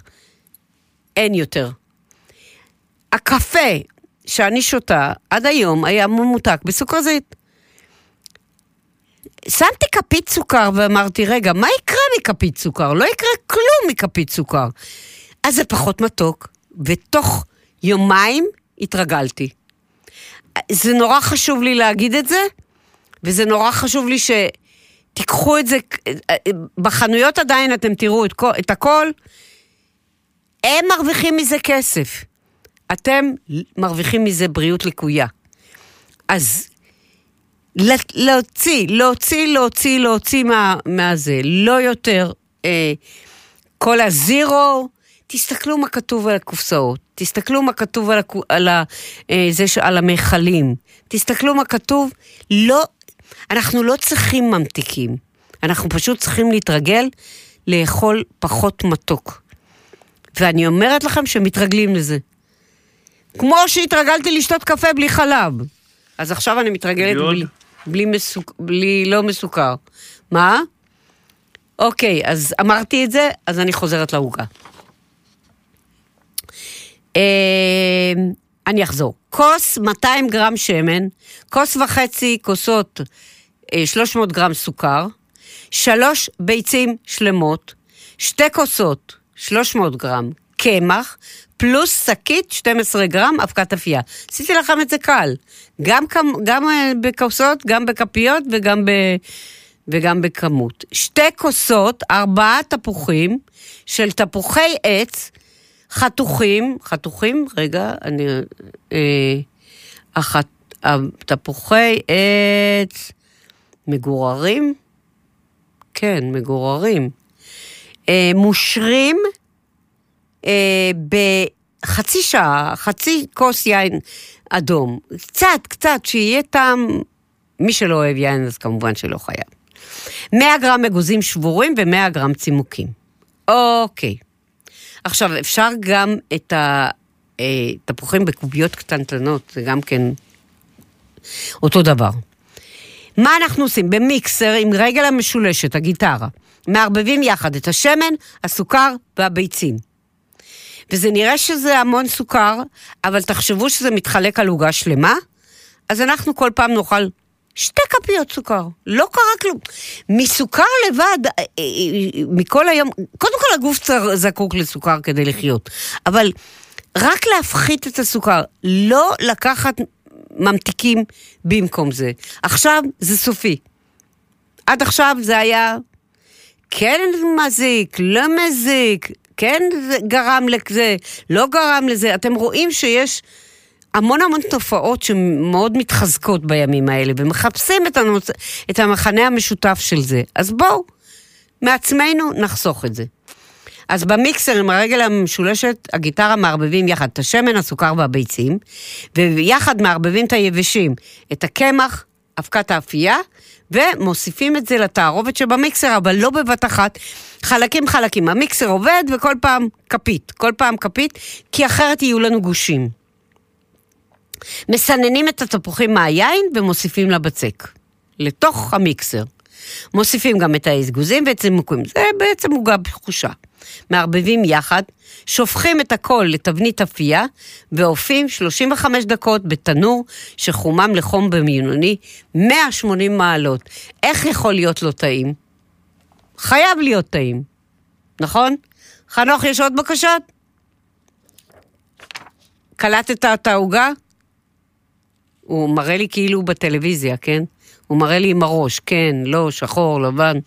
אין יותר. הקפה שאני שותה עד היום היה ממותק בסוכר זית. שמתי כפית סוכר ואמרתי, רגע, מה יקרה מכפית סוכר? לא יקרה כלום מכפית סוכר. אז זה פחות מתוק, ותוך יומיים התרגלתי. זה נורא חשוב לי להגיד את זה, וזה נורא חשוב לי שתיקחו את זה, בחנויות עדיין אתם תראו את, כל, את הכל, הם מרוויחים מזה כסף. אתם מרוויחים מזה בריאות לקויה. אז להוציא, להוציא, להוציא, להוציא מה, מהזה, לא יותר אה, כל הזירו, תסתכלו מה כתוב על הקופסאות, תסתכלו מה כתוב על, הקו, על, ה, אה, זה, ש- על המכלים, תסתכלו מה כתוב, לא, אנחנו לא צריכים ממתיקים, אנחנו פשוט צריכים להתרגל לאכול פחות מתוק. ואני אומרת לכם שמתרגלים לזה. כמו שהתרגלתי לשתות קפה בלי חלב. אז עכשיו אני מתרגלת? בלי, בלי, מסוק, בלי לא מסוכר. מה? אוקיי, אז אמרתי את זה, אז אני חוזרת לעוגה. אה, אני אחזור. כוס 200 גרם שמן, כוס וחצי כוסות אה, 300 גרם סוכר, שלוש ביצים שלמות, שתי כוסות 300 גרם קמח, פלוס שקית 12 גרם אבקת אפייה. עשיתי לכם את זה קל. גם, גם אה, בכוסות, גם בכפיות וגם, ב, וגם בכמות. שתי כוסות, ארבעה תפוחים של תפוחי עץ, חתוכים, חתוכים, רגע, אני... אה, החת, תפוחי עץ מגוררים? כן, מגוררים. אה, מושרים אה, בחצי שעה, חצי כוס יין אדום. קצת, קצת, שיהיה טעם, מי שלא אוהב יין אז כמובן שלא חייב. 100 גרם אגוזים שבורים ו-100 גרם צימוקים. אוקיי. עכשיו, אפשר גם את התפוחים בקוביות קטנטנות, זה גם כן אותו דבר. מה אנחנו עושים? במיקסר עם רגל המשולשת, הגיטרה, מערבבים יחד את השמן, הסוכר והביצים. וזה נראה שזה המון סוכר, אבל תחשבו שזה מתחלק על עוגה שלמה, אז אנחנו כל פעם נאכל שתי כפיות סוכר, לא קרה כלום. מסוכר לבד, אה, אה, מכל היום, קודם כל הגוף זקוק לסוכר כדי לחיות, אבל רק להפחית את הסוכר, לא לקחת ממתיקים במקום זה. עכשיו זה סופי. עד עכשיו זה היה כן מזיק, לא מזיק, כן גרם לזה, לא גרם לזה. אתם רואים שיש המון המון תופעות שמאוד מתחזקות בימים האלה, ומחפשים את, הנוצ... את המחנה המשותף של זה. אז בואו, מעצמנו נחסוך את זה. אז במיקסר עם הרגל המשולשת, הגיטרה מערבבים יחד את השמן, הסוכר והביצים, ויחד מערבבים את היבשים, את הקמח, אבקת האפייה, ומוסיפים את זה לתערובת שבמיקסר, אבל לא בבת אחת, חלקים חלקים. המיקסר עובד וכל פעם כפית, כל פעם כפית, כי אחרת יהיו לנו גושים. מסננים את התפוחים מהיין ומוסיפים לבצק, לתוך המיקסר. מוסיפים גם את האזגוזים ואת צימוקים, זה בעצם עוגה בחושה. מערבבים יחד, שופכים את הכל לתבנית אפייה, ואופים 35 דקות בתנור שחומם לחום במיונני 180 מעלות. איך יכול להיות לא טעים? חייב להיות טעים, נכון? חנוך, יש עוד בקשות? קלטת את העוגה? הוא מראה לי כאילו בטלוויזיה, כן? הוא מראה לי עם הראש, כן, לא, שחור, לבן.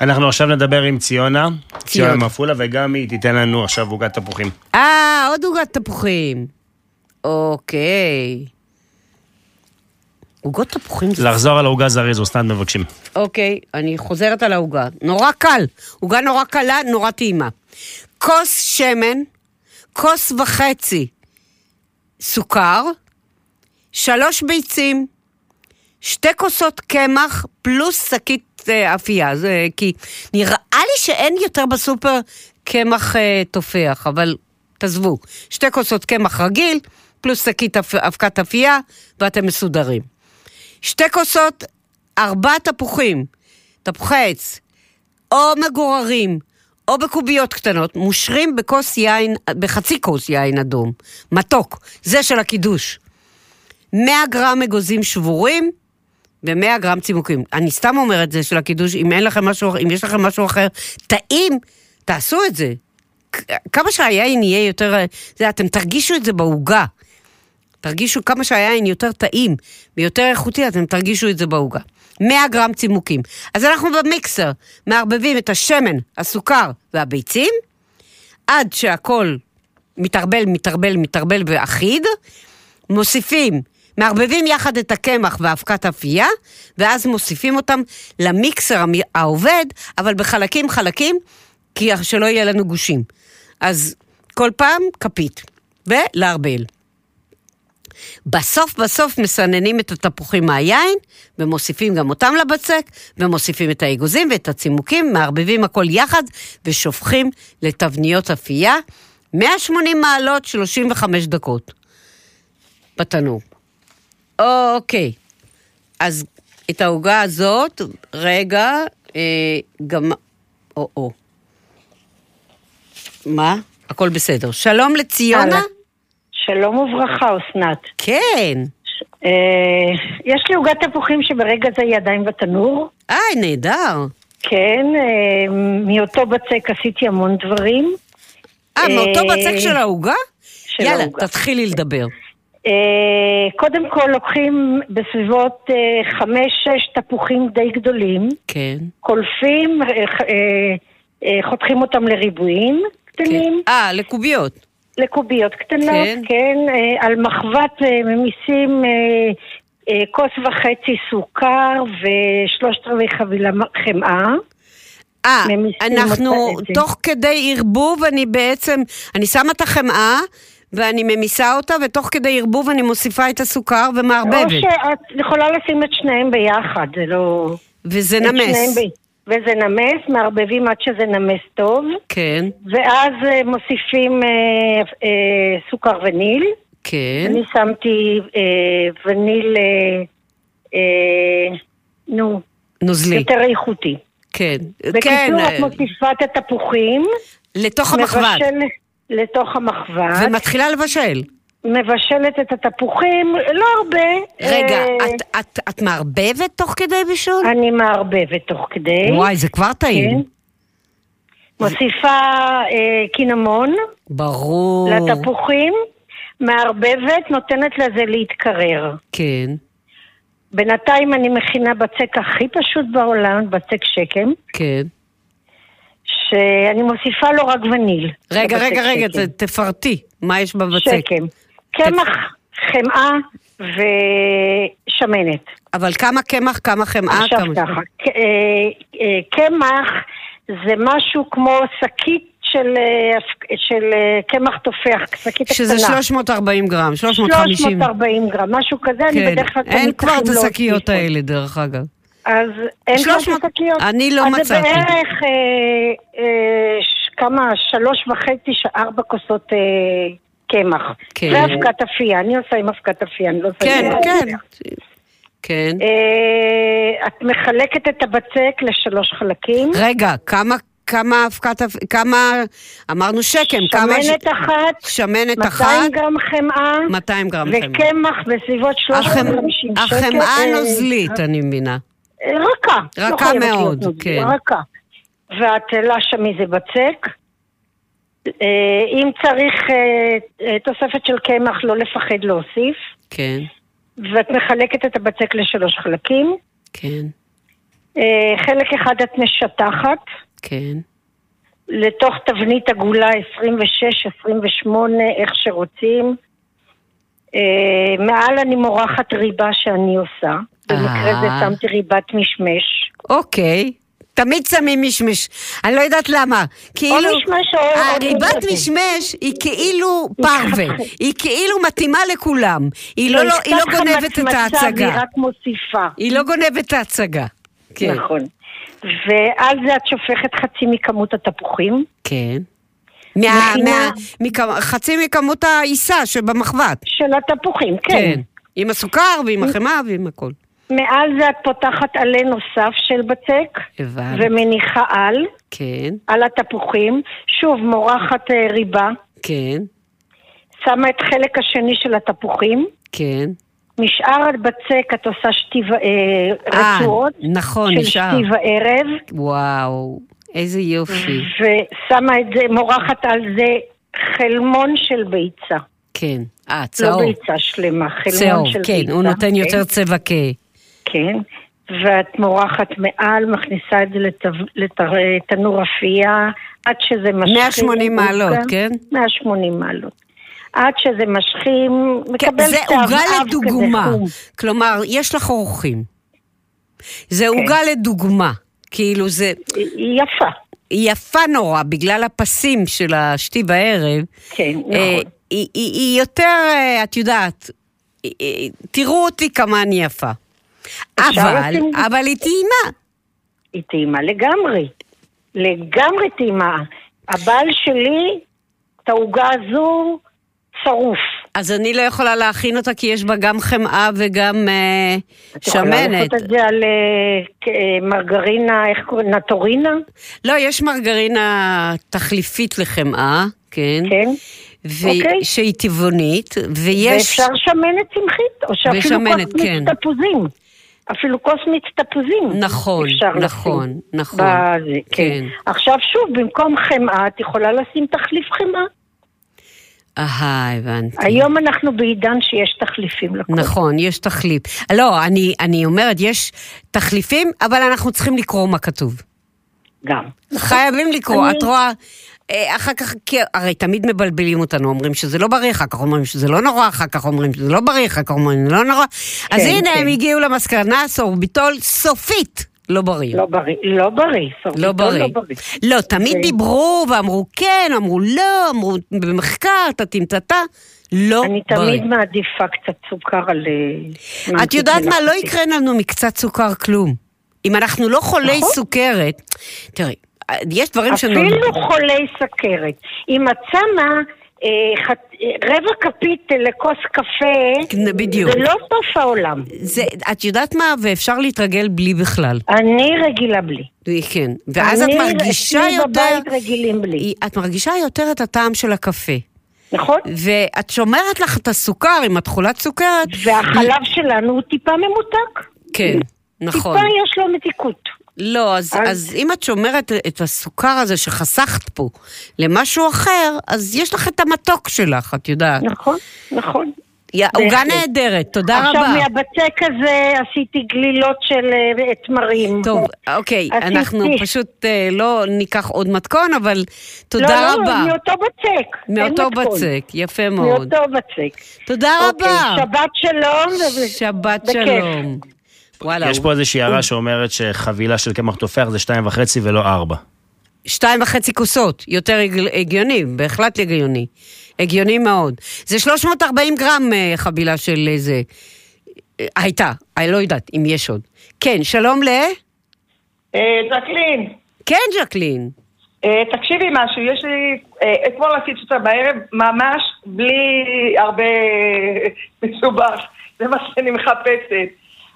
אנחנו עכשיו נדבר עם ציונה, ציונה ציונה. מעפולה, וגם היא תיתן לנו עכשיו עוגת תפוחים. אה, עוד עוגת תפוחים. אוקיי. עוגות תפוחים זה... לחזור על העוגה זריז, אסנת מבקשים. אוקיי, אני חוזרת על העוגה. נורא קל. עוגה נורא קלה, נורא טעימה. כוס שמן, כוס וחצי סוכר, שלוש ביצים, שתי כוסות קמח פלוס שקית אה, אפייה. זה כי נראה לי שאין יותר בסופר קמח אה, תופח, אבל תעזבו. שתי כוסות קמח רגיל, פלוס שקית אבקת אפייה, ואתם מסודרים. שתי כוסות, ארבעה תפוחים, תפוחי עץ, או מגוררים, או בקוביות קטנות, מושרים בכוס יין, בחצי כוס יין אדום, מתוק, זה של הקידוש. 100 גרם אגוזים שבורים ו-100 גרם צימוקים. אני סתם אומרת זה של הקידוש, אם אין לכם משהו, אם יש לכם משהו אחר, טעים, תעשו את זה. כמה שהיין יהיה יותר, זה, אתם תרגישו את זה בעוגה. תרגישו כמה שהיין יותר טעים ויותר איכותי, אתם תרגישו את זה בעוגה. 100 גרם צימוקים. אז אנחנו במיקסר מערבבים את השמן, הסוכר והביצים, עד שהכל מתערבל, מתערבל, מתערבל ואחיד. מוסיפים, מערבבים יחד את הקמח ואבקת אפייה, ואז מוסיפים אותם למיקסר העובד, אבל בחלקים חלקים, כי שלא יהיה לנו גושים. אז כל פעם כפית, ולערבל. בסוף בסוף מסננים את התפוחים מהיין, ומוסיפים גם אותם לבצק, ומוסיפים את האגוזים ואת הצימוקים, מערבבים הכל יחד, ושופכים לתבניות אפייה, 180 מעלות, 35 דקות. בתנור. אוקיי. אז את העוגה הזאת, רגע, אה, גם... או-או. מה? הכל בסדר. שלום לציונה. שלום וברכה, אסנת. כן. אה, יש לי עוגת תפוחים שברגע זה היא עדיין בתנור. אה, נהדר. כן, אה, מאותו בצק עשיתי המון דברים. אה, מאותו אה, בצק של העוגה? של יאללה, העוגה. תתחילי לדבר. אה, קודם כל לוקחים בסביבות אה, חמש-שש תפוחים די גדולים, כן. קולפים, אה, חותכים אותם לריבועים קטנים. אה, לקוביות. לקוביות קטנות, כן. כן. כן על מחבת ממיסים כוס וחצי סוכר ושלושת רבעי חבילה חמאה. אה, אנחנו. תוך כדי ערבוב, אני בעצם, אני שמה את החמאה ואני ממיסה אותה, ותוך כדי ערבוב אני מוסיפה את הסוכר או ומערבבת. שאת יכולה לשים את שניהם ביחד, זה לא... וזה נמס. ב... וזה נמס, מערבבים עד שזה נמס טוב, כן, ואז אה, מוסיפים אה, אה, סוכר וניל. כן. אני שמתי אה, וניל, אה, אה, נו, נוזלי. יותר איכותי. כן. כן. בקיצור, אה, את מוסיפה את התפוחים. לתוך המחבת. מבשלת- לתוך המחבת. ומתחילה לבשל. מבשלת את התפוחים, לא הרבה. רגע, אה, את, את, את מערבבת תוך כדי בישול? אני מערבבת תוך כדי. וואי, זה כבר טעים. כן. מוסיפה אה, קינמון ברור. לתפוחים, מערבבת, נותנת לזה להתקרר. כן, בינתיים אני מכינה בצק הכי פשוט בעולם, בצק שקם, כן. שאני מוסיפה לו רק וניל. רגע, רגע, רגע, שקם. ת- תפרטי. מה יש בבצק? שקם. קמח, חמאה ושמנת. אבל כמה קמח, כמה חמאה? עכשיו כמה- ככה, אה, אה, קמח זה משהו כמו שקית של אה, של קמח תופח, שקית שזה הקטנה. 340 גרם, 350. 340 גרם, משהו כזה, אני כן, בדרך כלל אין כבר את השקיות. האלה, דרך אגב. אז אין כבר 300 את השקיות. אני לא אז זה מצאתי. בערך אה, אה, ש- כמה, שלוש וחצי, ארבע כוסות אה, קמח. כן. זה אבקת אפייה, אני עושה עם אבקת אפייה, אני לא עושה כן, עם... כן. כן. אה, את מחלקת את הבצק לשלוש חלקים. רגע, כמה, כמה אבקת, אב- כמה, אמרנו שקם, כמה... שמנת אחת, שמנת 200 אחת, גרם חמאה, 200 גרם חמאה. וקמח בסביבות 350 שקל. החמאה אה, הנוזלית, אני מבינה. אה, רכה. לא רכה להיות מאוד, כן. רכה. ואת לשה מזה בצק. אה, אם צריך אה, אה, תוספת של קמח, לא לפחד להוסיף. כן, ואת מחלקת את הבצק לשלוש חלקים. כן, אה, חלק אחד את משטחת. כן. לתוך תבנית עגולה 26, 28, איך שרוצים. אה, מעל אני מורחת ריבה שאני עושה. במקרה זה אה. שמתי ריבת משמש. אוקיי. תמיד שמים משמש. אני לא יודעת למה. כאילו... משמש או- או הריבת. משמש היא כאילו פרווה. היא כאילו מתאימה לכולם. היא לא, לא, היא לא גונבת את ההצגה. והיא רק מוסיפה. היא לא גונבת את ההצגה. כן. נכון. ועל זה את שופכת חצי מכמות התפוחים. כן. מה, מה, מכ- חצי מכמות העיסה שבמחבת. של התפוחים, כן. כן. עם הסוכר ועם החמאה ועם הכל. מעל זה את פותחת עלה נוסף של בצק, הבנתי. ומניחה על, כן, על התפוחים. שוב, מורחת אה, ריבה. כן, שמה את חלק השני של התפוחים. כן. משאר הבצק את עושה שתי ו- אה, אה, רצועות. נכון, של נשאר. שתי וערב. וואו, איזה יופי. ושמה את זה, מורחת על זה חלמון של ביצה. כן. אה, לא צהוב. ביצה שלמה, חלמון צהוב, של כן, ביצה. הוא נותן כן. יותר צבע כהה. כן. ואת מורחת מעל, מכניסה את זה לתנור אפייה, עד שזה משכים. 180 מעלות. כן? 180 מעלות. עד שזה משכים, מקבל זה עוגה לדוגמה. כלומר, יש לך אורחים. זה כן. עוגה לדוגמה. כאילו זה... יפה. יפה נורא, בגלל הפסים של השתי בערב. כן, נכון. אה, היא, היא, היא יותר, אה, את יודעת, אה, אה, תראו אותי כמה אני יפה. אבל, לשים- אבל היא טעימה. היא טעימה לגמרי. לגמרי טעימה. הבעל שלי, את העוגה הזו, שרוף. אז אני לא יכולה להכין אותה כי יש בה גם חמאה וגם אה, את יכולה שמנת. לעשות את זה על אה, אה, מרגרינה, איך קוראים? נטורינה? לא, יש מרגרינה תחליפית לחמאה, כן. כן. אוקיי. שהיא טבעונית, ויש... ואפשר שמנת צמחית, או שאפילו ושמנת, כוס כן. תפוזים. אפילו כוס תפוזים. נכון, נכון, לשים נכון. בזה, כן. כן. עכשיו שוב, במקום חמאה, את יכולה לשים תחליף חמאה. אהה, הבנתי. היום אנחנו בעידן שיש תחליפים לכל. נכון, יש תחליף. לא, אני, אני אומרת, יש תחליפים, אבל אנחנו צריכים לקרוא מה כתוב. גם. חייבים לקרוא, אני- את רואה... אה, אחר כך, כי הרי תמיד מבלבלים אותנו, אומרים שזה לא בריא, אחר כך אומרים שזה לא נורא, אחר כך אומרים שזה לא בריא, אחר כך אומרים שזה לא נורא. אז כן, הנה כן. הם הגיעו למסקנה, סורביטול סופית לא בריא. לא בריא, לא בריא, סורביטול לא בריא. לא בריא. לא, תמיד זה- דיברו ואמרו כן, אמרו לא, אמרו במחקר, טטינטטה, לא אני בריא. תמיד מעדיפה קצת סוכר על... אה, את יודעת מה, לא. יקרה לנו מקצת סוכר כלום. אם אנחנו לא חולי נכון. סוכרת, תראי, יש דברים אפילו חולי סכרת. אם את שמה אה, אה, רבע כפית לכוס קפה, בדיוק. זה לא סוף העולם. זה, את יודעת מה, ואפשר להתרגל בלי בכלל. אני רגילה בלי. כן, ואז את אני- מרגישה אצלי יותר... בבית רגילים בלי. את מרגישה יותר את הטעם של הקפה. נכון. ואת שומרת לך את הסוכר, אם את חולת סוכרת. והחלב שלנו הוא טיפה ממותק. כן, נכון. טיפה יש לו מתיקות. לא, אז, אז... אז אם את שומרת את הסוכר הזה שחסכת פה למשהו אחר, אז יש לך את המתוק שלך, את יודעת. נכון, נכון. עוגה. נהדרת, תודה עכשיו רבה. מהבצק הזה עשיתי גלילות של אה, תמרים. טוב, אוקיי, עשיתי- אנחנו פשוט אה, לא ניקח עוד מתכון, אבל תודה לא, לא, רבה. מאותו בצק. מאותו. בצק, יפה מאוד. מאותו בצק. תודה אוקיי, רבה. שבת שלום. שבת בכיף. שלום. וואלה, יש פה איזושהי הערה שאומרת שחבילה של קמח תופח זה שתיים וחצי ולא ארבע. שתיים וחצי כוסות, יותר הג- הגיוני, בהחלט הגיוני. הגיוני מאוד. זה 340 גרם אה, חבילה של איזה... אה, הייתה, אני לא יודעת אם יש עוד. כן, שלום ל... ז'קלין. כן, ז'קלין. אה, תקשיבי משהו, יש לי, אה, אתמול עשיתי אותה בערב, ממש בלי הרבה מסובך, זה מה שאני מחפשת.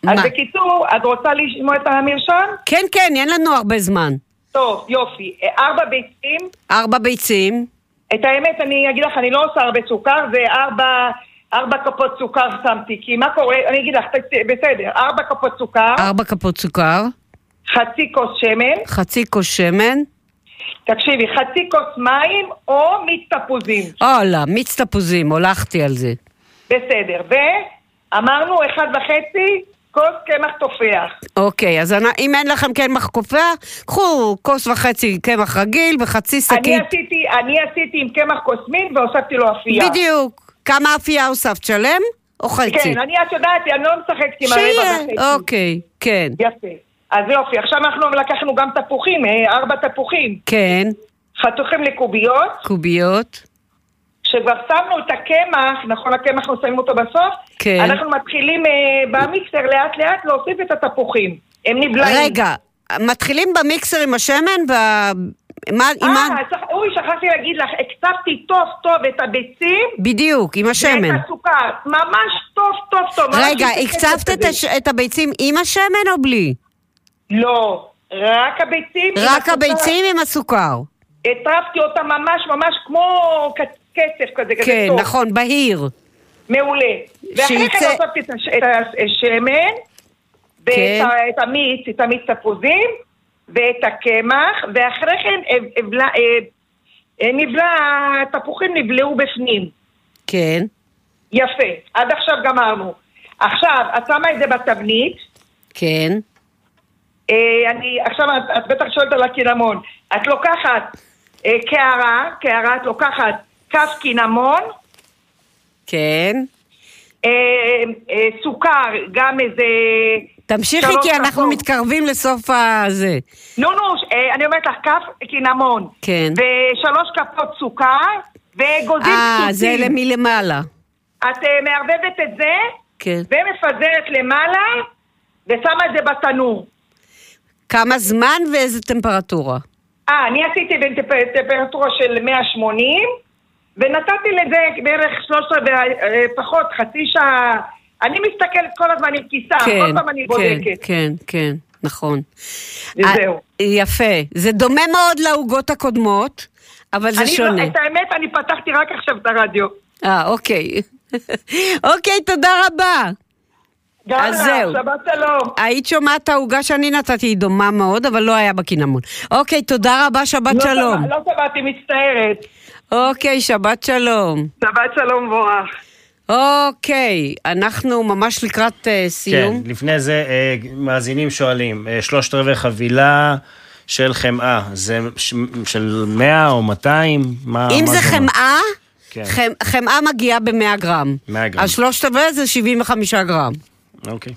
אז? בקיצור, את רוצה לשמוע את המרשם? כן, כן, אין לנו הרבה זמן. טוב, יופי. ארבע ביצים. ארבע ביצים. את האמת, אני אגיד לך, אני לא עושה הרבה סוכר, זה ארבע, ארבע כפות סוכר שמתי. כי מה קורה, אני אגיד לך, בסדר, ארבע כפות סוכר, ארבע כפות סוכר, חצי כוס שמן, חצי כוס שמן. תקשיבי, חצי כוס מים או מיץ תפוזים. הולה, מיץ תפוזים, הולכתי על זה. בסדר. ואמרנו אחד וחצי כוס קמח תופח. אוקיי, אז אני- אם אין לכם קמח קופח, קחו כוס וחצי קמח רגיל וחצי אני שקית. עשיתי, אני עשיתי עם קמח קוסמין והוספתי לו אפייה. בדיוק. כמה אפייה הוספת? שלם או חצי? כן, אני, את יודעת, אני לא משחקת עם הרבע שיהיה, וחצי. אוקיי, כן. יפה. אז יופי, עכשיו אנחנו לקחנו גם תפוחים, אה, ארבע תפוחים. כן, חתוכים לקוביות, קוביות. כשכבר שמנו את הקמח, נכון, הקמח אנחנו שמים אותו בסוף, כן. אנחנו מתחילים אה, במיקסר לאט לאט להוסיף את התפוחים. הם נבלעים. רגע, מתחילים במיקסר עם השמן וה... מה, עם מה? אה, שכ- אוי, שכחתי להגיד לך, הקצבתי טוב טוב את הביצים. בדיוק, עם השמן. ואת הסוכר, ממש טוב טוב טוב. רגע, עם הקצבת את. הש... את הביצים עם השמן או בלי? לא, רק הביצים. עם רק הסוכר. הביצים עם הסוכר. הטרפתי אותם ממש ממש כמו קצף כזה, כזה כן, טוב. נכון, בהיר. מעולה. ואחרי כן הוספתי את הש- את השמן, ואת כן. המיץ, את המיץ תפוזים, ואת הקמח, ואחרי כן אה, אה, נבלע, התפוחים נבלעו בפנים. כן. יפה, עד עכשיו גמרנו. עכשיו, את שמה את זה בתבנית, כן. אה, אני, עכשיו את, את בטח שואלת על הקינמון. את לוקחת קערה, קערה, את לוקחת כף קינמון, כן. אה, אה, סוכר, גם איזה... תמשיכי כי אנחנו. מתקרבים לסוף הזה. נו, נו, אה, אני אומרת לך, כף קינמון. כן. ושלוש כפות סוכר, ואגוזים אה, זה. מלמעלה. את מערבבת את זה, כן. ומפזרת למעלה, ושמה את זה בתנור. כמה זמן ואיזה טמפרטורה? אה, אני עשיתי בטמפרטורה של 180, ונתתי לזה בערך שלוש רבעי, אה, פחות, חצי שעה. אני מסתכלת כל הזמן עם כיסה, כל פעם אני כן, בודקת. כן, כן, נכון. וזהו. אה, יפה. זה דומה מאוד לעוגות הקודמות, אבל זה אני לא- שונה. את האמת, אני פתחתי רק עכשיו את הרדיו. אה, אוקיי. אוקיי, תודה רבה. גם אז זהו. שבת שלום. היית שומעת העוגה שאני נתתי, היא דומה מאוד, אבל לא היה בה קינמון. אוקיי, תודה רבה, שבת לא שלום. לא שמעתי, מצטערת. אוקיי, שבת שלום. שבת שלום מבורך. אוקיי, אנחנו ממש לקראת אה, סיום. כן, לפני זה אה, מאזינים שואלים, אה, שלושת רבעי חבילה של חמאה, זה ש- של 100 או 200? מה, אם מה זה אומר? חמאה, כן. חמ- חמאה מגיעה ב-100 גרם. 100 גרם. אז שלושת רבעי זה 75 גרם. אוקיי.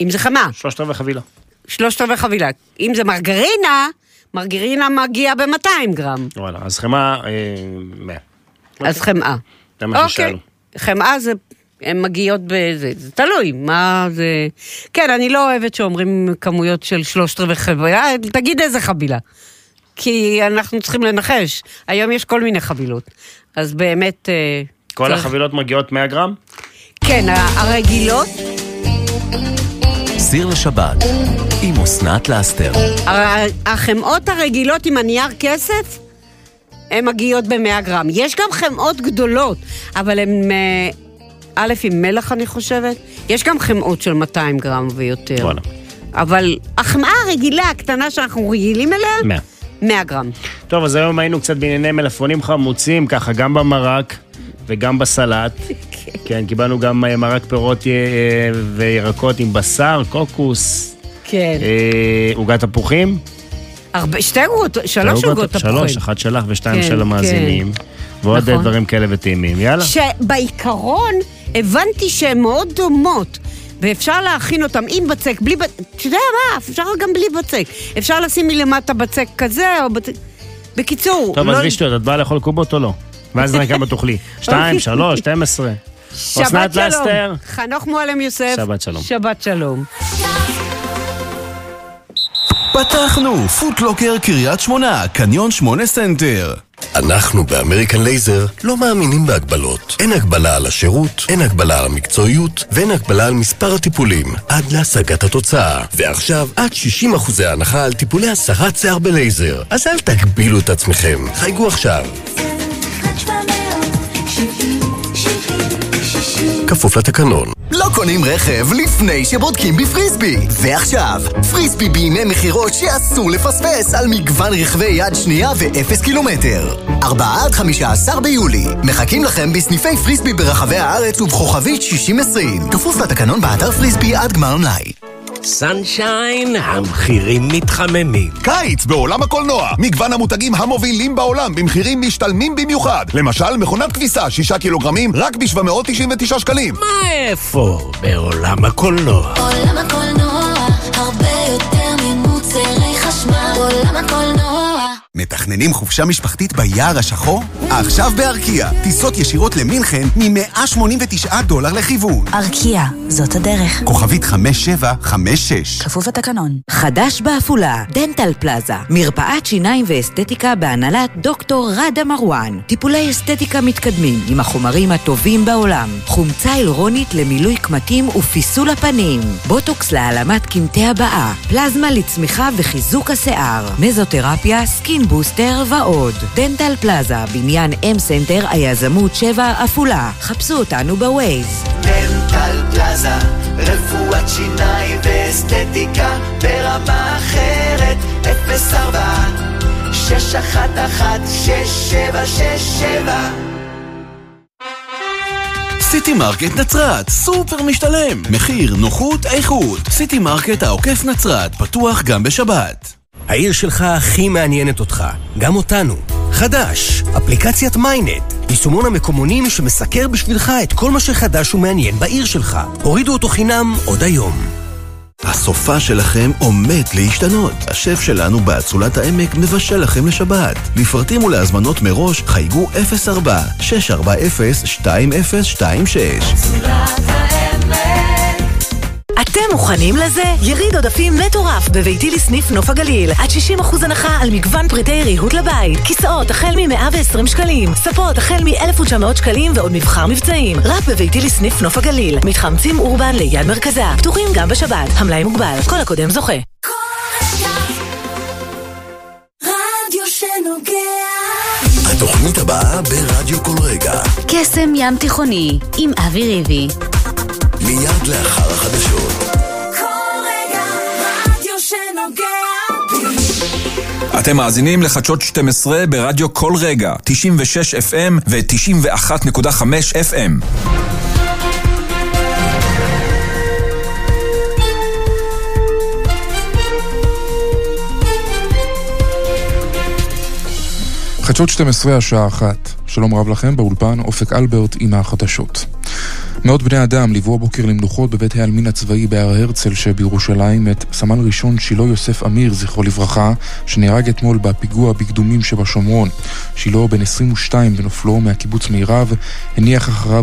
אם זה חמאה. שלושת רבעי חבילה. שלושת רבעי חבילה. אם זה מרגרינה, מרגרינה מגיע ב-200 גרם. וואלה, אז חמאה, אה, 100. אז חמאה. זה מה אוקיי. ששאלו. חמאה זה, הן מגיעות בזה, זה תלוי, מה זה... כן, אני לא אוהבת שאומרים כמויות של שלושת רבעי חבילה, תגיד איזה חבילה. כי אנחנו צריכים לנחש, היום יש כל מיני חבילות. אז באמת... אה, כל צריך- החבילות מגיעות 100 גרם? כן, הרגילות, סיר לשבת עם אסנת לאסתר. החמאות הרגילות עם הנייר כסף, הן מגיעות ב-100 גרם. יש גם חמאות גדולות, אבל הן, אה, א', עם מלח אני חושבת, יש גם חמאות של 200 גרם ויותר. וואלה. אבל החמאה הרגילה, הקטנה שאנחנו רגילים אליה, 100. 100 גרם. טוב, אז היום היינו קצת בענייני מלפפונים חמוצים, ככה גם במרק וגם בסלט. כן, קיבלנו גם אה, מרק פירות אה, וירקות עם בשר, קוקוס, כן. אה, עוגת תפוחים. הרבה, שתי עוגות, שלוש עוגות תפוחים. שלוש, אחת שלך ושתיים כן, של המאזינים. ועוד אה, נכון. דברים כאלה וטעימים. יאללה. שבעיקרון הבנתי שהן מאוד דומות. ואפשר להכין אותן עם בצק, בלי בצק, אתה יודע מה, אפשר גם בלי בצק. אפשר לשים מלמטה בצק כזה או בצק... בקיצור, טוב, לא- עזבי שטויות, את באה לאכול קובות או לא? ואז נראה כמה תאכלי. שתיים, שלוש, 12. שבת שלום. לסטר. חנוך מועלם יוסף. שבת שלום. שבת שלום. פתחנו! Foot Locker קריית שמונה, קניון שמונה סנטר. אנחנו באמריקן לייזר לא מאמינים בהגבלות. אין הגבלה על השירות, אין הגבלה על המקצועיות, ואין הגבלה על מספר הטיפולים, עד להשגת התוצאה. ועכשיו, עד 60% הנחה על טיפולי הסרת שיער בלייזר. אז אל תגבילו את עצמכם, חייגו עכשיו. כפוף לתקנון. לא קונים רכב לפני שבודקים בפריסבי. ועכשיו, פריסבי בימי מכירות שאסור לפספס על מגוון רכבי יד שנייה ואפס קילומטר. 4 עד 15 ביולי. מחכים לכם בסניפי פריסבי ברחבי הארץ ובכוכבית 6020. כפוף לתקנון באתר פריסבי עד גמר המלאי. סנשיין, המחירים מתחממים. קיץ בעולם הקולנוע. מגוון המותגים המובילים בעולם במחירים משתלמים במיוחד. למשל, מכונת כביסה, 6 קילוגרמים, רק ב-799 שקלים. מה איפה? בעולם הקולנוע. עולם הקולנוע, הרבה יותר ממוצרי חשמל. עולם הקולנוע. מתכננים חופשה משפחתית ביער השחור? עכשיו בארקיע, טיסות ישירות למינכן מ-189 דולר לכיוון. ארקיע, זאת הדרך. כוכבית 5756 כפוף לתקנון. חדש בעפולה, דנטל פלאזה, מרפאת שיניים ואסתטיקה בהנהלת דוקטור ראדה מרואן. טיפולי אסתטיקה מתקדמים עם החומרים הטובים בעולם. חומצה היאלורונית למילוי קמטים ופיסול הפנים. בוטוקס להעלמת קמטי הבעה. פלזמה לצמיחה וחיזוק השיער. מזותרפיה, skin booster ועוד. דנטל פלאזה, בניין אם סנטר, היזמות 7, עפולה. חפשו אותנו בווייז. דנטל פלאזה, רפואת שיניים ואסתטיקה ברמה אחרת, 04 611 6767 סיטי מרקט נצרת, סופר משתלם. מחיר, נוחות, איכות. סיטי מרקט העוקף נצרת, פתוח גם בשבת. העיר שלך הכי מעניינת אותך, גם אותנו. חדש, אפליקציית מיינט, יישומון המקומונים שמסקר בשבילך את כל מה שחדש ומעניין בעיר שלך. הורידו אותו חינם עוד היום. הסופה שלכם עומד להשתנות. השף שלנו באצולת העמק מבשל לכם לשבת. לפרטים ולהזמנות מראש חייגו 04 640 2026 אתם מוכנים לזה? יריד עודפים מטורף בביתי לסניף נוף הגליל. עד 60% הנחה על מגוון פריטי ריהוט לבית. כיסאות החל מ-120 שקלים. ספות החל מ-1,900 שקלים ועוד מבחר מבצעים. רק בביתי לסניף נוף הגליל. מתחם צים אורבן ליד מרכזה. פתוחים גם בשבת. המלאי מוגבל. כל הקודם זוכה. רדיו שנוגע התוכנית הבאה ברדיו כל רגע. קסם ים תיכוני עם אבי ריבי. מיד לאחר החדשות. כל רגע רדיו שנוגע אתם מאזינים לחדשות 12 ברדיו כל רגע, 96 FM ו-91.5 FM. חדשות 12 השעה אחת. שלום רב לכם, באולפן אופק אלברט עם החדשות. מאות בני אדם ליוו הבוקר למנוחות בבית העלמין הצבאי בהר הרצל שבירושלים את סמל ראשון שילה יוסף אמיר, זכרו לברכה, שנהרג אתמול בפיגוע בקדומים שבשומרון. שילה, בן 22 בנופלו מהקיבוץ מירב, הניח אחריו